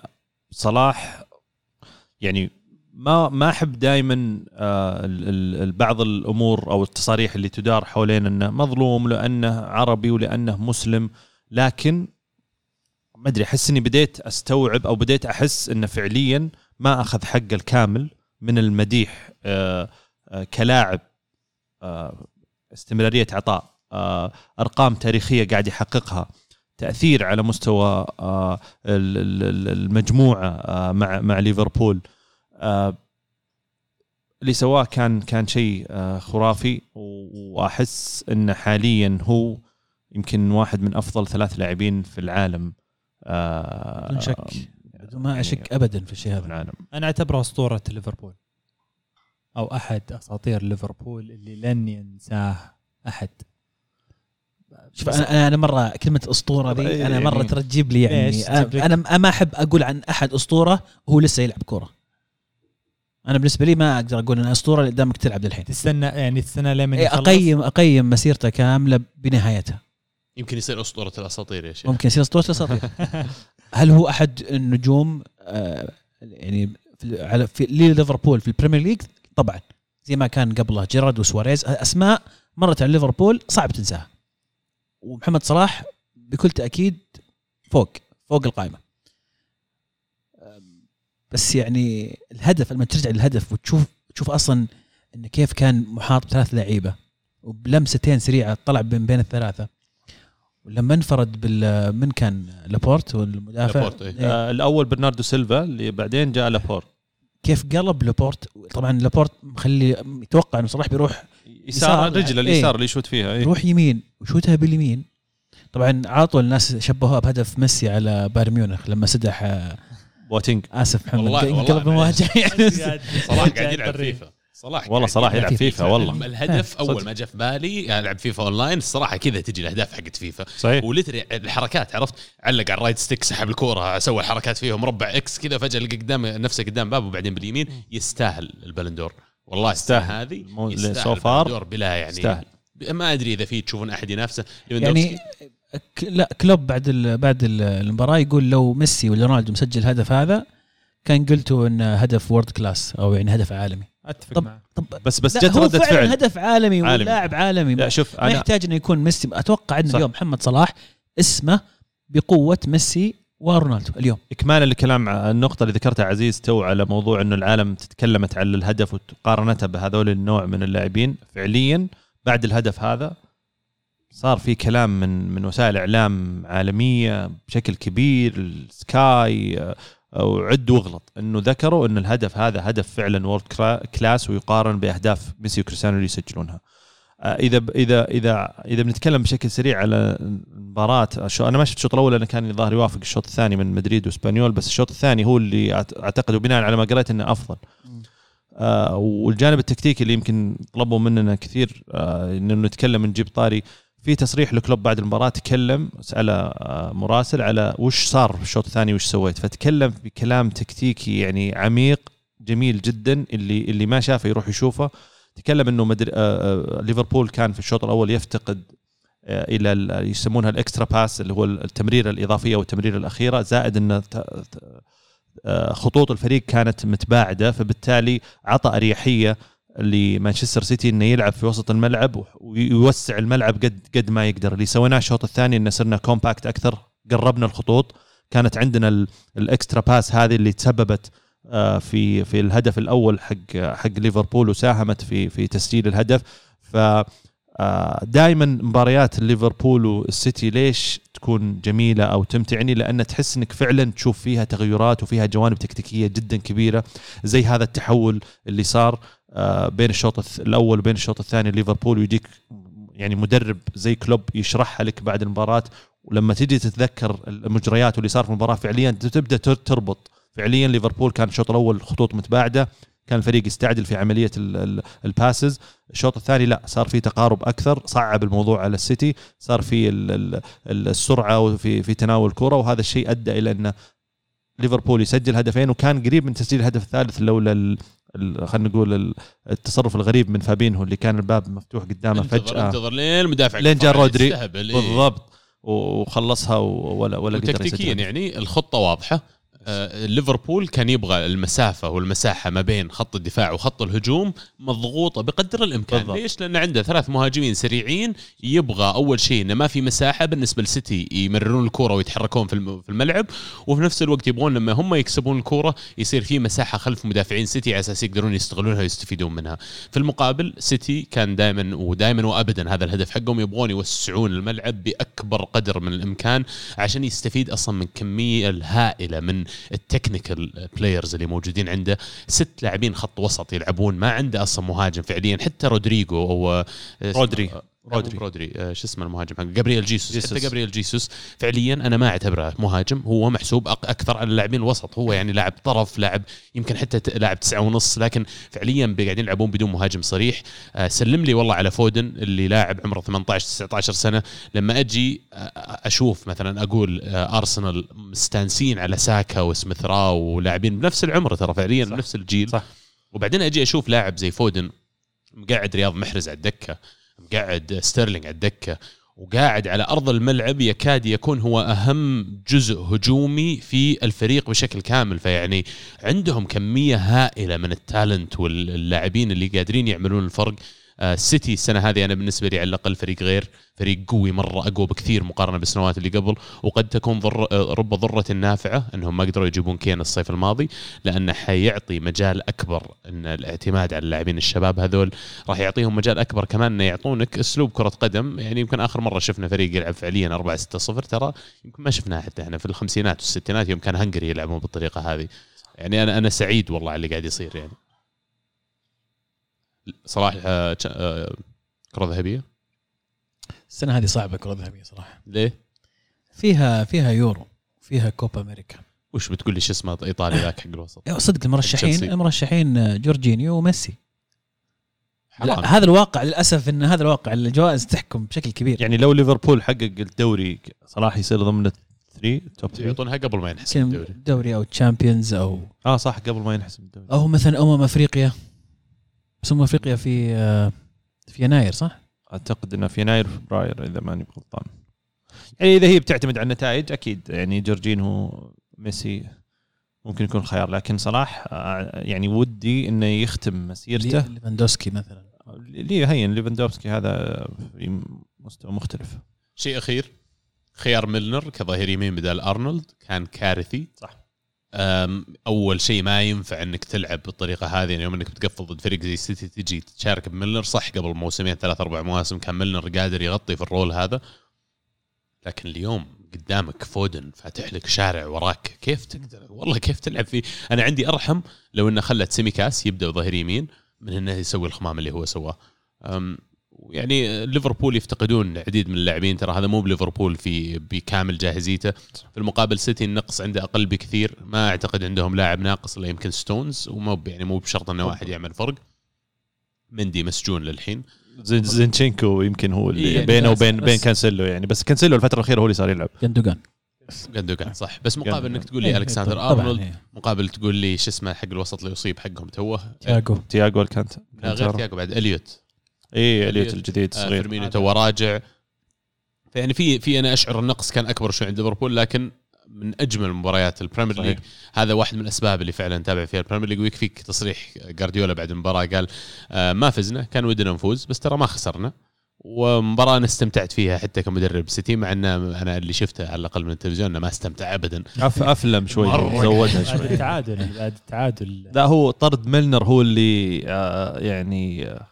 صلاح يعني ما ما أحب دائما بعض الأمور أو التصاريح اللي تدار حوالين إنه مظلوم لأنه عربي ولأنه مسلم لكن ما أدري أحس إني بديت أستوعب أو بديت أحس إنه فعليا ما أخذ حقه الكامل من المديح آه، آه، كلاعب آه، استمرارية عطاء آه، أرقام تاريخية قاعد يحققها. تأثير على مستوى آه، ال- ال- ال- المجموعة آه، مع مع ليفربول. آه، اللي سواه كان كان شيء آه، خرافي وأحس انه حاليا هو يمكن واحد من أفضل ثلاث لاعبين في العالم. آه، بدون شك. ما يعني أشك ابدا في الشيء هذا. العالم. أنا أعتبره أسطورة ليفربول. أو أحد أساطير ليفربول اللي لن ينساه أحد. شوف أنا أنا مرة كلمة أسطورة ذي أنا مرة يعني- ترى تجيب لي يعني؟ أنا ما أحب أقول عن أحد أسطورة وهو لسه يلعب كورة. أنا بالنسبة لي ما أقدر أقول انها أسطورة اللي قدامك تلعب للحين. تستنى يعني تستنى لمن إيه، يخلص؟ اقيم أقيم مسيرته كاملة بنهايتها. يمكن يصير أسطورة الأساطير يا شيخ. ممكن يصير أسطورة اساطير هل هو أحد النجوم آه، يعني في على في ليفربول في البريمير ليج؟ طبعا. زي ما كان قبله جيرارد وسواريز. أسماء مرت على ليفربول صعب تنساها. ومحمد صلاح بكل تأكيد فوق فوق القائمة بس يعني الهدف لما ترجع للهدف وتشوف تشوف أصلا انه كيف كان محاط بثلاث لعيبة وبلمستين سريعة طلع من بين الثلاثة ولما انفرد بال من كان لابورت والمدافع لابورت، إيه. إيه. آه، الأول برناردو سيلفا اللي بعدين جاء لابور كيف قلب لابورت طبعا لابورت مخلي يتوقع إنه صلاح بيروح يسار يسار. رجله إيه. اليسار اللي يشوت فيها إيه. يروح يمين وشوتها باليمين طبعا على طول الناس شبهوها بهدف ميسي على بايرن ميونخ لما سدح آه، بواتينج. آسف محمد والله- انقلب المواجهه يعني صلاح قاعد يلعب فيفا. صلاح والله صلاح يلعب فيفا والله. الهدف صدق. أول ما جاء في بالي العب فيفا أونلاين الصراحة كذا تجي الأهداف حقت فيفا. صحيح. ولتري الحركات عرفت؟ علق على ال right stick سحب الكورة سوى الحركات فيها مربع X كذا فجأة لقى قدام نفسه قدام بابه وبعدين باليمين. يستاهل البلندور والله يستاهل. هذه يستاهل فعلا البلندور بلا يعني يستاهل. ما أدري إذا في تشوفون أحد ينافسه. يعني لا كلوب بعد ال بعد ال- المباراة يقول لو ميسي ولا رونالدو مسجل الهدف هذا كان قلتوا انه هدف world class أو يعني هدف عالمي. أتفق طب- معك. طب بس بس جت هو ردة فعلا فعل. هدف عالمي عالمي. ولاعب عالمي. لا شوف ما أنا يحتاج إنه يكون ميسي. أتوقع ان صح. اليوم محمد صلاح اسمه بقوة ميسي ورونالدو اليوم. اكمالا لكلام النقطة اللي ذكرتها عزيز تو على موضوع إنه العالم تكلمت على الهدف وقارنتها بهذول النوع من اللاعبين فعليا. بعد الهدف هذا صار في كلام من من وسائل إعلام عالمية بشكل كبير السكاي آه، وعد واغلط إنه ذكروا إن الهدف هذا هدف فعلا world كلاس ويقارن بأهداف ميسي وكريستيانو اللي يسجلونها. آه، إذا اذا اذا إذا بنتكلم بشكل سريع على المباراة أنا ما شفت الشوط الأول لأن كان الظاهر يوافق الشوط الثاني من مدريد وإسبانيول بس الشوط الثاني هو اللي أعتقد وبناء على ما قريت إنه أفضل. آه والجانب التكتيكي اللي يمكن طلبوا مننا كثير آه إنه نتكلم نجيب طاري. في تصريح لكلوب بعد المباراة تكلم سال آه مراسل على وش صار في الشوط الثاني وش سويت. فتكلم بكلام تكتيكي يعني عميق جميل جدا اللي اللي ما شافه يروح يشوفه. تكلم إنه آه ليفربول كان في الشوط الأول يفتقد إلى ال- يسمونها ال extra pass اللي هو التمريرة الإضافية والتمريرة الأخيرة. زائد ان ت- ت- آه، خطوط الفريق كانت متباعدة فبالتالي عطى أريحية لمانشستر سيتي إنه يلعب في وسط الملعب ويوسع الملعب قد قد ما يقدر. اللي سويناه الشوط الثاني إنه صرنا compact أكثر قربنا الخطوط. كانت عندنا ال- extra pass هذه اللي تسببت آه، في في الهدف الأول حق حق ليفربول وساهمت في في تسجيل الهدف. ف دائما مباريات ليفربول والسيتي ليش تكون جميلة أو تمتعني لأن تحس إنك فعلا تشوف فيها تغيرات وفيها جوانب تكتيكية جدا كبيرة زي هذا التحول اللي صار آه، بين الشوط الأول وبين الشوط الثاني ليفربول ويجيك يعني مدرب زي كلوب يشرحها لك بعد المباراة ولما تجي تتذكر المجريات واللي صار في المباراة فعليا تبدأ تر- تربط. فعليا ليفربول كان الشوط الأول خطوط متباعدة كان الفريق يستعجل في عملية ال- ال- passes الشوط الثاني لا صار في تقارب أكثر صعب الموضوع على السيتي صار في ال- ال- ال- السرعة وفي في تناول الكرة وهذا الشيء أدى إلى أن ليفربول يسجل هدفين وكان قريب من تسجيل الهدف الثالث لولا خلينا نقول ال- التصرف الغريب من فابينهو اللي كان الباب مفتوح قدامه انتظر فجأة. انتظر لين المدافع لين جاء رودري. إيه. بالضبط. وخلصها ولا ولا قدر وتكتيكيا يسجل يعني الخطة واضحة. ليفربول كان يبغى المسافة والمساحة ما بين خط الدفاع وخط الهجوم مضغوطة بقدر الإمكان. بالضبط. ليش؟ لأن عنده ثلاث مهاجمين سريعين يبغى أول شيء إنه ما في مساحة بالنسبة لسيتي يمررون الكره ويتحركون في الملعب وفي نفس الوقت يبغون لما هم يكسبون الكره يصير في مساحة خلف مدافعين سيتي على أساس يقدرون يستغلونها ويستفيدون منها. في المقابل سيتي كان دائما ودائما وابدا هذا الهدف حقهم يبغون يوسعون الملعب بأكبر قدر من الإمكان عشان يستفيد أصلا من كمية الهائلة من ال technical players اللي موجودين عنده ست لاعبين خط وسط يلعبون ما عنده أصلا مهاجم فعليا حتى رودريجو أو رودري. رودري. رودري آه، شو اسمه المهاجم حقه؟ جابرييل جيسوس, جيسوس. حتى جابرييل جيسوس فعليا أنا ما أعتبره مهاجم هو محسوب أكثر على اللاعبين الوسط. هو يعني لاعب طرف لاعب يمكن حتى لاعب تسعة ونص لكن فعليا قاعدين يلعبون بدون مهاجم صريح. آه، سلم لي والله على فودن اللي لاعب عمره 18 19 سنة. لما أجي آه، أشوف مثلا أقول آه، أرسنال مستانسين على ساكا وسميث راو ولاعبين بنفس العمر ترى فعليا صح. بنفس الجيل. صح. وبعدين أجي أشوف لاعب زي فودن مقعد رياض محرز على الدكة. مقعد ستيرلينج على الدكة وقاعد على أرض الملعب يكاد يكون هو أهم جزء هجومي في الفريق بشكل كامل. فيعني عندهم كمية هائلة من التالنت واللاعبين اللي قادرين يعملون الفرق. آه، السيتي السنة هذه أنا بالنسبة لي على الأقل فريق غير فريق قوي مرة أقوى بكثير مقارنة بالسنوات اللي قبل. وقد تكون ضر آه، رب ضرة نافعة إنهم ما قدروا يجيبون كين الصيف الماضي لأنه حيعطي مجال أكبر إن الاعتماد على اللاعبين الشباب هذول. راح يعطيهم مجال أكبر كمان إنه يعطونك أسلوب كرة قدم. يعني يمكن آخر مرة شفنا فريق يلعب فعليا 4 6 0 ترى يمكن ما شفناها حتى إحنا في الخمسينات والستينات يوم كان هنغري يلعبون بالطريقة هذه. يعني أنا أنا سعيد والله على اللي قاعد يصير يعني. صلاح آه، آه، كرة ذهبية؟ السنة هذه صعبة كرة ذهبية صراحة. ليه؟ فيها فيها يورو فيها كوبا أمريكا. وش بتقول لي شو اسمه؟ إيطالي ذاك حق الوسط. يا صدق المرشحين. المرشحين جورجينيو وميسي. حرام. لا هذا الواقع للأسف إن هذا الواقع الجوائز تحكم بشكل كبير. يعني لو ليفربول حقق الدوري صلاح يصير ضمن ال three top 3 يعطونها قبل ما ينحسب الدوري. دوري أو تشامبيونز أو آه صح قبل ما ينحسب الدوري. أو مثلا أمم أفريقيا. بس افريقيا في آه، في يناير صح؟ أعتقد إنه في يناير فبراير إذا ماني غلطان يعني إذا هي بتعتمد على النتائج أكيد. يعني جورجينهو ميسي ممكن يكون خيار. لكن صلاح آه، يعني ودي إنه يختم مسيرته. ليفاندوسكي مثلا. لي هين ليفاندوفسكي هذا في مستوى مختلف. شيء أخير خيار ميلنر كظهير يمين بدال أرنولد كان كارثي. صح. أول شيء ما ينفع إنك تلعب بالطريقة هذه يعني يوم إنك بتقفل ضد فريق زي سيتي تجي تشارك بميلنر صح قبل موسمين ثلاث أربع مواسم كان ميلنر قادر يغطي في ال role هذا. لكن اليوم قدامك فودن فاتح لك شارع وراك كيف تقدر؟ والله كيف تلعب فيه؟ أنا عندي أرحم لو إنه خلت سيميكاس يبدأ ظهير يمين من إنه يسوي الخمام اللي هو سواه. أم، يعني ليفربول يفتقدون عديد من اللاعبين ترى هذا مو بليفربول في بكامل جاهزيته. في المقابل سيتي النقص عنده أقل بكثير. ما أعتقد عندهم لاعب ناقص إلا يمكن ستونز ومو يعني مو بشرط إنه واحد يعمل فرق. مندي مسجون للحين. زين- زينشينكو يمكن هو اللي إيه، بينه بس- وبين بين كانسيلو يعني. بس كانسيلو الفترة الأخيرة هو اللي صار يلعب. جندوجان. جندوجان صح. بس مقابل. إنك تقول لي إيه، ألكسندر أرنولد إيه. مقابل تقول لي شو اسمه حق الوسط اللي يصيب حقهم توه؟ تياجو تياجو الكانت لا غير تياجو بعد إليوت. اي اليوت إليوت. الجديد آه، صغير. فيرمينيو تو راجع. فيعني في في أنا أشعر النقص كان أكبر شوي عند ليفربول لكن من أجمل مباريات البريمير. ليج. هذا واحد من الأسباب اللي فعلا نتابع فيها البريمير ليج. ويكفيك تصريح جارديولا بعد المباراة قال آه ما فزنا كان ودنا نفوز بس ترى ما خسرنا. ومباراة أنا استمتعت فيها حتى كمدرب سيتي مع ان أنا اللي شفته على الأقل من التلفزيون إنه ما استمتع ابدا. أف أفلم شوي. زودها بعد شوي. التعادل بعد التعادل. لا هو طرد ميلنر هو اللي آه يعني آه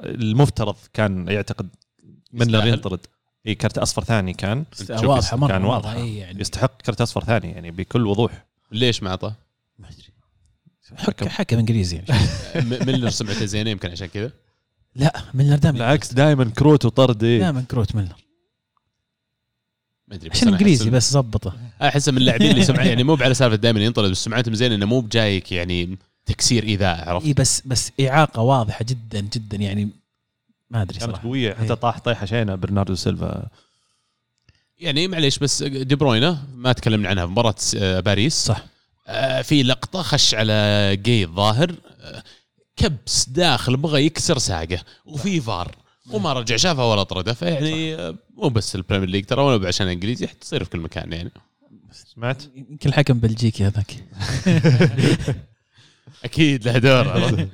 المفترض كان يعتقد ميلنر يستاهل. ينطرد. إي كرت أصفر ثاني كان. واضحه مرة كان. إيه يعني. يستحق كرت أصفر ثاني يعني بكل وضوح. ليش ما أعطاه؟ ما أدري. حكم. حكم إنجليزي يعني. م- ميلنر سمعته زينة يمكن عشان كذا. لا ميلنر دائما. بالعكس دائما كروت وطرد إيه. دائما كروت ميلنر. ما أدري بس عشان إنجليزي أحس- بس زبطه. أحس من اللاعبين اللي سمع يعني مو على سالفة دائما ينطرد بس سمعتهم زين إنه مو بجايك يعني تكسير إيذاء عرفت؟ إي بس بس إعاقة واضحة جدا جدا يعني ما أدري كانت صراحة. قوية حتى. طاح طيحه شينه برناردو سيلفا. يعني معليش بس دي بروينا ما تكلمنا عنها في مباراه آه، باريس. صح. آه، في لقطة خش على جاي الظاهر آه، كبس داخل بغى يكسر ساقه وفي فار وما رجع شافها ولا طرده فيعني مو بس البريمير ليج ترى ولا عشان إنجليزي تصير في كل مكان يعني. سمعت؟ يمكن الحكم بلجيكي هذاك. أكيد له دور.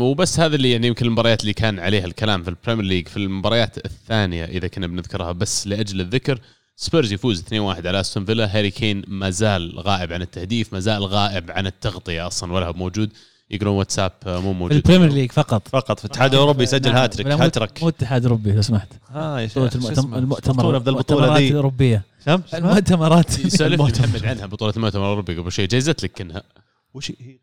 وبس هذا اللي يعني يمكن المباريات اللي كان عليها الكلام في البريمير ليج في المباريات الثانية إذا كنا بنذكرها بس لأجل الذكر سبيرز يفوز 2-1 على استون فيلا هاري كين ما زال غائب عن التهديف ما زال غائب عن التغطية أصلا ولا هو موجود. يقولون واتساب آه، مو في موجود البريمير ليج فقط. فقط في الاتحاد الأوروبي يسجل نعم. هاتريك مو- هاتريك مو اتحاد أوروبي لو سمحت. آه يا شيخ، بطولة شو المؤتمر في البطولة المؤتمرات ذي الأوروبية؟ المؤتمرات. سالفني المؤتمر. محمد عنها بطولة المؤتمر الأوروبي قبل شوي. جايزت لك كنها. وش هي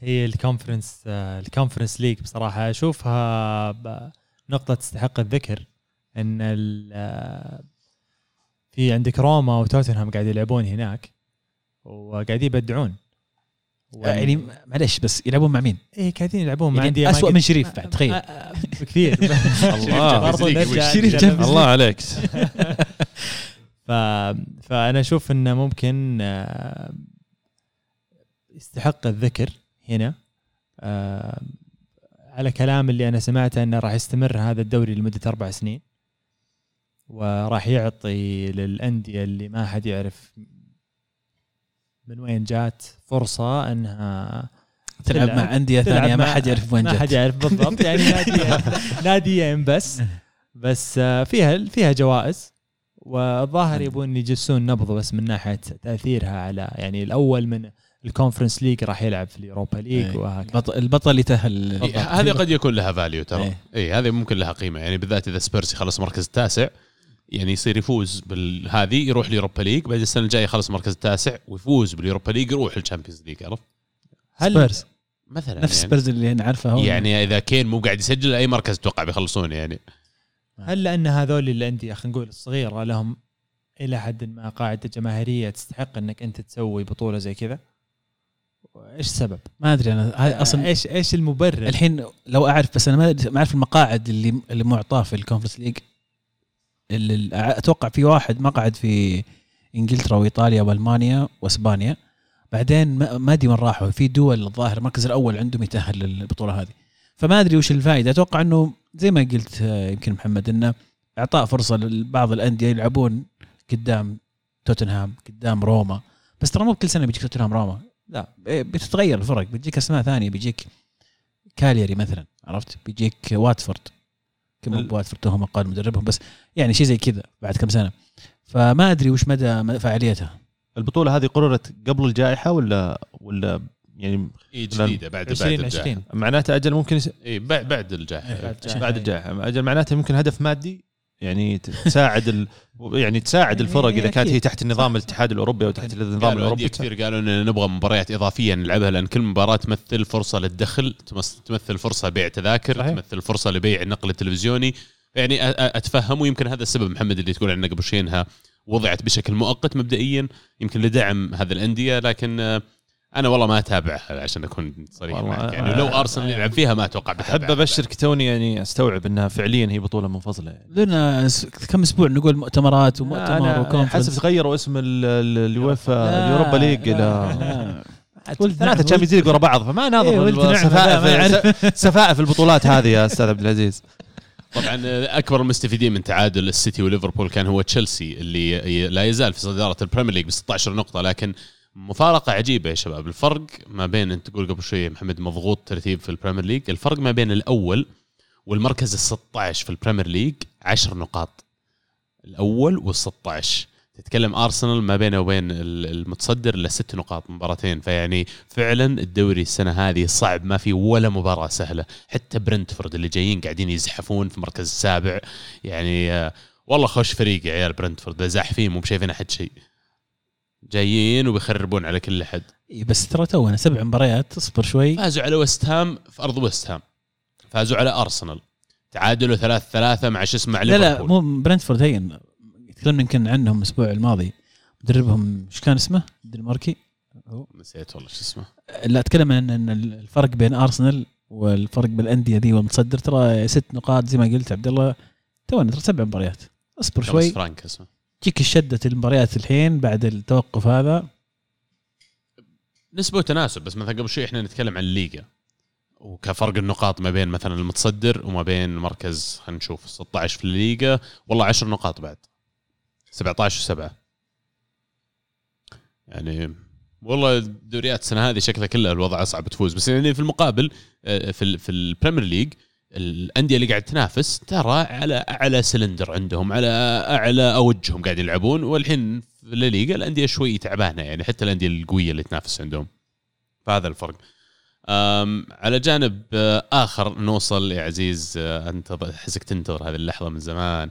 هي الكونفرنس آه، الكونفرنس ليج بصراحة. أشوفها ب- نقطة تستحق الذكر إن ال- آه، في عندك روما وتوتنهام قاعد يلعبون هناك وقاعدين يبدعون. و- يعني معليش بس يلعبون مع مين؟ إيه قاعدين يلعبون مع يعني اسوء من شريف بعد تخيل. آه، آه، بكثير الله. شريف. جنب- الله عليك. ف... فأنا أشوف إنه ممكن آه، يستحق الذكر هنا. آه، على كلام اللي أنا سمعته أنه راح يستمر هذا الدوري لمدة أربع سنين وراح يعطي للأندية اللي ما حد يعرف من وين جات فرصة أنها تلعب مع أندية ثانية ما حد يعرف وين ما حد يعرف بالضبط يعني ناديين ناديين بس. بس آه، فيها فيها جوائز والظاهر يبون يجسون نبض بس من ناحية تأثيرها على يعني الأول من الكونفرنس ليج راح يلعب في اليوروبا ليج إيه. وهكذا. البطل, البطل اللي تاهل إيه، هذه قد يكون لها value ترى. إيه. اي هذه ممكن لها قيمة. يعني بالذات إذا سبيرز يخلص المركز التاسع يعني يصير يفوز بالهذه يروح اليوروبا ليج بعد السنة الجاية يخلص المركز التاسع ويفوز باليوروبا ليج يروح الشامبيونز ليج عرفت؟ هل سبيرز. مثلا نفس يعني. سبيرز اللي نعرفه هو يعني إذا كين مو قاعد يسجل أي مركز أتوقع بيخلصون يعني؟ هل لأن هذول الانديه خلينا نقول الصغيرة لهم إلى حد ما قاعدة جماهيرية تستحق إنك أنت تسوي بطولة زي كذا؟ إيش السبب؟ ما أدري أنا هاي أصلا إيش إيش المبرر؟ الحين لو أعرف بس أنا ما ما أعرف المقاعد اللي اللي معطاه في الكونفرنس ليج. أتوقع في واحد مقعد في إنجلترا وإيطاليا وألمانيا وإسبانيا. بعدين ما ما أدري وين راحوا. في دول الظاهر المركز الأول عندهم يتأهل للبطولة هذه. فما أدري وش الفائده أتوقع إنه زي ما قلت آه، يمكن محمد إنه إعطاء فرصة لبعض الأندية يلعبون قدام توتنهام قدام روما. بس ترى مو بكل سنة بيجيك توتنهام روما. لا إيه، بتتغير الفرق. بتجيك اسماء ثانية بيجيك كالياري مثلا عرفت؟ بيجيك واتفورد. كم واتفورد هم قال مدربهم بس يعني شيء زي كذا بعد كم سنة. فما أدري وش مدى فاعليتها البطولة هذه قررت قبل الجائحة ولا ولا يعني اي جديدة بعد بعد 20 الجائحة. 20 معناته أجل ممكن يس... اي بعد بعد الجائحة. بعد بعد الجائحة. أجل معناته ممكن هدف مادي يعني تساعد ال... يعني تساعد الفرق إذا كانت هي تحت النظام الاتحاد الأوروبي أو تحت النظام الأوروبي. كثير قالوا إن نبغى مباريات إضافية نلعبها لأن كل مباراة تمثل فرصة للدخل تمثل فرصة بيع تذاكر صحيح. تمثل فرصة لبيع النقل التلفزيوني يعني أتفهم ويمكن هذا السبب محمد اللي تقول عنه قبل شوي انها وضعت بشكل مؤقت مبدئيا يمكن لدعم هذه الأندية لكن أنا والله ما أتابعها عشان أكون صريح والله معك. يعني لو أرسنال يلعب فيها ما أتوقع أحب أبشرك توني يعني أستوعب إنها فعليا هي بطولة منفصلة يعني. لنا كم أسبوع نقول مؤتمرات ومؤتمر و conference؟ حسب غيروا اسم ال- ال- اليوفا اليوروبا ليج إلى لا. ثلاثة تشامبيونز ليج ورا بعض فما إيه، ناظر ولد نعمة، سفائف. سفائف البطولات هذه يا أستاذ عبد العزيز. طبعا أكبر المستفيدين من تعادل السيتي وليفربول كان هو تشيلسي اللي لا يزال في صدارة البريمير ليج ب 16 نقطة لكن مفارقة عجيبة يا شباب. الفرق ما بين انت تقول قبل شوي محمد مضغوط ترتيب في البريمير ليج الفرق ما بين الأول والمركز ال 16 في البريمير ليج 10 نقاط. الأول وال 16 تتكلم أرسنال ما بينه وبين ال- المتصدر إلا ست نقاط مباراتين فيعني فعلا الدوري السنة هذه صعب ما في ولا مباراة سهلة. حتى برنتفورد اللي جايين قاعدين يزحفون في مركز السابع يعني آه، والله خوش فريق يا عيال برنتفورد زاحفين مو بشايفين أحد شيء. جايين وبيخربون على كل احد إيه، بس ترى تونا سبع مباريات اصبر شوي. فازوا على ويست هام في أرض ويست هام فازوا على ارسنال تعادلوا ثلاث ثلاثة مع شو اسمه لا لا مو برنتفورد هين. تكلمنا يمكن عنهم الأسبوع الماضي. مدربهم إيش كان اسمه؟ الدنماركي نسيت والله شو اسمه. لا أتكلم عن إن الفرق بين ارسنال والفرق بالأندية ذي والمتصدر. ترى ست نقاط زي ما قلت عبد الله. تونا ترى سبع مباريات. اصبر شوي. فرانك اسمه. تجيك الشده المباريات الحين بعد التوقف هذا. نسبة وتناسب بس مثلا قبل شوي إحنا نتكلم عن الليغا. وكفرق النقاط ما بين مثلا المتصدر وما بين مركز خلينا نشوف 16 في الليغا. والله 10 نقاط بعد. 17 و7 يعني والله الدوريات السنة هذه شكلها كلها الوضع أصعب تفوز. بس يعني في المقابل آه، في في البريمير ليج الأندية اللي قاعد تنافس ترى على أعلى سلندر عندهم على أعلى أوجهم قاعد يلعبون والحين في الليغا الأندية شوي تعبانة يعني حتى الأندية القوية اللي تنافس عندهم. فهذا الفرق. على جانب آخر نوصل يا عزيز آه، أنت احسك تنتظر هذه اللحظة من زمان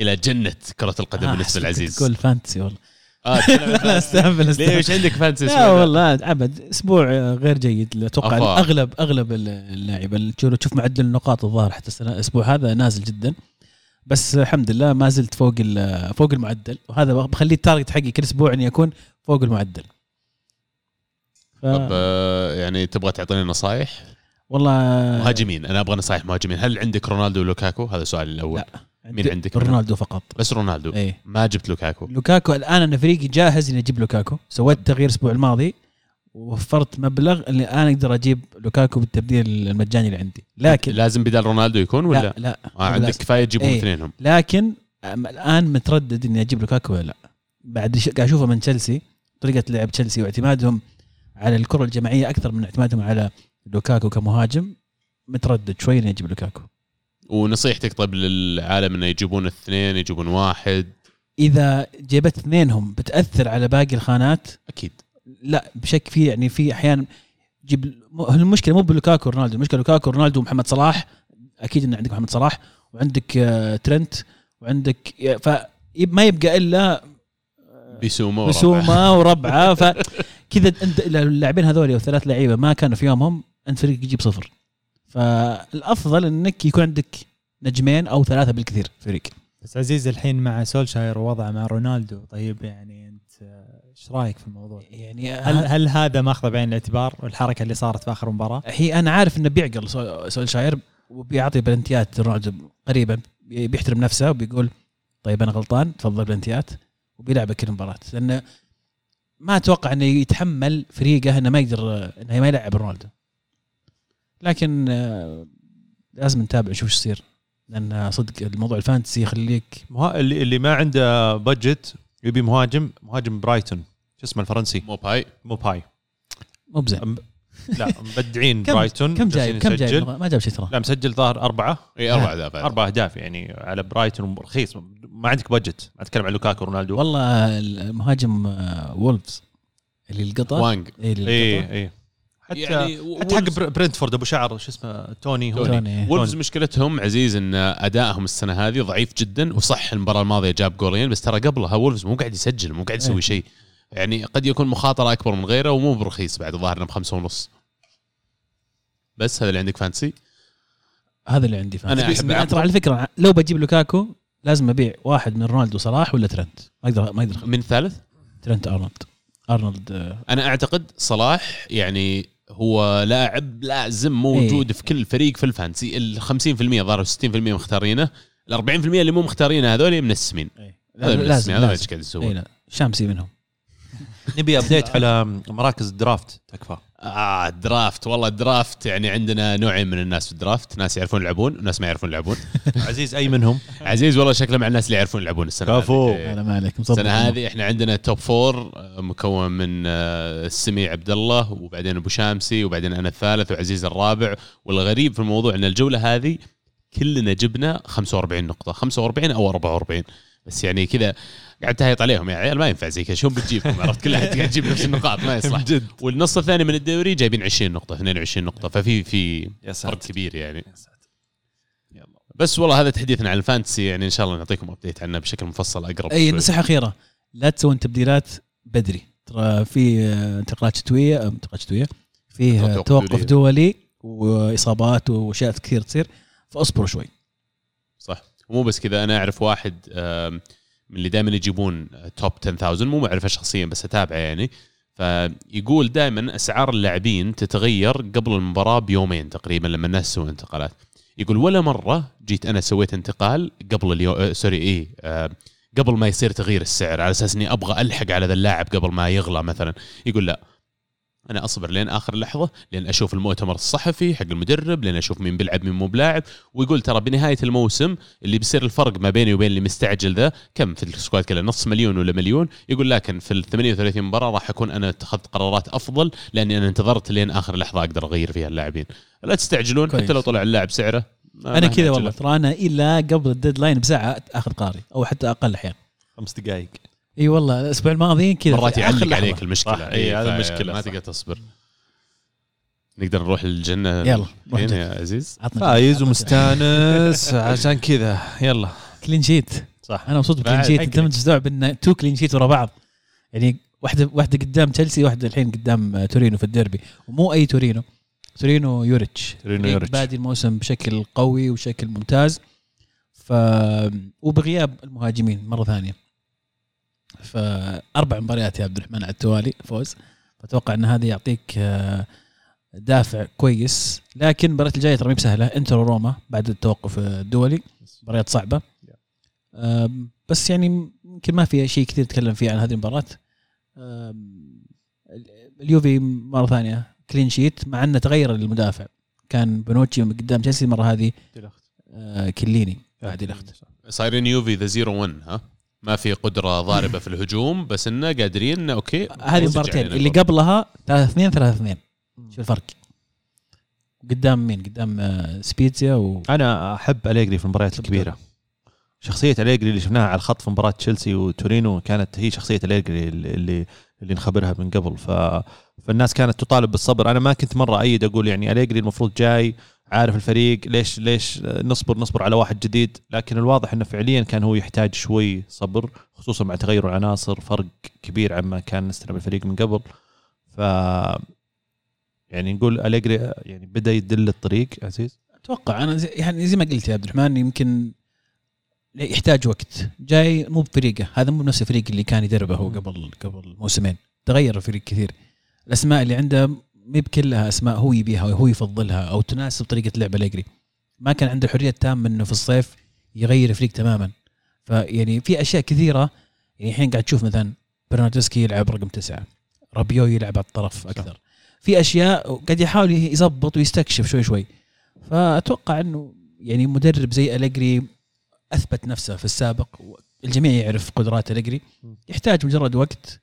إلى جنة كرة القدم آه، بالنسبة للعزيز تقول فانتسي والله. آه لا. استهبل استهبل. إيش عندك fantasy لا؟ والله أبد. أسبوع غير جيد أتوقع. اغلب أغلب اللاعب. تشوف معدل النقاط الظاهر حتى الأسبوع هذا نازل جدا. بس الحمد لله ما زلت فوق فوق المعدل. وهذا بخليه ال target حقي كل أسبوع إني أكون فوق المعدل. ف... طب آه، يعني تبغى تعطيني نصائح والله مهاجمين. أنا أبغى نصائح مهاجمين. هل عندك رونالدو ولوكاكو؟ هذا سؤالي الأول. لا. مين عندك؟ رونالدو فقط. بس رونالدو. إيه. ما جبت لوكاكو. لوكاكو الآن أنا فريقي جاهز إني أجيب لوكاكو. سويت تغيير الأسبوع الماضي ووفرت مبلغ اللي أنا أقدر أجيب لوكاكو بالتبديل المجاني اللي عندي. لكن لازم بدال رونالدو يكون ولا؟ لا. لا آه عندك. كفاية تجيبهم إيه. اثنينهم. لكن الآن متردد إني أجيب لوكاكو ولا لا. بعد قاعد أشوفه من تشيلسي طريقة لعب تشيلسي واعتمادهم على الكرة الجماعية أكثر من اعتمادهم على لوكاكو كمهاجم متردد شوي إني أجيب لوكاكو. ونصيحتك طيب للعالم إنه يجيبون اثنين يجيبون واحد؟ إذا جيبت اثنينهم بتأثر على باقي الخانات؟ أكيد. لا بشك في يعني في أحيانا جيب المشكلة مو بلوكاكو ورونالدو المشكلة لوكاكو ورونالدو ومحمد صلاح. أكيد إن عندك محمد صلاح وعندك آه، ترنت وعندك فما يبقى إلا بيسوما وربعة. بسومه وربعة. فكذا أنت اللاعبين هذول أو ثلاث لعيبة ما كانوا في يومهم أنت فريقك يجيب صفر. فالأفضل إنك يكون عندك نجمين أو ثلاثة بالكثير فريق بس عزيز الحين مع سولشاير ووضعه مع رونالدو طيب يعني أنت إيش رأيك في الموضوع؟ يعني هل هل هذا ماخذه بعين الاعتبار والحركة اللي صارت في آخر مباراة؟ هي أنا عارف إنه بيعقل سول- سولشاير وبيعطي penalties رونالدو قريبا بي- بيحترم نفسه وبيقول طيب أنا غلطان تفضل penalties وبيلعب كل مباراة لأنه ما أتوقع إنه يتحمل فريقه إنه ما يقدر إنه ما يلعب رونالدو لكن آه، لازم نتابع نشوف إيش يصير. لأن صدق الموضوع ال fantasy يخليك مها... اللي اللي ما عنده budget يبي مهاجم مهاجم برايتون. شو اسمه الفرنسي؟ موباي. موباي. مو بزين. أم- لا مبدعين برايتون. كم جايب جالسين كم جايب يسجل. ما جاب شيء ترى. لا مسجل ظاهر أربعة. إي أربع اهداف أربع أهداف يعني على برايتون رخيص. ما عندك budget ما أتكلم عن لوكاكو رونالدو والله المهاجم آه، وولفز. اللي القطة. هوانج إيه اللي اي القطة. اي حتى يعني حتى حق برنتفورد أبو شعر شو اسمه توني هو. توني. وولفز مشكلتهم عزيز إن أدائهم السنة هذه ضعيف جدا وصح المباراة الماضية جاب جولين بس ترى قبلها وولفز مو قاعد يسجل مو قاعد يسوي إيه. شيء. يعني قد يكون مخاطرة أكبر من غيره ومو برخيص بعد ظاهرنا بخمسة ونص. بس هذا اللي عندك fantasy هذا اللي عندي fantasy أنا أحب أنا ترى على فكرة لو بجيب لوكاكو لازم أبيع واحد من رونالدو صلاح ولا ترنت؟ ما أقدر ما أقدر من ثالث؟ ترنت أرنولد. أرنولد آه، أنا أعتقد صلاح يعني هو لاعب لازم موجود إيه. في كل فريق في ال fantasy ال 50% ظهر 60% مختارينه. ال 40% اللي مو مختارينه هذول منسمين منسمين لازم هذا إيش لازم. قاعد إيه يسوون لا. شامسي منهم. نبي update على مراكز ال draft تكفى. آه ال draft. والله ال draft يعني عندنا نوعين من الناس في ال draft. ناس يعرفون يلعبون وناس ما يعرفون يلعبون. عزيز أي منهم؟ عزيز والله شكله مع الناس اللي يعرفون يلعبون السنة كفو. هذه. أنا ما عليك السنة هذه إحنا عندنا top four آه، مكون من آه، السمي عبد الله وبعدين أبو شامسي وبعدين أنا الثالث وعزيز الرابع. والغريب في الموضوع إن الجولة هذه كلنا جبنا 45 نقطة 45 أو 44 بس يعني كذا قاعد تهيط عليهم يا عيال ما ينفع زي كذا. شلون بتجيبهم عرفت؟ كل احد قاعد يجيب نفس النقاط ما يصلح. جد. والنص الثاني من الدوري جايبين 20 نقطة 22 نقطة. ففي في يا فرق كبير يعني. يا ساتر. يلا. بس والله هذا تحديثنا عن ال fantasy يعني إن شاء الله نعطيكم update عنه بشكل مفصل أقرب أي. نصيحه أخيرة. لا تسوون تبديلات بدري. ترى في انتقالات شتوية انتقالات شتوية. فيه توقف دولي. وإصابات واشياء كثير تصير. فاصبروا شوي. صح. ومو بس كذا أنا أعرف واحد من اللي دائما يجيبون top 10000 مو معرفة شخصيا بس أتابعه يعني. فيقول دائما أسعار اللاعبين تتغير قبل المباراة بيومين تقريبا لما الناس تسوي انتقالات. يقول ولا مرة جيت أنا سويت انتقال قبل اليوم آه sorry إيه آه قبل ما يصير تغيير السعر على أساس إني أبغى ألحق على ذا اللاعب قبل ما يغلى مثلا. يقول لا. أنا أصبر لين آخر لحظة لين أشوف المؤتمر الصحفي حق المدرب لين أشوف مين بيلعب مين مو بلاعب ويقول ترى بنهاية الموسم اللي بيصير الفرق ما بيني وبين اللي مستعجل ذا كم في ال squad كله نص مليون ولا مليون يقول لكن في ال 38 مباراة راح أكون أنا اتخذت قرارات أفضل لأني أنا انتظرت لين آخر لحظة أقدر أغير فيها اللاعبين لا تستعجلون كويس. حتى لو طلع اللاعب سعره أنا كذا. والله ترى أنا إلا قبل ال deadline بساعة آخذ قراري أو حتى أقل أحيانا خمس دقائق إي والله الأسبوع الماضي كذا. مرات يعلق لحظة. عليك المشكلة. إيه، إيه، هذا المشكلة، ما. تقدر تصبر. نقدر نروح للجنة. يلا هنا الجنة. يا عزيز؟ فايز. ومستانس. عشان كذا يلا. clean sheet. صح. أنا مبسوط ب clean sheet. انت ما تستوعب إن two clean sheet ورا بعض. يعني واحدة واحدة قدام تشيلسي واحدة الحين قدام تورينو في الديربي. ومو أي تورينو. تورينو يوريتش. تورينو فريق يوريتش. بادي الموسم بشكل قوي وبشكل ممتاز. ف وبغياب المهاجمين مرة ثانية. فاربع مباريات يا عبد الرحمن على التوالي فوز. فأتوقع إن هذا يعطيك آه، دافع كويس. لكن المباريات الجاية ترى بسهلة. إنتر وروما بعد التوقف الدولي. مباريات صعبة. بس يعني يمكن ما في شيء كثير نتكلم فيه عن هذه المباراة. اليوفي مرة ثانية كلين شيت مع إنه تغير المدافع. كان بونوتشي قدام تشيلسي المره هذه آه، كليني بعد الاخت صايرين يوفي ذا زيرو 1 ها؟ ما في قدرة ضاربة في الهجوم بس إنه قادرين إنه okay هذه المباراتين اللي. قبلها 3 2 3 2 شوف الفرق. قدام مين؟ قدام آه، سبيتزيا و أنا أحب أليجري في المباريات الكبيرة. شخصية أليجري اللي شفناها على الخط في مباراة تشيلسي وتورينو كانت هي شخصية أليجري اللي اللي, اللي نخبرها من قبل. ف فالناس كانت تطالب بالصبر. أنا ما كنت مرة أيد أقول يعني أليجري المفروض جاي عارف الفريق ليش ليش نصبر نصبر على واحد جديد؟ لكن الواضح إنه فعليا كان هو يحتاج شوي صبر خصوصا مع تغير العناصر فرق كبير عما كان نستلم الفريق من قبل. ف يعني نقول أليجري يعني بدأ يدل الطريق عزيز؟ أتوقع أنا زي يعني زي ما قلت يا عبد الرحمن يمكن يحتاج وقت. جاي مو بفريقه هذا مو نفس الفريق اللي كان يدربه هو قبل قبل موسمين. تغير الفريق كثير. الأسماء اللي عنده مي بكلها أسماء هو يبيها وهو يفضلها أو تناسب طريقه لعب اليجري ما كان عنده الحريه التامه إنه في الصيف يغير الفريق تماما. فيعني في أشياء كثيرة يعني الحين قاعد تشوف مثلا برناردسكي يلعب رقم تسعة رابيو يلعب على الطرف أكثر. في أشياء قاعد يحاول يظبط ويستكشف شوي شوي. فأتوقع إنه يعني مدرب زي اليجري أثبت نفسه في السابق الجميع يعرف قدرات اليجري يحتاج مجرد وقت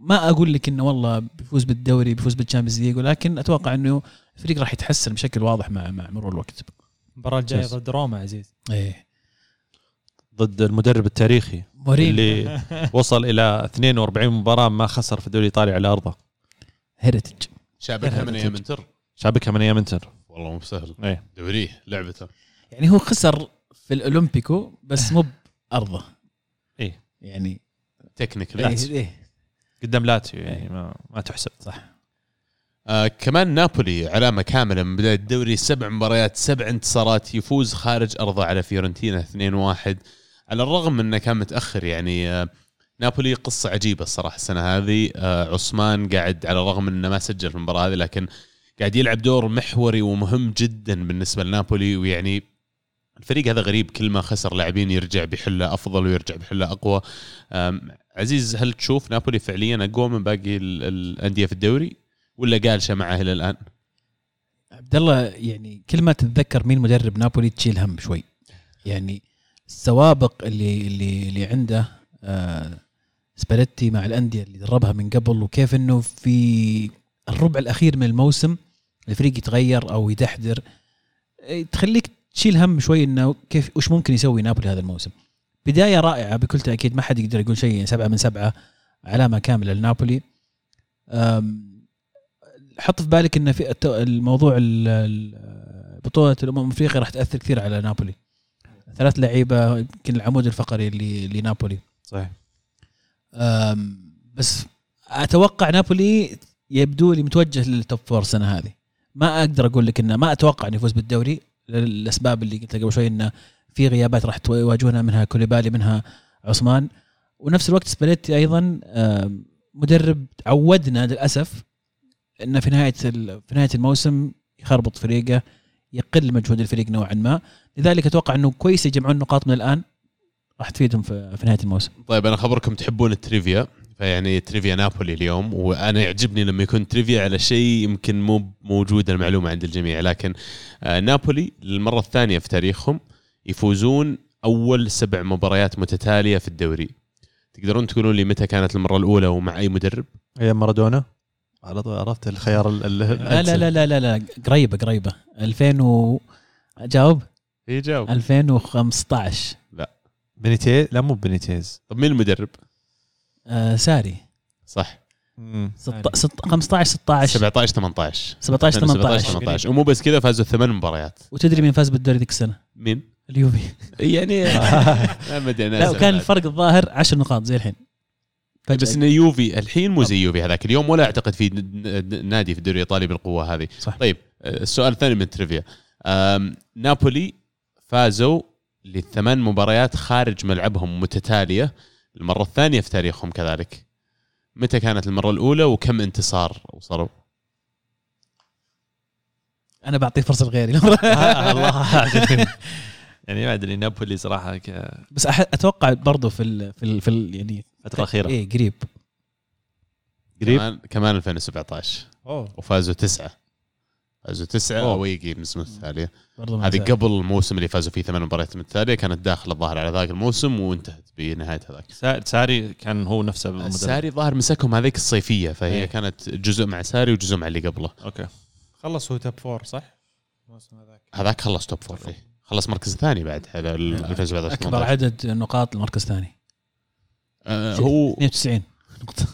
ما أقول لك إنه والله بيفوز بالدوري بيفوز بال Champions League ولكن أتوقع إنه الفريق راح يتحسن بشكل واضح مع مع مرور الوقت. المباراة الجاية. ضد روما عزيز. إيه. ضد المدرب التاريخي مورينيو اللي وصل إلى 42 مباراة ما خسر في الدوري الايطالي على أرضه. هي ريتها شابكها من أيام انتر شابكها من أيام انتر والله مو بسهل. إيه. دوريه لعبته. يعني هو خسر في الأولمبيكو بس مو بأرضه. إيه. يعني technically إيه إيه. قدام لاتسيو يعني ما ما تحسب. صح. آه كمان نابولي علامة كاملة من بداية الدوري سبع مباريات سبع انتصارات يفوز خارج أرضه على فيورنتينا 2-1 على الرغم من أنه كان متأخر يعني آه نابولي قصة عجيبة الصراحة السنة هذه. آه أوسيمين قاعد على الرغم من أنه ما سجل في المباراة هذه لكن قاعد يلعب دور محوري ومهم جدا بالنسبة لنابولي. ويعني الفريق هذا غريب كل ما خسر لاعبين يرجع بحلة أفضل ويرجع بحلة أقوى. عزيز هل تشوف نابولي فعليا أقوى من باقي ال- الأندية في الدوري ولا قالشة معه إلى الآن؟ عبد الله يعني كل ما تتذكر مين مدرب نابولي تشيل هم شوي يعني السوابق اللي اللي اللي عنده آه سباليتي مع الأندية اللي دربها من قبل وكيف إنه في الربع الأخير من الموسم الفريق يتغير أو يدحدر إيه، تخليك تشيل هم شوي إنه كيف وش ممكن يسوي نابولي هذا الموسم بداية رائعة بكل تأكيد ما حد يقدر يقول شيء يعني سبعة من سبعة علامة كاملة لنابولي. حط في بالك إن في الموضوع ال- ال- بطولة الأمم الأفريقية راح تأثر كثير على نابولي. ثلاث لعيبة يمكن العمود الفقري لنابولي. صحيح. بس أتوقع نابولي يبدو لي متوجه لل top four السنة هذه. ما أقدر أقول لك إنه ما أتوقع إنه يفوز بالدوري للأسباب اللي قلت قبل شوي إنه في غيابات راح تواجهنا منها كوليبالي منها أوسيمين. ونفس الوقت سباليتي أيضا مدرب عودنا للأسف إنه في نهاية في نهاية الموسم يخربط فريقه يقل مجهود الفريق نوعا ما. لذلك أتوقع إنه كويس يجمعون نقاط من الآن راح تفيدهم في, في نهاية الموسم. طيب أنا خبركم تحبون التريفيا فيعني تريفيا نابولي اليوم. وأنا يعجبني لما يكون تريفيا على شيء يمكن مو موجود المعلومة عند الجميع لكن آه نابولي للمرة الثانية في تاريخهم يفوزون أول سبع مباريات متتالية في الدوري. تقدرون تقولون لي متى كانت المرة الأولى ومع أي مدرب؟ أيام مارادونا؟ على طول عرفت الخيار ال- لا لا لا لا لا, لا. قريبة قريبة. 2000 و جاوب. اي جاوب. 2015 بنيتيز؟ لا مو بنيتيز. طب مين المدرب؟ آه ساري. صح. ست... ست... 15 16 17 18 17 18 18 ومو بس كذا فازوا ثمان مباريات. وتدري مين فاز بالدوري ذيك السنة؟ مين؟ اليوفي. يعني لا ما لا وكان الفرق الظاهر 10 نقاط زي الحين. فجأة بس إنه يوفي الحين مو زي يوفي هذاك اليوم ولا أعتقد في نادي في الدوري الإيطالي بالقوة هذه. صح. طيب آه، السؤال الثاني من التريفيا آم، نابولي فازوا للثمان مباريات خارج ملعبهم متتالية. المرة الثانية في تاريخهم كذلك. متى كانت المرة الأولى وكم انتصار وصلوا أنا بعطيه فرصة لغيري الله. يعني ما أدري نابولي صراحة ك- بس أح- أتوقع برضه في ال... في ال... في ال... يعني الفترة الاخيره إيه قريب. قريب؟ كمان كمان 2017 أوه. وفازوا تسعة. فازوا تسعة. away games متتاليه برضه هذه. قبل الموسم اللي فازوا فيه ثمان مباريات متتاليه كانت داخل الظاهر على ذاك الموسم وانتهت بنهاية هذاك. سا- ساري كان هو نفسه المدرب ساري ظاهر مسكهم هذيك الصيفية فهي إيه. كانت جزء مع ساري وجزء مع اللي قبله. أوكي. خلص هو top four صح؟ الموسم هذاك. هذاك خلص top four فيه خلص مركز ثاني بعد على ال 2017 أكبر 18. عدد نقاط المركز الثاني. آه، هو 92 نقطة.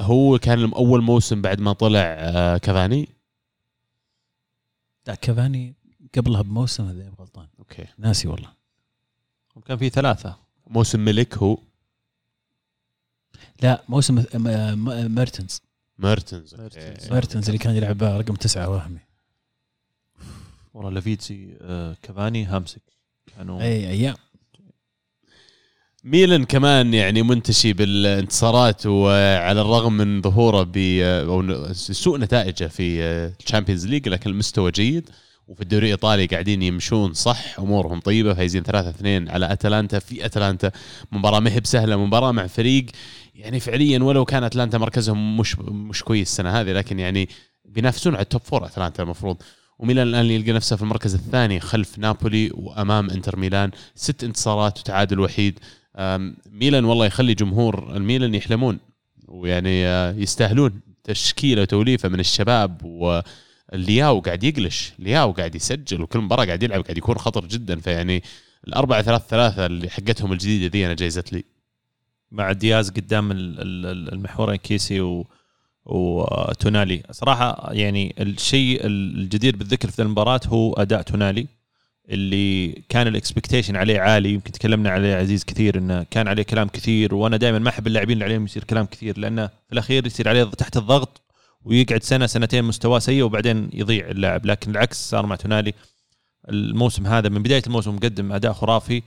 هو كان أول موسم بعد ما طلع آه، كافاني. لا كافاني قبلها بموسم إذا ماني غلطان أوكي. ناسي والله. كان في ثلاثة. موسم ملك هو؟ لا موسم م- م- ميرتنز. ميرتنز ميرتنز. ميرتنز اللي كان يلعب رقم تسعة وهمي. والله لافيتسي آه، كافاني هامسيك. كانوا أي أيام ميلان كمان يعني منتشي بالانتصارات وعلى الرغم من ظهوره ب أو سوء نتائجه في ال Champions League لكن المستوى جيد وفي الدوري الإيطالي قاعدين يمشون صح أمورهم طيبة فايزين 3 2 على أتلانتا. في أتلانتا مباراة ما هي بسهلة مباراة مع فريق يعني فعليا ولو كان أتلانتا مركزهم مش مش كويس السنة هذه لكن يعني بينافسون على ال top four أتلانتا المفروض. وميلان الآن يلقى نفسه في المركز الثاني خلف نابولي وأمام إنتر ميلان. ست انتصارات وتعادل وحيد. ميلان والله يخلي جمهور الميلان يحلمون ويعني آه، يستاهلون تشكيلة وتوليفة من الشباب واللياو قاعد يقلش لياو قاعد يسجل وكل مباراة قاعد يلعب قاعد يكون خطر جدا. فيعني الأربعة ثلاث ثلاثة اللي حقتهم الجديدة دي أنا جايزت لي. مع دياز قدام ال- ال- ال- المحورين كيسي و وتونالي. صراحة يعني الشيء الجدير بالذكر في المباراة هو أداء تونالي اللي كان ال expectation عليه عالي. يمكن تكلمنا عليه عزيز كثير إنه كان عليه كلام كثير وأنا دائما ما أحب اللاعبين اللي عليهم يصير كلام كثير لأنه في الأخير يصير عليه تحت الضغط ويقعد سنة سنتين مستواه سيء وبعدين يضيع اللاعب. لكن العكس صار مع تونالي. الموسم هذا من بداية الموسم مقدم أداء خرافي.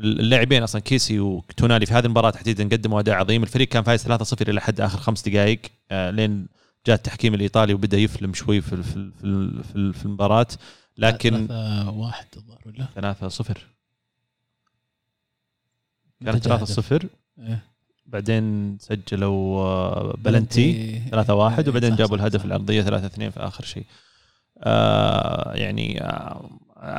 اللاعبين أصلا كيسي وتونالي في هذه المباراة تحديدا قدموا أداء عظيم. الفريق كان فايز 3-0 إلى حد آخر خمس دقائق. آه، لين جاء التحكيم الإيطالي وبدأ يفلم شوي في في في, في, المباراة. لكن ثلاثة واحد الظاهر ولا؟ 3 0 متى كانت جاء 3 هدف؟ 0 إيه. بعدين سجلوا آه، بلنتي 3 1 إيه، وبعدين جابوا الهدف صح. الأرضية 3 2 في آخر شيء. آه يعني آه،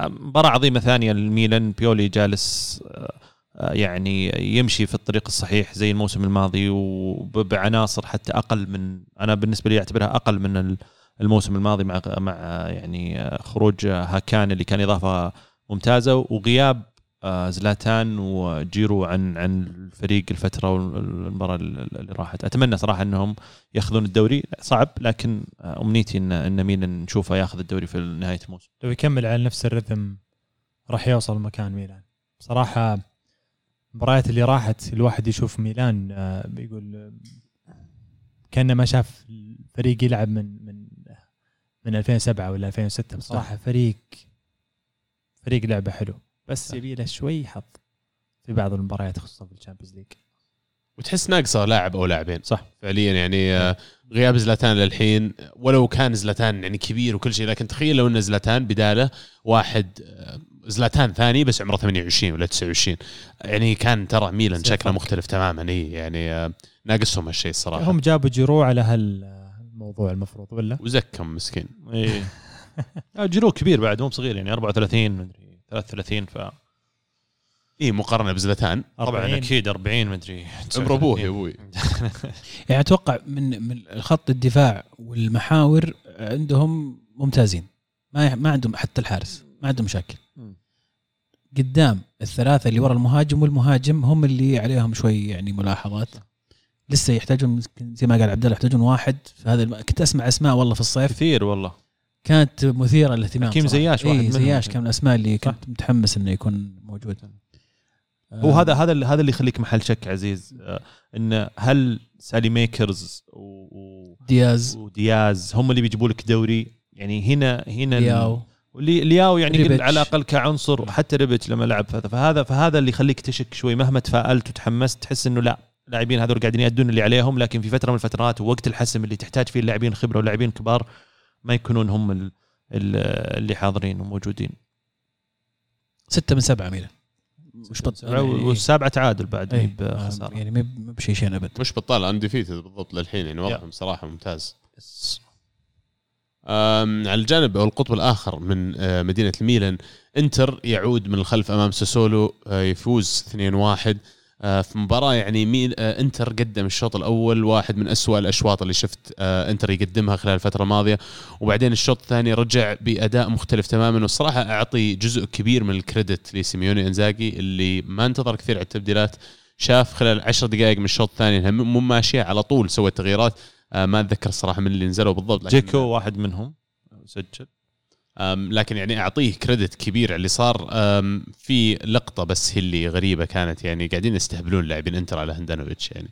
مباراة عظيمة ثانية للميلان. بيولي جالس آه، آه، يعني يمشي في الطريق الصحيح زي الموسم الماضي وبعناصر حتى أقل من أنا بالنسبة لي أعتبرها أقل من ال- الموسم الماضي مع مع يعني آه، خروج هاكان اللي كان إضافة ممتازة وغياب زلاتان وجيرو عن عن الفريق الفترة والمباراة اللي راحت. أتمنى صراحة إنهم يأخذون الدوري. صعب لكن آه، أمنيتي إن إن ميلان نشوفه يأخذ الدوري في نهاية الموسم. لو يكمل على نفس الرذم راح يوصل مكان ميلان. بصراحة المباريات اللي راحت الواحد يشوف ميلان آه، بيقول آه، كأنه ما شاف الفريق يلعب من من من 2007 ولا 2006 بصراحة فريق فريق لعبة حلو. بس يبي له شوي حظ في بعض المباريات خصوصا في ال Champions League. وتحس ناقصه لاعب أو لاعبين. صح. فعليا يعني آه، غياب زلاتان للحين ولو كان زلاتان يعني كبير وكل شيء لكن تخيل لو إن زلاتان بداله واحد آه، زلاتان ثاني بس عمره 28 ولا 29 يعني كان ترى ميلان شكله. مختلف تماما. اي يعني آه، ناقصهم هالشيء الصراحه هم جابوا جيرو على هالموضوع المفروض ولا؟ وزكم مسكين. آه، جيرو كبير بعد مو بصغير يعني 34 مدري 33 ف اي مقارنة بزلاتان طبعا 40. أكيد 40 مدري عمر أبوه يا أبوي. يعني أتوقع من من خط الدفاع والمحاور عندهم ممتازين. ما ما عندهم حتى الحارس ما عندهم مشاكل. قدام الثلاثة اللي ورا المهاجم والمهاجم هم اللي عليهم شوي يعني ملاحظات. لسه يحتاجون زي ما قال عبد الله يحتاجون واحد. في هذا الم... كنت أسمع أسماء والله في الصيف. كثير والله. كانت مثيرة للاهتمام حكيم. زياش واحد إيه. زياش كان من الأسماء اللي كنت متحمس إنه يكون موجود. هو هذا هذا اللي- هذا اللي يخليك محل شك عزيز. آه، انه هل سالي ميكرز و- دياز. ودياز هم اللي بيجيبوا لك دوري؟ يعني هنا هنا لياو. لياو يعني قل. على الأقل كعنصر وحتى ريبيتش لما لعب فهذا فهذا اللي يخليك تشك شوي. مهما تفائلت وتحمست تحس إنه لا اللاعبين هذول قاعدين يأدون اللي عليهم. لكن في فترة من الفترات ووقت الحسم اللي تحتاج فيه اللاعبين خبرة ولاعبين كبار ما يكونون هم ال- ال- اللي حاضرين وموجودين. ستة من سبعة ميلان. مش بط... والسابعة تعادل بعد إيه. مي بخسارة. يعني مي بشيء شيء أبد. مش بطال undefeated بالضبط للحين يعني وضعهم صراحة ممتاز. أم، على الجانب أو القطب الآخر من آه، مدينة الميلان إنتر يعود من الخلف أمام ساسولو آه، يفوز 2-1 آه، في مباراة يعني ميل آه، انتر قدم الشوط الأول واحد من أسوأ الأشواط اللي شفت آه، انتر يقدمها خلال الفترة الماضية. وبعدين الشوط الثاني رجع بأداء مختلف تماما. والصراحه أعطي جزء كبير من ال credit لسيموني إنزاجي اللي ما انتظر كثير على التبديلات. شاف خلال عشر دقائق من الشوط الثاني مو ماشية على طول سوى تغييرات. آه، ما أتذكر الصراحه من اللي نزلوا بالضبط جيكو واحد منهم سجل. لكن يعني أعطيه credit كبير على اللي صار في لقطة بس هي اللي غريبة كانت يعني قاعدين يستهبلون لاعبين انتر على هندانوفيتش يعني.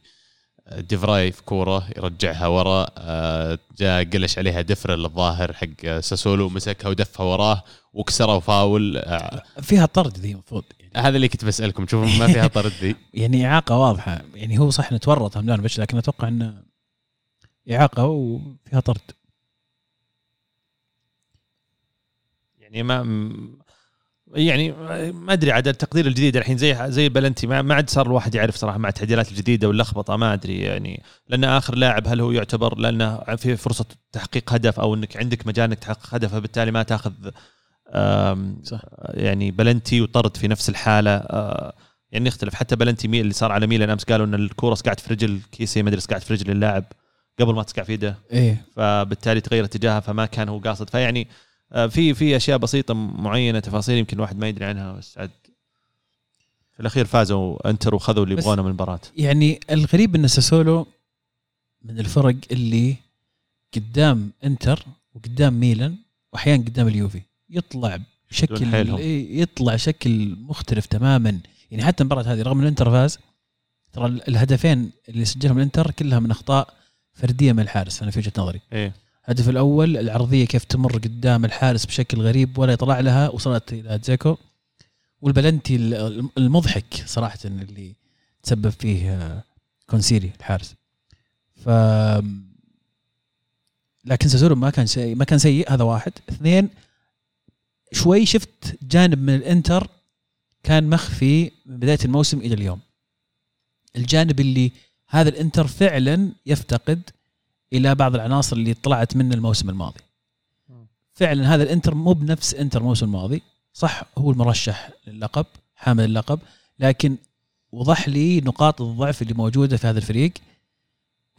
ديفراي في كورة يرجعها ورا أه، جاء قلش عليها دفرل الظاهر حق ساسولو مسكها ودفها وراه وكسره فاول. أه، فيها طرد ذي المفروض يعني, هذا اللي كنت بسألكم تشوفون ما فيها طرد ذي؟ يعني إعاقة واضحة. يعني هو صح إنه تورط لكن أتوقع إنه إعاقة وفيها طرد. يعني ما يعني ما أدري عاد التقدير الجديد الحين زي زي بلنتي ما, ما عاد صار الواحد يعرف صراحة مع التعديلات الجديدة واللخبطة ما أدري يعني لأن آخر لاعب هل هو يعتبر لأنه في فرصة تحقيق هدف أو إنك عندك مجال إنك تحقق هدف فبالتالي ما تأخذ صح. يعني بلنتي وطرد في نفس الحالة آه، يعني يختلف. حتى بلنتي مي اللي صار على ميلان أمس قالوا إن الكورة سقعت في رجل كيسي ما أدري سقعت في رجل اللاعب قبل ما تسقع في يده إيه. فبالتالي تغير اتجاهها فما كان هو قاصد. فيعني آه، في في أشياء بسيطة معينة تفاصيل يمكن الواحد ما يدري عنها بس عاد في الأخير فازوا انتر وخذوا اللي يبغونه من المباراة. يعني الغريب إن ساسولو من الفرق اللي قدام انتر وقدام ميلان وأحيانا قدام اليوفي يطلع بشكل. إيه، يطلع شكل مختلف تماما. يعني حتى المباراه هذه رغم إن الانتر فاز ترى ال- الهدفين اللي سجلهم الانتر كلها من أخطاء فردية من الحارس أنا في وجهة نظري. إيه. الهدف الأول العرضية كيف تمر قدام الحارس بشكل غريب ولا يطلع لها وصلت إلى جيكو والبلنتي ال- المضحك صراحة اللي تسبب فيه آه، كونسيلي الحارس. ف لكن ساسولو ما كان سيء ما كان سيء هذا واحد. اثنين شوي شفت جانب من الإنتر كان مخفي من بداية الموسم إلى اليوم. الجانب اللي هذا الإنتر فعلا يفتقد إلى بعض العناصر اللي طلعت من الموسم الماضي. فعلا هذا الإنتر مو بنفس إنتر الموسم الماضي. صح هو المرشح للقب حامل اللقب لكن وضح لي نقاط الضعف اللي موجودة في هذا الفريق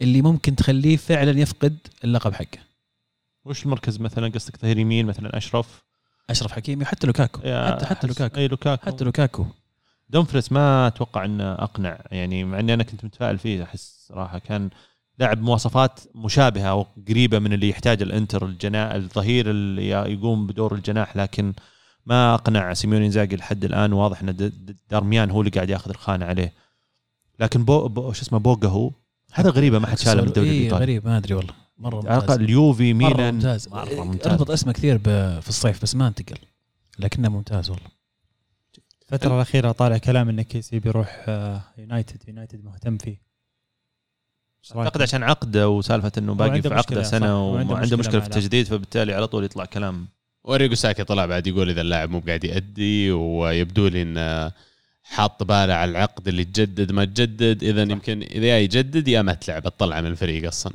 اللي ممكن تخليه فعلا يفقد اللقب حقه. وش المركز مثلا؟ قصدك ظهير يمين مثلا أشرف؟ أشرف حكيمي وحتى لوكاكو. حتى حتى لوكاكو. أي لوكاكو. حتى لوكاكو. دومفريس ما أتوقع إنه أقنع يعني مع إني أنا كنت متفائل فيه أحس صراحة كان لاعب مواصفات مشابهة أو قريبة من اللي يحتاج الإنتر الجناح الظهير اللي يقوم بدور الجناح لكن ما أقنع سيميوني إنزاجي لحد الآن. واضح إن دارميان هو اللي قاعد ياخذ الخانة عليه. لكن بو, بو شو اسمه بوجا هو؟ هذا غريبه ما حد شاله من الدوري إيه الإيطالي. غريب ما أدري والله. مرة على ممتاز. الاقل اليوفي مرة ميلان. ممتاز. مرة ممتاز. ربط اسمه كثير ب- في الصيف بس ما أنتقل. لكنه ممتاز والله. الفترة الأخيرة طالع كلام إن كيسي بيروح آه، يونايتد. يونايتد مهتم فيه؟ أعتقد عشان عقده وسالفة إنه باقي في عقده مشكلة،. سنه وعنده مشكلة مشكلة مع في التجديد فبالتالي على طول يطلع كلام. أريجو ساكي طلع بعد يقول إذا اللاعب مو قاعد يأدي ويبدو لي انه حاط باله على العقد اللي تجدد ما تجدد اذا يمكن إذا يا يجدد يا ما تلعب تطلع من الفريق أصلا.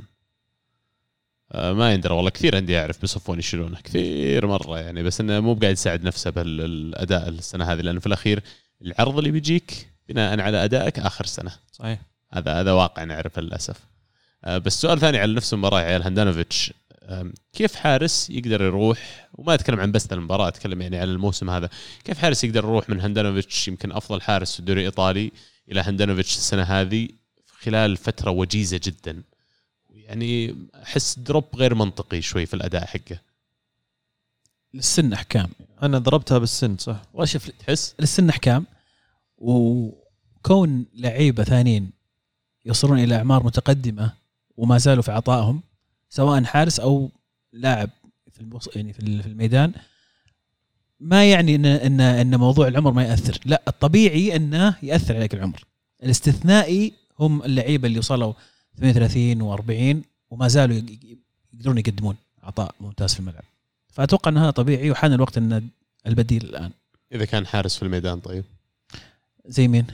آه، ما يندرى والله كثير عندي أعرف بيصفون يشيلونه كثير مرة يعني بس إنه مو قاعد يساعد نفسه بالاداء السنة هذه لأنه في الأخير العرض اللي بيجيك بناء على أدائك آخر سنة. صحيح. هذا هذا واقع نعرفه للأسف. آه، بس سؤال ثاني على نفس المباراة يا عيال هاندانوفيتش آم، كيف حارس يقدر يروح؟ وما أتكلم عن بس المباراة أتكلم يعني على الموسم هذا. كيف حارس يقدر يروح من هاندانوفيتش يمكن أفضل حارس في الدوري الإيطالي إلى هاندانوفيتش السنة هذه خلال فترة وجيزة جدا؟ يعني أحس drop غير منطقي شوي في الأداء حقه. للسن أحكام. أنا ضربتها بالسن صح؟ والله شوف تحس؟ للسن أحكام. وكون لعيبة ثانيين يوصلون إلى أعمار متقدمة وما زالوا في عطائهم سواء حارس أو لاعب في المص... يعني في ال- في الميدان. ما يعني ان ان إن موضوع العمر ما يأثر. لا الطبيعي إنه يأثر عليك العمر. الاستثنائي هم اللعيبة اللي وصلوا 38 و40 وما زالوا يق- يق- يقدرون يقدمون عطاء ممتاز في الملعب. فأتوقع ان هذا طبيعي وحان الوقت إن البديل الآن. إذا كان حارس في الميدان طيب. زي مين؟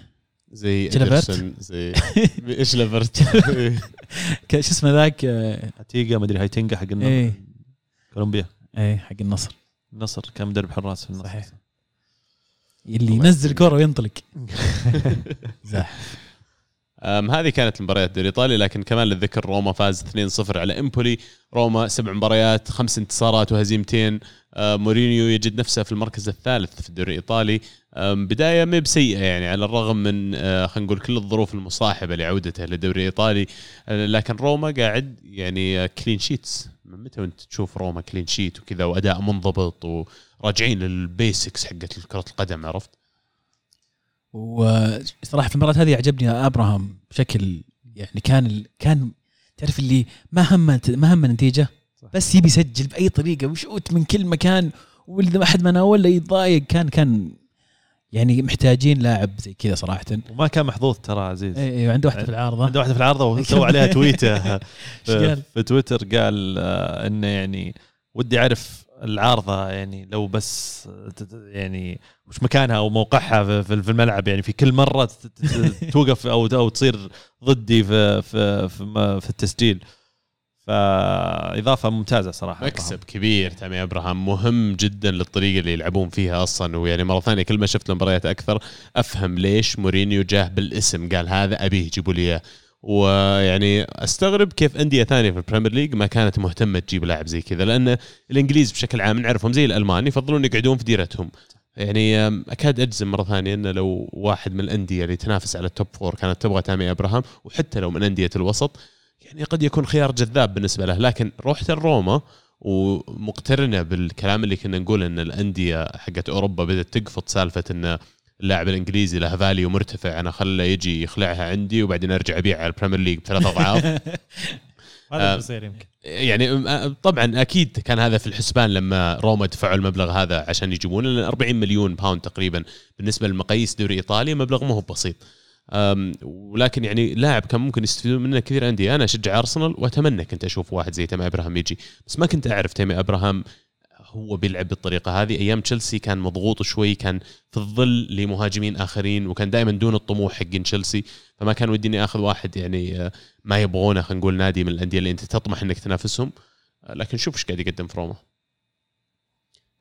زي؟ إيدرسون، زي إيش لافرت ك- شو اسمه ذاك؟ آه، هتيجا مدري هايتنجا حق النصر. إيه. كولومبيا. إيه حق النصر. النصر كان مدرب حراس في النصر. صحيح. اللي ينزل كورة وينطلق. زح أم هذه كانت المباريات الدوري الايطالي لكن كمان للذكر روما فاز 2-0 على إمبولي. روما سبع مباريات خمس انتصارات وهزيمتين. مورينيو يجد نفسه في المركز الثالث في الدوري الإيطالي. أم بداية ما بسيئة يعني على الرغم من أه خلينا نقول كل الظروف المصاحبة لعودته للدوري الإيطالي أه لكن روما قاعد يعني clean sheets من متى وانت تشوف روما clean sheet وكذا وأداء منضبط وراجعين لل basics حقت كره القدم عرفت؟ وصراحة في المباراه هذه عجبني أبراهام بشكل يعني كان. كان تعرف اللي ما هم ما هم النتيجه بس يبي يسجل بأي طريقة وشوت من كل مكان واذا ما حد ما ناول يتضايق كان كان يعني محتاجين لاعب زي كذا صراحة. وما كان محظوظ ترى عزيز. اي إيه، عنده واحدة في العارضة. عنده واحدة في العارضة وسوى عليها تويتة. في, تويتر قال آه، إنه يعني ودي أعرف العارضة يعني لو بس ت- يعني وش مكانها أو موقعها في- الملعب. يعني في كل مرة توقف أو أو تصير ضدي في في في, في التسجيل. فإضافة ممتازة صراحة مكسب كبير تامي أبراهام مهم جدا للطريقة اللي يلعبون فيها أصلا. ويعني مرة ثانية كل ما شفت المباريات أكثر أفهم ليش مورينيو جاه بالاسم. قال هذا أبيه جيبوا لي إياه. ويعني أستغرب كيف أندية ثانية في البريمير ليج ما كانت مهتمة تجيب لاعب زي كذا لأن الإنجليز بشكل عام نعرفهم زي الالمان يفضلون يقعدون في ديرتهم. يعني أكاد أجزم مرة ثانية انه لو واحد من الأندية اللي تنافس على ال top four كانت تبغى تامي أبراهام وحتى لو من أندية الوسط يعني قد يكون خيار جذاب بالنسبة له لكن رحت الروما ومقترنة بالكلام اللي كنا نقول إن الأندية حقت أوروبا بدأت تقفط سالفة إن اللاعب الإنجليزي له value مرتفع أنا خله يجي يخلعها عندي وبعدين أرجع ابيع على البريمير ليج بثلاث أضعاف هذا آه. بيصير يمكن يعني آه، طبعا أكيد كان هذا في الحسبان لما روما دفعوا المبلغ هذا عشان يجيبونه لأن 40 مليون باوند تقريبا بالنسبة لمقاييس دوري إيطاليا مبلغ ما هو بسيط ولكن يعني لاعب كان ممكن يستفيدون منه كثير انديه أنا أشجع أرسنال وأتمنى كنت أشوف واحد زي تيمي أبراهام يجي. بس ما كنت أعرف تيمي أبراهام هو بيلعب بالطريقة هذه. أيام تشيلسي كان مضغوط شوي كان في الظل لمهاجمين آخرين وكان دائما دون الطموح حق تشيلسي. فما كان ودي إني آخذ واحد يعني آه، ما يبغونه خلينا نقول نادي من الأندية اللي أنت تطمح إنك تنافسهم. آه، لكن شوف إيش قاعد يقدم في روما.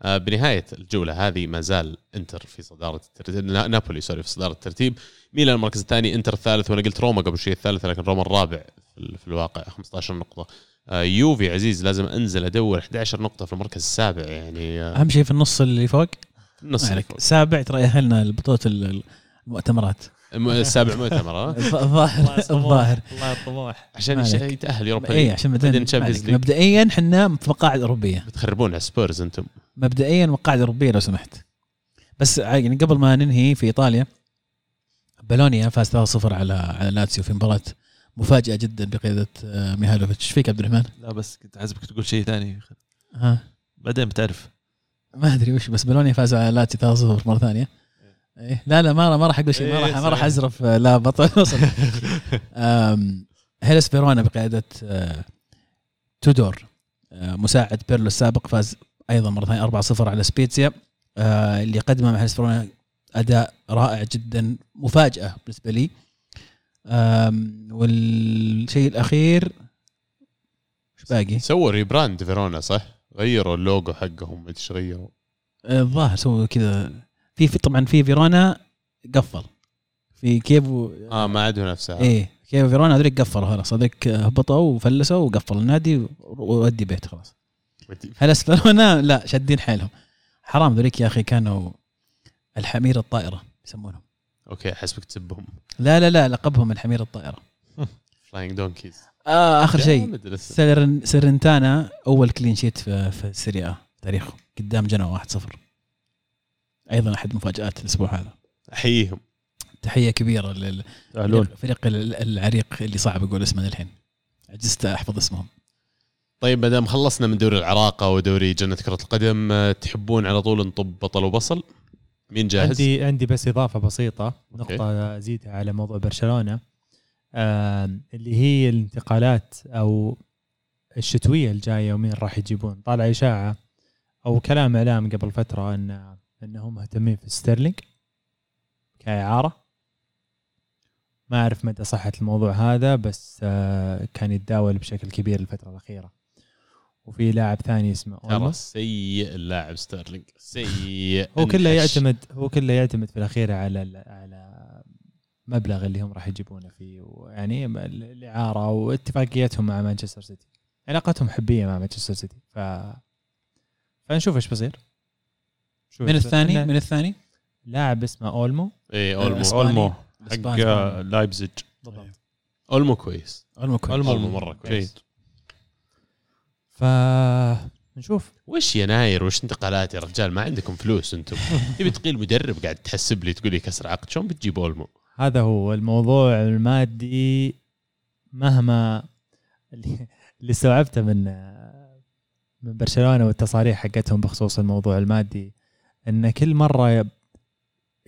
بنهاية الجولة هذه ما زال إنتر في صدارة الترتيب نا- نابولي sorry في صدارة الترتيب. ميلان المركز الثاني إنتر الثالث وأنا قلت روما قبل شوي الثالث لكن روما الرابع في, ال- في الواقع 15 نقطة. آه، يوفي عزيز لازم أنزل أدور 11 نقطة في المركز السابع يعني آه، أهم شيء في النص اللي فوق؟ نص يعني سابع ترى يأهلنا لبطولة ال- المؤتمرات. الم- السابع مؤتمر ها؟ الظاهر الظاهر. الله الطموح عشان. يتاهل يوروبا. اي عشان بعدين تشامبيونز. ليج مبدئيا إحنا في مقاعد أوروبية. بتخربون على سبيرز أنتم. مبدئيا مقاعد أوروبية لو سمحت. بس يعني قبل ما ننهي في إيطاليا بولونيا فاز 3-0 على على لاتسيو في مباراة مفاجئه جدا بقيادة آه، ميهالوفيتش. إيش فيك عبد الرحمن؟ لا بس كنت حاسبك تقول شيء ثاني. ها؟ بعدين بتعرف. ما أدري وش بس بولونيا فاز على لاتسيو 3-0 مرة ثانية. إيه لا لا ما ما راح أقول شيء ما إيه، راح ما راح. أزرف آه، لا بطل وصل هيلاس فيرونا بقيادة آه، تودور آه، مساعد بيرلو السابق فاز أيضا مرة ثانية 4-0 على سبيتسيا آه، اللي قدمه مع هيلاس فيرونا أداء رائع جدا مفاجأة بالنسبة لي والشيء الأخير إيش باقي؟ سووا rebrand فيرونا صح؟ غيروا اللوجو حقهم إيش غيروا؟ الظاهر سووا كذا في في طبعا في فيرونا قفل. في كيفو آه ما عادوا نفسها إيه كييفو فيرونا هذولك قفلوا خلاص. هذولك هبطوا وفلسوا وقفلوا النادي وودي بيت خلاص. هيلاس فيرونا لا شادين حيلهم. حرام ذوليك يا أخي كانوا الحمير الطائرة يسمونهم. أوكي حسبك تسبهم. لا لا لا لقبهم الحمير الطائرة. Flying Donkeys آه آخر شيء. ساليرنيتانا أول clean sheet في في السيريا تاريخه. قدام جنوا 1-0 أيضا أحد مفاجآت الأسبوع هذا. أحييهم. تحية كبيرة لل تعالون فريق ال- العريق اللي صعب أقول اسمه الحين عجزت أحفظ اسمهم. طيب ما دام خلصنا من دوري العراقه ودوري جنة كرة القدم آه، تحبون على طول نطب بطل وبصل؟ مين جاهز؟ عندي عندي بس إضافة بسيطة أوكي. نقطة أزيدها على موضوع برشلونة. اللي هي الانتقالات أو الشتوية الجاية ومين راح يجيبون؟ طالع إشاعة أو كلام إعلام قبل فترة أن انهم مهتمين في ستيرلينج كإعارة. ما أعرف مدى صحه الموضوع هذا بس آه، كان يتداول بشكل كبير الفترة الأخيرة. وفي لاعب ثاني اسمه ترى. سيء اللاعب ستيرلينج. سيء هو كله. يعتمد هو كله يعتمد في الأخير على على مبلغ اللي هم راح يجيبونه فيه. ويعني ال- الإعارة واتفاقيتهم مع مانشستر سيتي. علاقتهم حبية مع مانشستر سيتي. ف فنشوف إيش بيصير شوف من. الثاني؟ من الثاني؟ لاعب اسمه أولمو. اي أولمو. أولمو حق. آه، لايبزيج. بالضبط. أولمو كويس. أولمو كويس. أولمو أولمو مرة كويس. ف نشوف. وش يناير؟ وش انتقالات يا رجال؟ ما عندكم فلوس أنتم. تبي تقيل مدرب قاعد تحسب لي تقول لي كسر عقد شلون بتجيب أولمو؟ هذا هو الموضوع المادي مهما اللي اللي استوعبته من من برشلونة والتصاريح حقتهم بخصوص الموضوع المادي. إن كل مرة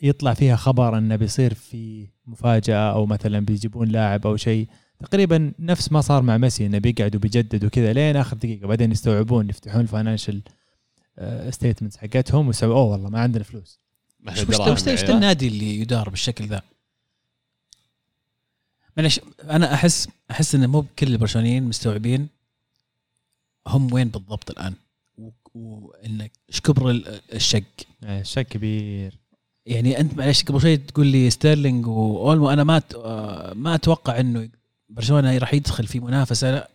يطلع فيها خبر انه بيصير في مفاجأة أو مثلا بيجيبون لاعب أو شيء تقريبا نفس ما صار مع ميسي إنه بيقعد وبيجدد وكذا لين آخر دقيقة بعدين يستوعبون يفتحون ال financial statements حقتهم ويسووا أوه والله ما عندنا فلوس ما وش. النادي اللي يدار بالشكل ذا؟ أنا احس أحس ان مو بكل البرشلونيين مستوعبين هم وين بالضبط الآن وإنك إيش كبر ال- الشق؟ يعني شك كبير. يعني أنت معلش قبل شوي تقول لي ستيرلينج واولمو أنا ما ما أتوقع إنه برشلونة راح يدخل في منافسة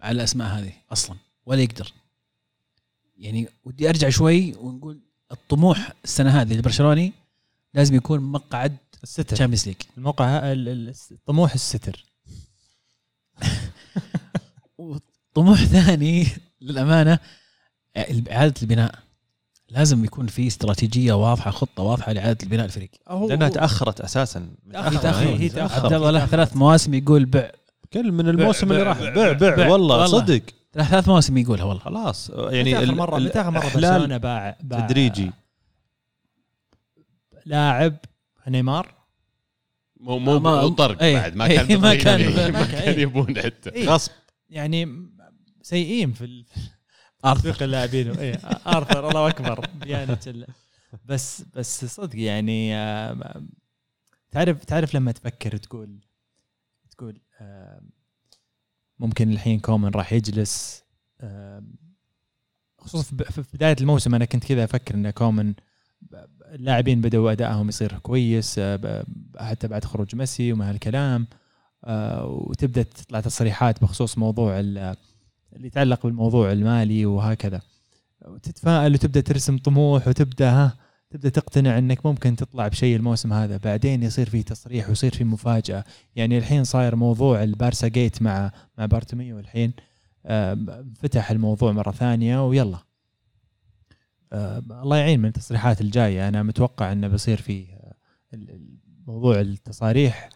على الأسماء هذه أصلا ولا يقدر. يعني ودي أرجع شوي ونقول الطموح السنة هذه البرشلوني لازم يكون مقعد الستر. Champions League الموقع ال- ال- الطموح الستر. طموح ثاني للأمانة إعادة البناء لازم يكون في استراتيجية واضحة خطة واضحة لإعادة البناء الفريق. لأنها تأخرت أساسا. هي تاخر هي هي تأخر. عبد الله له ثلاث مواسم يقول بع. كل من الموسم اللي راح. بع- بع والله والله. صدق. له ثلاث مواسم يقولها والله. خلاص. يعني متى آخر مره متى آخر مرة برشلونه باع, باع تدريجي. لاعب نيمار؟ مو مو ما- مو طرق إيه. بعد. ما كان ما بطيء كان- ما ما كان- إيه. يبون حتى. إيه. غصب. يعني سيئين في ال- ارثر اللاعبين. ارثر الله أكبر. بيانت ال- بس بس صدق يعني تعرف تعرف لما تفكر تقول تقول ممكن الحين كومن راح يجلس خصوصا في بداية الموسم أنا كنت كذا أفكر إن كومن اللاعبين بدأوا أدائهم يصير كويس آه، حتى بعد خروج ميسي وما هالكلام آه، وتبدأ تطلع تصريحات بخصوص موضوع ال- اللي يتعلق بالموضوع المالي وهكذا. وتتفائل وتبدأ ترسم طموح وتبدأ ها تبدأ تقتنع إنك ممكن تطلع بشيء الموسم هذا. بعدين يصير في تصريح ويصير في مفاجأة. يعني الحين صاير موضوع البارسا جيت مع مع بارتوميو الحين آه، فتح الموضوع مرة ثانية ويلا. آه، الله يعين من التصريحات الجاية. أنا متوقع إنه بيصير في آه، موضوع التصاريح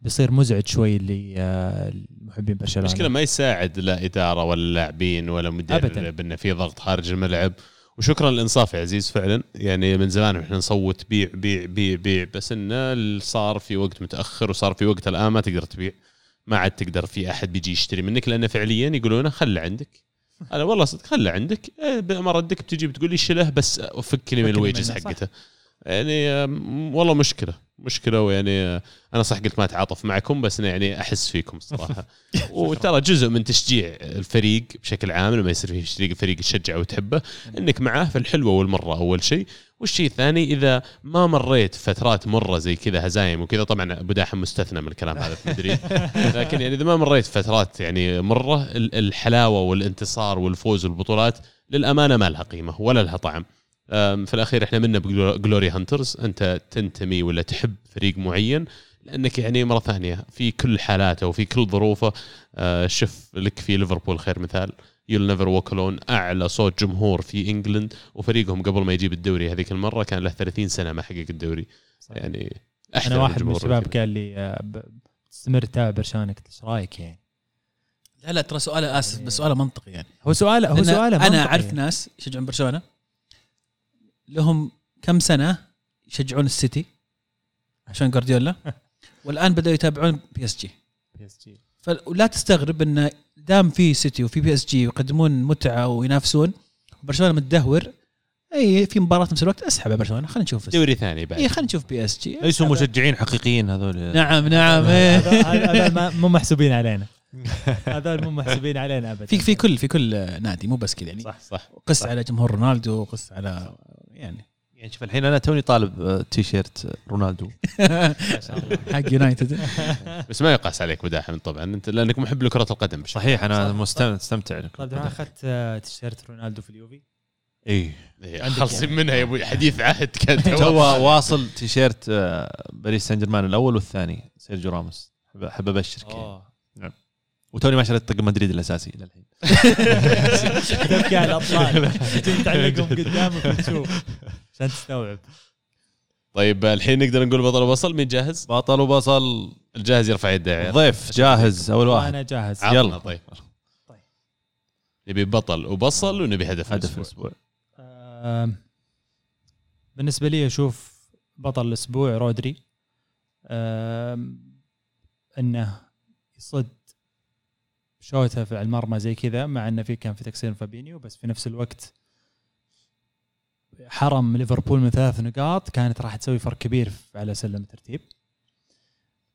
بيصير مزعج شوي لمحبين برشلونة. المشكلة ما يساعد لا إدارة ولا لاعبين ولا مدرب. انه في ضغط خارج الملعب. وشكرا للإنصاف يا عزيز فعلا. يعني من زمان إحنا نصوت بيع بيع بيع بيع بس انه صار في وقت متأخر وصار في وقت الآن ما تقدر تبيع. ما عاد تقدر في أحد بيجي يشتري منك لأنه فعليا يقولون خله عندك. أنا والله صدق خله عندك. إيه، بمردك بتجي بتقول لي شله بس فك لي من الويجز. حقته. يعني والله مشكلة مشكلة ويعني آه، أنا صح قلت ما أتعاطف معكم بس أنا يعني أحس فيكم الصراحة. وترى جزء من تشجيع الفريق بشكل عام لما يصير فيه فريق فريق تشجعه وتحبه إنك معاه في الحلوة والمرة أول شيء. والشيء الثاني إذا ما مريت فترات مرة زي كذا هزايم وكذا طبعا أبو داحم مستثنى من الكلام هذا في مدريد لكن يعني إذا ما مريت فترات يعني مرة ال- الحلاوة والانتصار والفوز والبطولات للأمانة ما لها قيمة ولا لها طعم. في الأخير إحنا منا ب glory hunters أنت تنتمي ولا تحب فريق معين؟ لأنك يعني مرة ثانية في كل حالاته وفي كل ظروفه آه، شوف لك في ليفربول خير مثال. You'll never walk alone أعلى صوت جمهور في England. وفريقهم قبل ما يجيب الدوري هذيك المرة كان له 30 سنة ما حقق الدوري. يعني احترم أنا واحد من الشباب. قال لي ب- تستمر تتابع برشلونه قلت إيش رأيك يعني؟ لا لا ترى سؤاله آسف بس سؤاله منطقي يعني. هو سؤاله هو سؤاله أنا منطقي. أعرف يعني. ناس يشجعون برشلونة؟ لهم كم سنة يشجعون السيتي عشان جوارديولا؟ والآن بدأوا يتابعون PSG فلا تستغرب انه دام في سيتي وفي PSG يقدمون متعة وينافسون برشلونة متدهور أي في مباراة نفس الوقت أسحب برشلونة خلينا نشوف. دوري ثاني بعد. إي خلينا نشوف PSG ليسوا مشجعين حقيقيين هذول. نعم نعم. هذول- مو محسوبين علينا. هذول مو محسوبين علينا ابدا. في في كل في كل نادي مو بس كذا يعني. صح صح قس على جمهور رونالدو قس على يعني. يعني شوف الحين أنا توني طالب آه، تيشيرت رونالدو. حق يونايتد. بس ما يقاس عليك بو داحم طبعا. أنت لأنك محب لكرة القدم بشكل صحيح أنا مستمتع طيب أنا أخذت آه، تيشيرت رونالدو في اليوفي؟ اي إيه، خالصين يعني. منها يا أبوي. حديث عهد كان تو واصل تيشيرت آه، باريس سان جيرمان الأول والثاني سيرجيو راموس. احب أبشرك يعني. وتوني ما شريت طقم مدريد الأساسي. للحين تبكي على الابطال تجي تعلقهم قدامك وتشوف عشان تستوعب. طيب الحين نقدر نقول بطل وبصل. مين جاهز؟ بطل وبصل. الجاهز يرفع يده. يا عيال. ضيف جاهز أول واحد. أنا جاهز. يلا. طيب. طيب. نبي بطل وبصل ونبي هدف هدف الأسبوع. الأسبوع. بالنسبة لي أشوف بطل الأسبوع رودري. إنه يصد شوته في المرمى زي كذا مع إنه في كان في تكسير فابينيو بس في نفس الوقت حرم ليفربول من ثلاث نقاط كانت راح تسوي فرق كبير على سلم الترتيب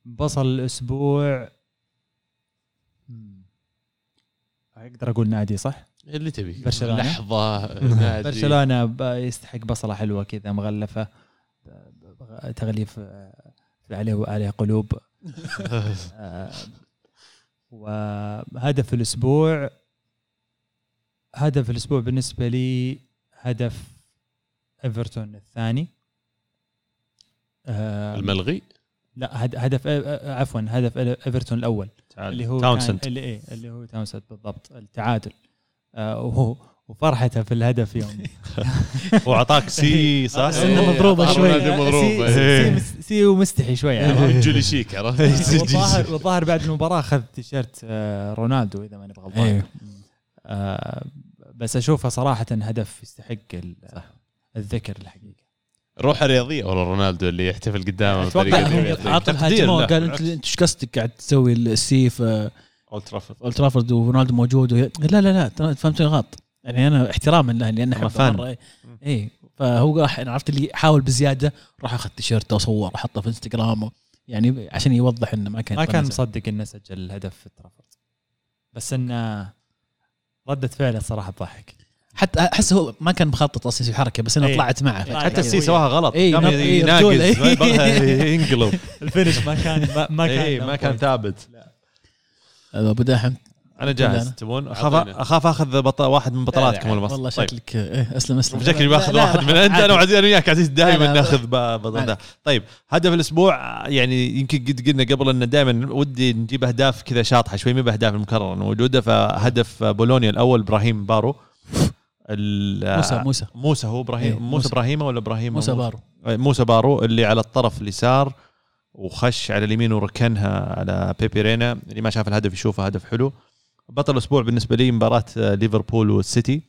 بصل الأسبوع. أقدر أقول نادي صح؟ اللي تبي برشلونة. لحظة نادي. برشلونة يستحق بصلة حلوة كذا مغلفة تغليف آه، عليه عليه قلوب وهدف الأسبوع هدف الأسبوع بالنسبة لي هدف إيفرتون الثاني. آه، الملغي؟ لا هد- هدف آه، عفوا هدف إيفرتون الأول. اللي هو تاونسند اللي إيه اللي هو تاونسند بالضبط التعادل. آه وهو وفرحته في الهدف يوم. وأعطاك سي صح؟ سنه مضروبة شوي. نادي مضروبة. سي- سي, ومستحي شوي. عرفت؟ جولي شيك عرفت؟ والظاهر والظاهر بعد المباراة أخذ تيشيرت آه، رونالدو إذا ماني بغلطان. آه، بس أشوفه صراحة هدف يستحق ال- الذكر الحقيقة. روح رياضيه والله رونالدو اللي يحتفل قدامه رياضية. تقدير الهاجمه له. قال انت أنت إيش قصدك قاعد تسوي السي في؟ اولد ترافورد اولد ترافورد ورونالدو موجود. لا لا لا فهمتني غلط. يعني أنا احتراما له لأن أنا احبه fan. مرة اي إيه. فهو راح أنا عرفت اللي حاول بزيادة راح أخذ تيشيرت وصور وحطه في إنستغرام يعني عشان يوضح إنه ما كان ما كان. مصدق إنه سجل الهدف في ترافورد بس إنه ردة فعله صراحة تضحك حتى أحس هو ما كان مخطط أصلا يسوي حركه بس أنا إيه. طلعت معه طلعت حتى السي. سواها غلط إيه، قام نط- إيه، يناقز رجول، إيه. ما يبغى ينقلب ال finish ما كان ما, ما كان اي ما كان ثابت أبو داحم أنا جاهز. تبون؟ أخاف. أخاف آخذ بط... واحد من بطلاتكم لا، لا، ولا والله طيب. شكلك إيه أسلم أسلم. شكلي بأخذ واحد من أنت أنا. وعزيز أنا وياك قاعدين دائما. نأخذ بطل طيب هدف الأسبوع يعني يمكن قد قلنا قبل ان دائما ودي نجيب أهداف كذا شاطحة شوي ما بأهداف المكرره موجودة. فهدف بولونيا الأول إبراهيم بارو. موسى موسى. موسى هو إبراهيم إيه، موسى موسى. إبراهيم ولا إبراهيم موسى بارو. موسى بارو اللي على الطرف اليسار وخش على اليمين وركنها على بيبي رينا. اللي ما شاف الهدف يشوفه هدف حلو. بطل الأسبوع بالنسبة لي مباراة آه، ليفربول والسيتي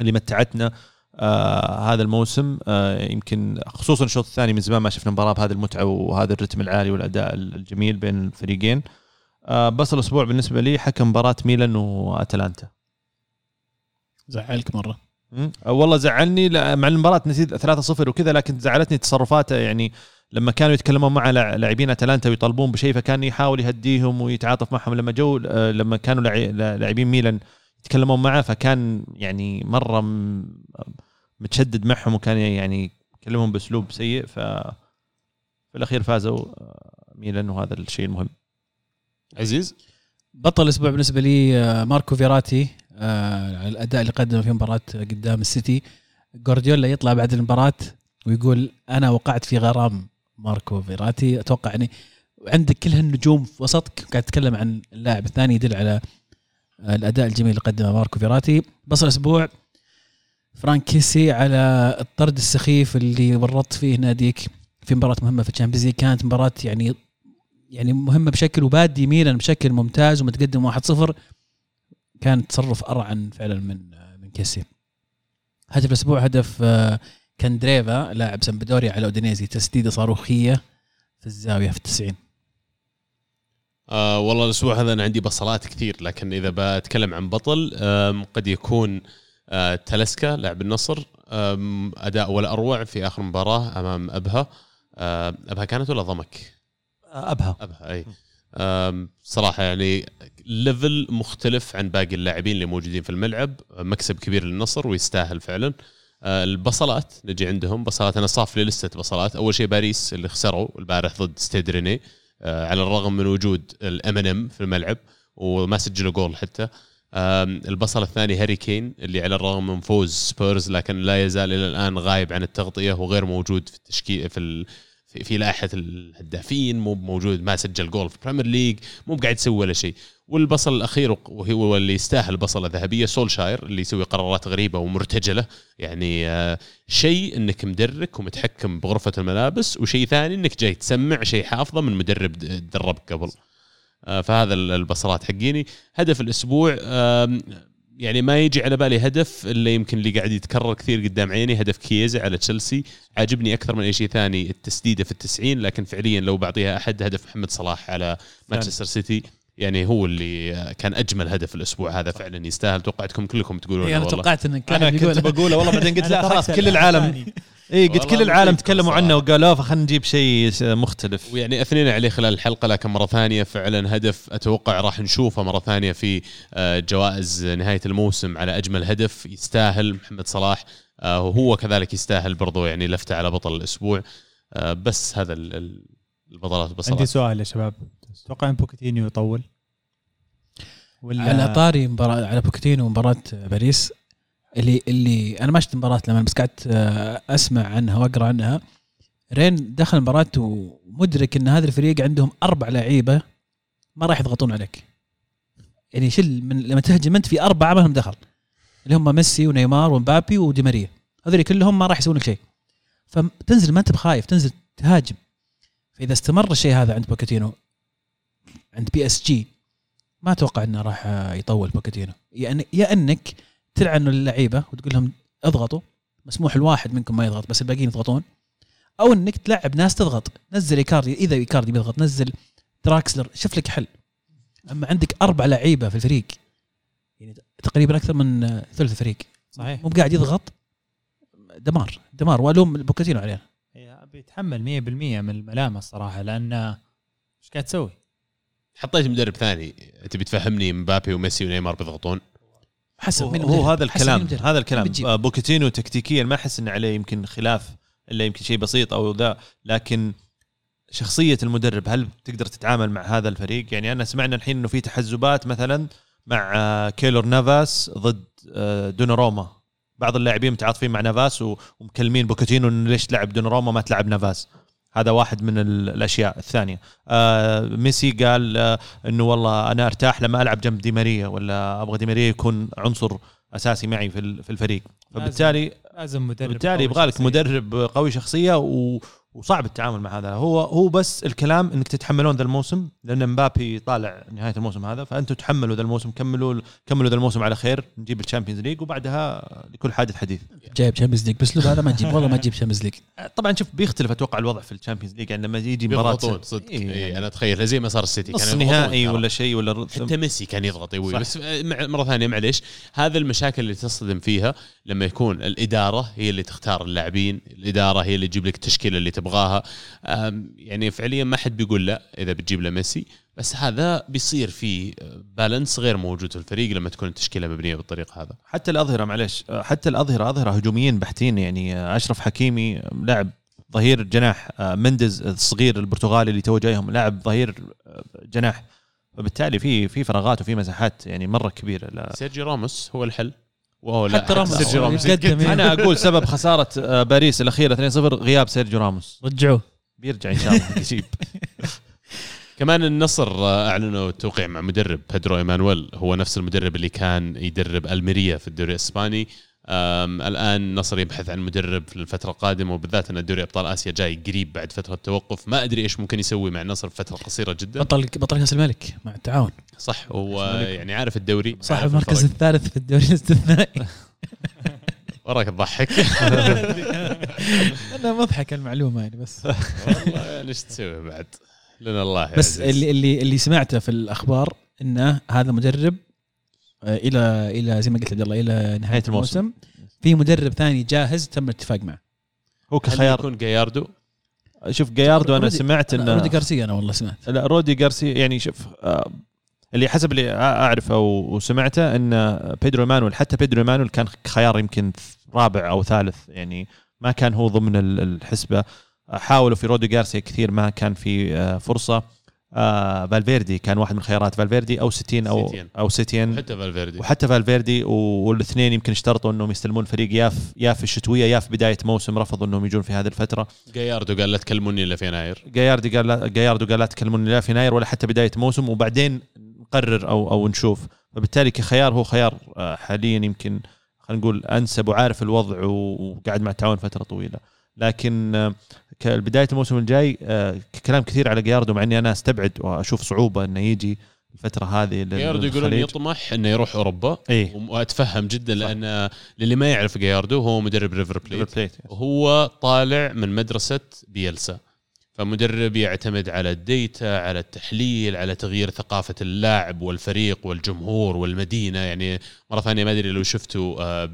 اللي متعتنا آه هذا الموسم. آه يمكن خصوصا الشوط الثاني من زمان ما شفنا مباراة بهذه المتعة وهذا الرتم العالي والأداء الجميل بين الفريقين. آه بصل الأسبوع بالنسبة لي حكم مباراة ميلان وأتلانتا. زعلك مرة. مم. والله زعلني مع المباراة نسيت 3-0 وكذا لكن زعلتني تصرفاته يعني لما كانوا يتكلمون مع لاعبين أتلانتا ويطالبون بشيء فكان يحاول يهديهم ويتعاطف معهم. لما جو آه، لما كانوا لاعبين ميلان يتكلمون معه فكان يعني مرة متشدد معهم وكان يعني يكلمهم بأسلوب سيء. ف في الأخير فازوا آه، ميلان وهذا الشيء المهم. عزيز؟ بطل الأسبوع بالنسبة لي آه، ماركو فيراتي على الأداء اللي قدمه في مباراة قدام السيتي. جوارديولا يطلع بعد المباراة ويقول أنا وقعت في غرام. ماركو فيراتي. أتوقع يعني عندك كل هالنجوم في وسطك قاعد تتكلم عن اللاعب الثاني يدل على آه، الأداء الجميل اللي قدمه ماركو فيراتي. بصل الأسبوع فرانك كيسي على الطرد السخيف اللي ورطت فيه ناديك في مباراة مهمة في ال Champions كانت مباراة يعني يعني مهمة بشكل وبادي ميلان بشكل ممتاز ومتقدم 1-0 كان تصرف أرعن فعلا من من كيسي. هدف الأسبوع هدف آه، كاندريفا لاعب سمبدوريا على أودينيزي تسديدة صاروخية في الزاوية في التسعين. آه والله الأسبوع هذا أنا عندي بصلات كثير لكن إذا بتكلم عن بطل آم، قد يكون آه تاليسكا لاعب النصر آم، أداء ولا أروع في آخر مباراة أمام أبها. آه أبها كانت ولا ضمك؟ أبها. أبها أي. صراحة يعني level مختلف عن باقي اللاعبين اللي موجودين في الملعب. مكسب كبير للنصر ويستاهل فعلا. آه، البصلات نجي عندهم بصلات. أنا صاف لي لسته بصلات. أول شيء باريس اللي خسروا البارح ضد ستاد ريني آه، على الرغم من وجود ال MNM في الملعب وما سجلوا جول حتى. البصل الثاني هاري كين اللي على الرغم من فوز سبيرز لكن لا يزال إلى الآن غايب عن التغطية وغير موجود في التشكيل في في, في لائحة الهدافين مو موجود ما سجل جول في Premier League مو قاعد يسوي ولا شيء. والبصل الأخير وهو اللي يستاهل بصله ذهبيه سولشاير اللي يسوي قرارات غريبة ومرتجلة. يعني آه، شيء إنك مدرك ومتحكم بغرفة الملابس وشيء ثاني إنك جاي تسمع شيء حافظه من مدرب دربك قبل. آه، فهذا ال- البصلات حقيني. هدف الأسبوع يعني ما يجي على بالي هدف إلا يمكن اللي قاعد يتكرر كثير قدام عيني هدف كييزا على تشيلسي. عاجبني أكثر من أي شيء ثاني التسديدة في التسعين لكن فعليا لو بعطيها أحد هدف محمد صلاح على مانشستر سيتي. يعني هو اللي كان أجمل هدف الأسبوع هذا فعلا يستاهل. توقعتكم كلكم تقولون أنا والله. توقعت انك أنا كنت بقوله والله بعدين قلت لا خلاص كل العالم. اي قلت كل العالم تكلموا. عنه وقالوا فخلينا نجيب شيء مختلف. ويعني اثنينا عليه خلال الحلقة لكن مرة ثانية فعلا هدف أتوقع راح نشوفه مرة ثانية في آه، جوائز نهاية الموسم على أجمل هدف يستاهل محمد صلاح. آه، وهو كذلك يستاهل برضو يعني لفته على بطل الأسبوع. آه، بس هذا ال- ال- البصلات عندي بصراحه سؤال يا شباب. تتوقع إن بوكيتينو يطول؟ ولا على طاري مباراة على بوكيتينو ومباراة باريس؟ اللي اللي أنا ما شفت المباراة لما بس قعدت آه، أسمع عنها وأقرأ عنها. رين دخل المباراة ومدرك إن هذا الفريق عندهم أربع لعيبة ما راح يضغطون عليك. يعني شل من لما تهجم أنت في أربعة ما لهم دخل. اللي هم ميسي ونيمار ومبابي ودي ماريا. هذول كلهم ما راح يسوون لك شيء. فتنزل ما أنت بخايف تنزل تهاجم. فإذا استمر الشيء هذا عند بوكيتينو عند PSG ما أتوقع إنه راح يطول بوكيتينو. يعني يا إنك تلعن اللعيبة وتقول لهم اضغطوا مسموح الواحد منكم ما يضغط بس الباقيين يضغطون. أو إنك تلعب ناس تضغط. نزل إيكاردي إذا إيكاردي بيضغط نزل دراكسلر شوف لك حل. أما عندك أربع لعيبة في الفريق يعني تقريبا أكثر من ثلث الفريق صحيح. مو قاعد يضغط. دمار دمار. والوم بوكيتينو عليه هي بيتحمل 100% من الملامة الصراحة لأن إيش قاعد تسوي؟ حطيت مدرب ثاني تبي تفهمني مبابي وميسي ونيمار بيضغطون؟ حسب هو, هو. هذا الكلام. هذا الكلام. آه، بوكيتينو تكتيكيا ما أحس إن عليه يمكن خلاف إلا يمكن شيء بسيط أو ذا لكن شخصية المدرب هل تقدر تتعامل مع هذا الفريق يعني أنا سمعنا الحين إنه في تحزبات مثلا مع آه، كيلور نافاس ضد آه، دوناروما بعض اللاعبين متعاطفين مع نافاس ومكلمين بوكيتينو إنه ليش تلعب دوناروما ما تلعب نافاس هذا واحد من ال- الأشياء الثانية آه ميسي قال آه إنه والله أنا أرتاح لما ألعب جنب دي ماريا ولا أبغى دي ماريا يكون عنصر أساسي معي في في الفريق فبالتالي لازم مدرب بالتالي يبغى لك. مدرب قوي شخصية و... وصعب التعامل مع هذا. هو هو بس الكلام إنك تتحملون ذا الموسم لأن مبابي طالع نهاية الموسم هذا فأنتم تحملوا ذا الموسم كملوا كملوا ذا الموسم على خير نجيب ال Champions League وبعدها لكل حادث حديث. جايب Champions League بس هذا ما تجيب والله ما تجيب تشامبيونز ليج طبعا شوف بيختلف أتوقع الوضع في ال Champions ليج يعني لما يجي مباراة صدق. إيه، إيه أنا اتخيل زي ما صار السيتي نص نهائي. ولا شيء ولا حتى ميسي كان يضغط يبوي صح. بس مع- مرة ثانية معليش. هذا المشاكل اللي تصطدم فيها لما يكون الإدارة هي اللي تختار اللاعبين الإدارة هي اللي تجيب لك التشكيلة اللي تبغاها. يعني فعليا ما حد بيقول لا إذا بتجيب له ميسي بس هذا بيصير في balance غير موجود في الفريق لما تكون التشكيلة مبنية بالطريقة هذا. حتى الأظهرة معلش حتى الأظهرة أظهرة هجوميين بحتين يعني أشرف حكيمي لاعب ظهير جناح مينديز الصغير البرتغالي اللي تو جايهم لاعب ظهير جناح. فبالتالي في في فراغات وفي مساحات يعني مرة كبيرة. سيرجي راموس هو الحل. وهو لا حتى راموس. سيرجي راموس. يعني. أنا أقول سبب خسارة آه، باريس الأخيرة 2-0 غياب سيرجيو راموس. رجعوه. بيرجع إن شاء الله يجيب. كمان النصر آه، أعلنوا التوقيع مع مدرب بيدرو إيمانويل. هو نفس المدرب اللي كان يدرب ألميريا في الدوري الإسباني. الآن النصر يبحث عن مدرب في الفترة القادمة وبالذات أن دوري أبطال آسيا جاي قريب بعد فترة توقف ما أدري إيش ممكن يسوي مع النصر في فترة قصيرة جدا. بطل بطل كاس الملك مع التعاون. صح هو يعني عارف الدوري. صاحب المركز. الثالث في الدوري الاستثنائي. وراك تضحك أنا مضحك المعلومة يعني بس. والله يعني إيش تسوي بعد؟ لنا الله بس. اللي اللي اللي سمعته في الأخبار إنه هذا مدرب إلى إلى زي ما قلت عبد الله إلى نهاية نهاية الموسم. الموسم. في مدرب ثاني جاهز تم الاتفاق معه. هو كخيار. يكون جاياردو؟ شوف جاياردو أنا رودي- سمعت رودي انه جارسيا أنا والله سمعت. لا رودي جارسيا يعني شوف آه، اللي حسب اللي أعرفه وسمعته إن بيدرو مانويل حتى بيدرو مانويل كان خيار يمكن رابع أو ثالث يعني ما كان هو ضمن ال- الحسبة. حاولوا في رودي جارسيا كثير ما كان في آه، فرصة. آه، فالفيردي كان واحد من خيارات فالفيردي أو ستين أو سيتين. أو سيتين. حتى فالفيردي. وحتى فالفيردي والاثنين يمكن اشترطوا إنهم يستلمون فريق يا في يا في الشتوية يا في بداية موسم رفضوا إنهم يجون في هذه الفترة. جاياردو قال لا تكلموني إلا في يناير. جاياردي قال لا جاياردو قال لا تكلموني لا في يناير ولا حتى بداية موسم وبعدين نقرر أو أو نشوف. فبالتالي كخيار هو خيار آه، حاليا يمكن خلينا نقول أنسب وعارف الوضع وقاعد مع التعاون فترة طويلة. لكن آه، كبداية الموسم الجاي آه، كلام كثير على جاياردو مع إني أنا أستبعد وأشوف صعوبة إنه يجي الفترة هذه جاياردو يقولون. يطمح إنه يروح أوروبا. إيه. وأتفهم جدا لأن للي ما يعرف جاياردو هو مدرب ريفر بليت. ريفر بليت. وهو طالع من مدرسة بيلسا. فمدرب يعتمد على ال data على التحليل على تغيير ثقافة اللاعب والفريق والجمهور والمدينة. يعني مرة ثانية ما أدري لو شفتوا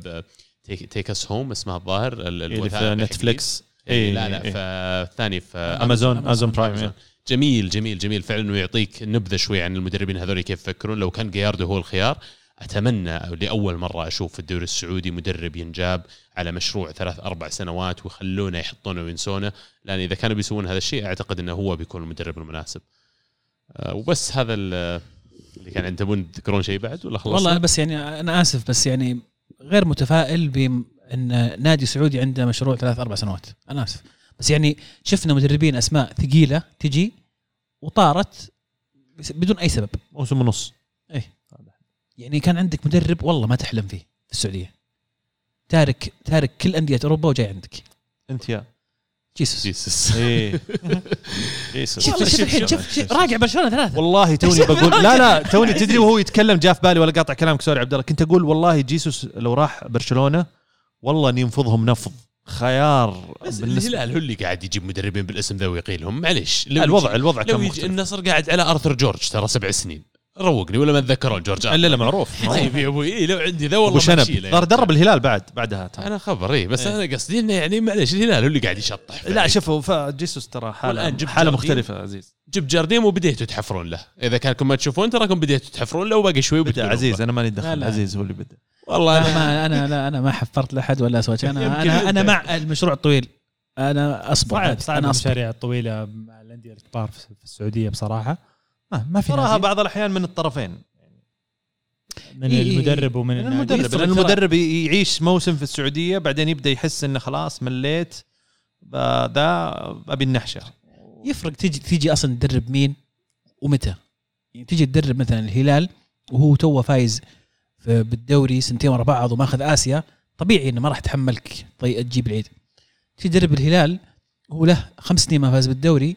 آه، Take Us Home اسمها الظاهر ال- اللي في Netflix إيه إيه، لا لا إيه. فالثاني في Amazon Amazon Prime. إيه. جميل جميل جميل فعلا إنه يعطيك نبذة شوي عن المدربين هذول كيف يفكرون لو كان جياردو هو الخيار أتمنى لأول مرة أشوف في الدوري السعودي مدرب ينجاب على مشروع ثلاث أربع سنوات ويخلونه يحطونه وينسونه لأن إذا كانوا بيسوون هذا الشيء أعتقد إنه هو بيكون المدرب المناسب آه، وبس هذا ال- اللي كان عند تبون تذكرون شيء بعد ولا خلصنا؟ والله بس يعني أنا آسف بس يعني غير متفائل بان نادي سعودي عنده مشروع ثلاث أربع سنوات. أنا آسف. بس يعني شفنا مدربين أسماء ثقيلة تجي وطارت بدون أي سبب. موسم ونص. يعني كان عندك مدرب والله ما تحلم فيه في السعودية. تارك تارك كل أندية أوروبا وجاي عندك. انت جيسوس جيسس إيه جيسوس. شوف الحين شوف شوف- راجع برشلونة ثلاثة. والله توني بقول لا لا توني تدري وهو يتكلم جاء في بالي ولا قاطع كلامك sorry عبد الله كنت أقول والله جيسوس لو راح برشلونة والله اني ينفضهم نفض. خيار بس بالنسبة الهلال هو اللي قاعد يجيب مدربين بالاسم ذا ويقيلهم معليش لو الوضع الوضع لو كان يجي مختلف. النصر قاعد على أرثر جورج ترى سبع سنين. روقني ولا ما اتذكرون جورج لا لا معروف طيب يا أبوي إيه لو عندي ذا أبو والله شنب بشيله صار درب الهلال بعد بعدها ترى. أنا خبر اي بس إيه. أنا قصدي إنه يعني معليش الهلال هو اللي قاعد يشطح لا شوفوا فجيسوس ترى حاله حالة. مختلفة عزيز جبت جارديم وبديتوا تحفرون له إذا كانكم ما تشوفون تراكم بديتوا تحفرون له وباقي شوي بدأ عزيز. أنا ماني دخل. عزيز هو اللي بدأ والله أنا أنا ما أنا لا أنا ما حفرت لأحد ولا سويت شيء. أنا أنا أنا أنت. مع المشروع الطويل أنا أصبر صعب صعب أنا أصبر المشاريع الطويلة مع الأندية الكبار في في السعودية بصراحة ما, ما في تراها بعض الأحيان من الطرفين. من إيه، المدرب ومن من النادي. المدرب. لأن. المدرب يعيش موسم في السعودية بعدين يبدأ يحس إنه خلاص مليت. ذا أبي النحشة. يفرق تيجي تيجي أصلا تدرب مين ومتى؟ يعني تيجي تدرب مثلا الهلال وهو توه فايز في- بالدوري سنتين ورا بعض وماخذ آسيا طبيعي إنه ما راح يتحملك طي تجيب العيد. تيجي تدرب الهلال وهو له خمس سنين ما فاز بالدوري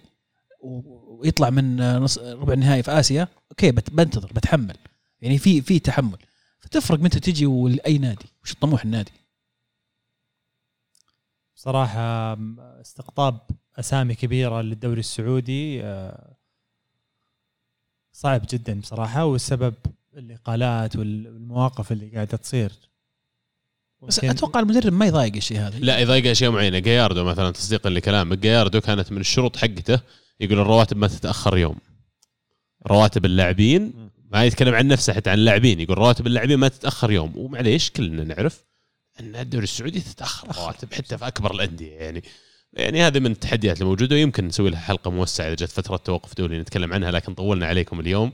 و- ويطلع من نص ربع النهائي في آسيا okay بنتظر بتحمل. يعني في في تحمل. فتفرق متى تجي ولاي نادي وش طموح النادي. بصراحة استقطاب أسامي كبيرة للدوري السعودي آه، صعب جدا بصراحة والسبب الإقالات والمواقف اللي قاعدة تصير. بس أتوقع المدرب ما يضايق الشيء هذا. لا يضايق اشياء معينة. جاياردو مثلا تصديقا لكلامك جاياردو كانت من الشروط حقته يقول الرواتب ما تتأخر يوم. رواتب اللاعبين ما يتكلم عن نفسه حتى عن اللاعبين. يقول رواتب اللاعبين ما تتأخر يوم. ومعليش كلنا نعرف أن الدوري السعودي تتأخر رواتب حتى في أكبر الأندية يعني. يعني هذه من التحديات الموجودة ويمكن نسوي لها حلقة موسعة إذا جت فترة توقف دولي نتكلم عنها لكن طولنا عليكم اليوم.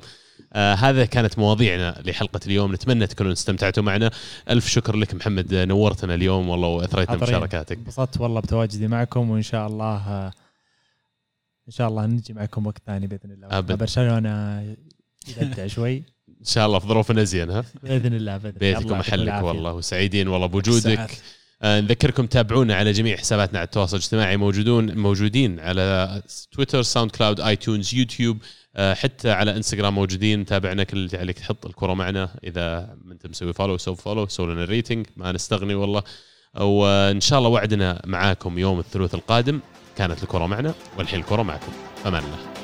آه هذا كانت مواضيعنا لحلقة اليوم. نتمنى تكونوا استمتعتوا معنا. ألف شكر لك محمد نورتنا اليوم. والله واثريتنا حاضرين. بمشاركاتك انبسطت والله بتواجدي معكم وإن شاء الله آه، إن شاء الله نجي معكم وقت ثاني بإذن الله. أبد. برشلونة يبدع شوي. إن شاء الله في ظروف ازين ها؟ بإذن الله بإذن الله. بيتك الله. يعطيكم ومحلك العافية. والله وسعيدين والله بوجودك. آه، نذكركم تابعونا على جميع حساباتنا على التواصل الاجتماعي. موجودون موجودين على Twitter SoundCloud iTunes YouTube آه، حتى على انستغرام موجودين. تابعنا كل اللي عليك. تحط الكرة معنا. إذا انت مسوي follow سو follow سوي لنا rating ما نستغني والله. وإن شاء الله وعدنا معاكم يوم الثلاث القادم. كانت الكرة معنا والحين الكرة معكم. فمان الله.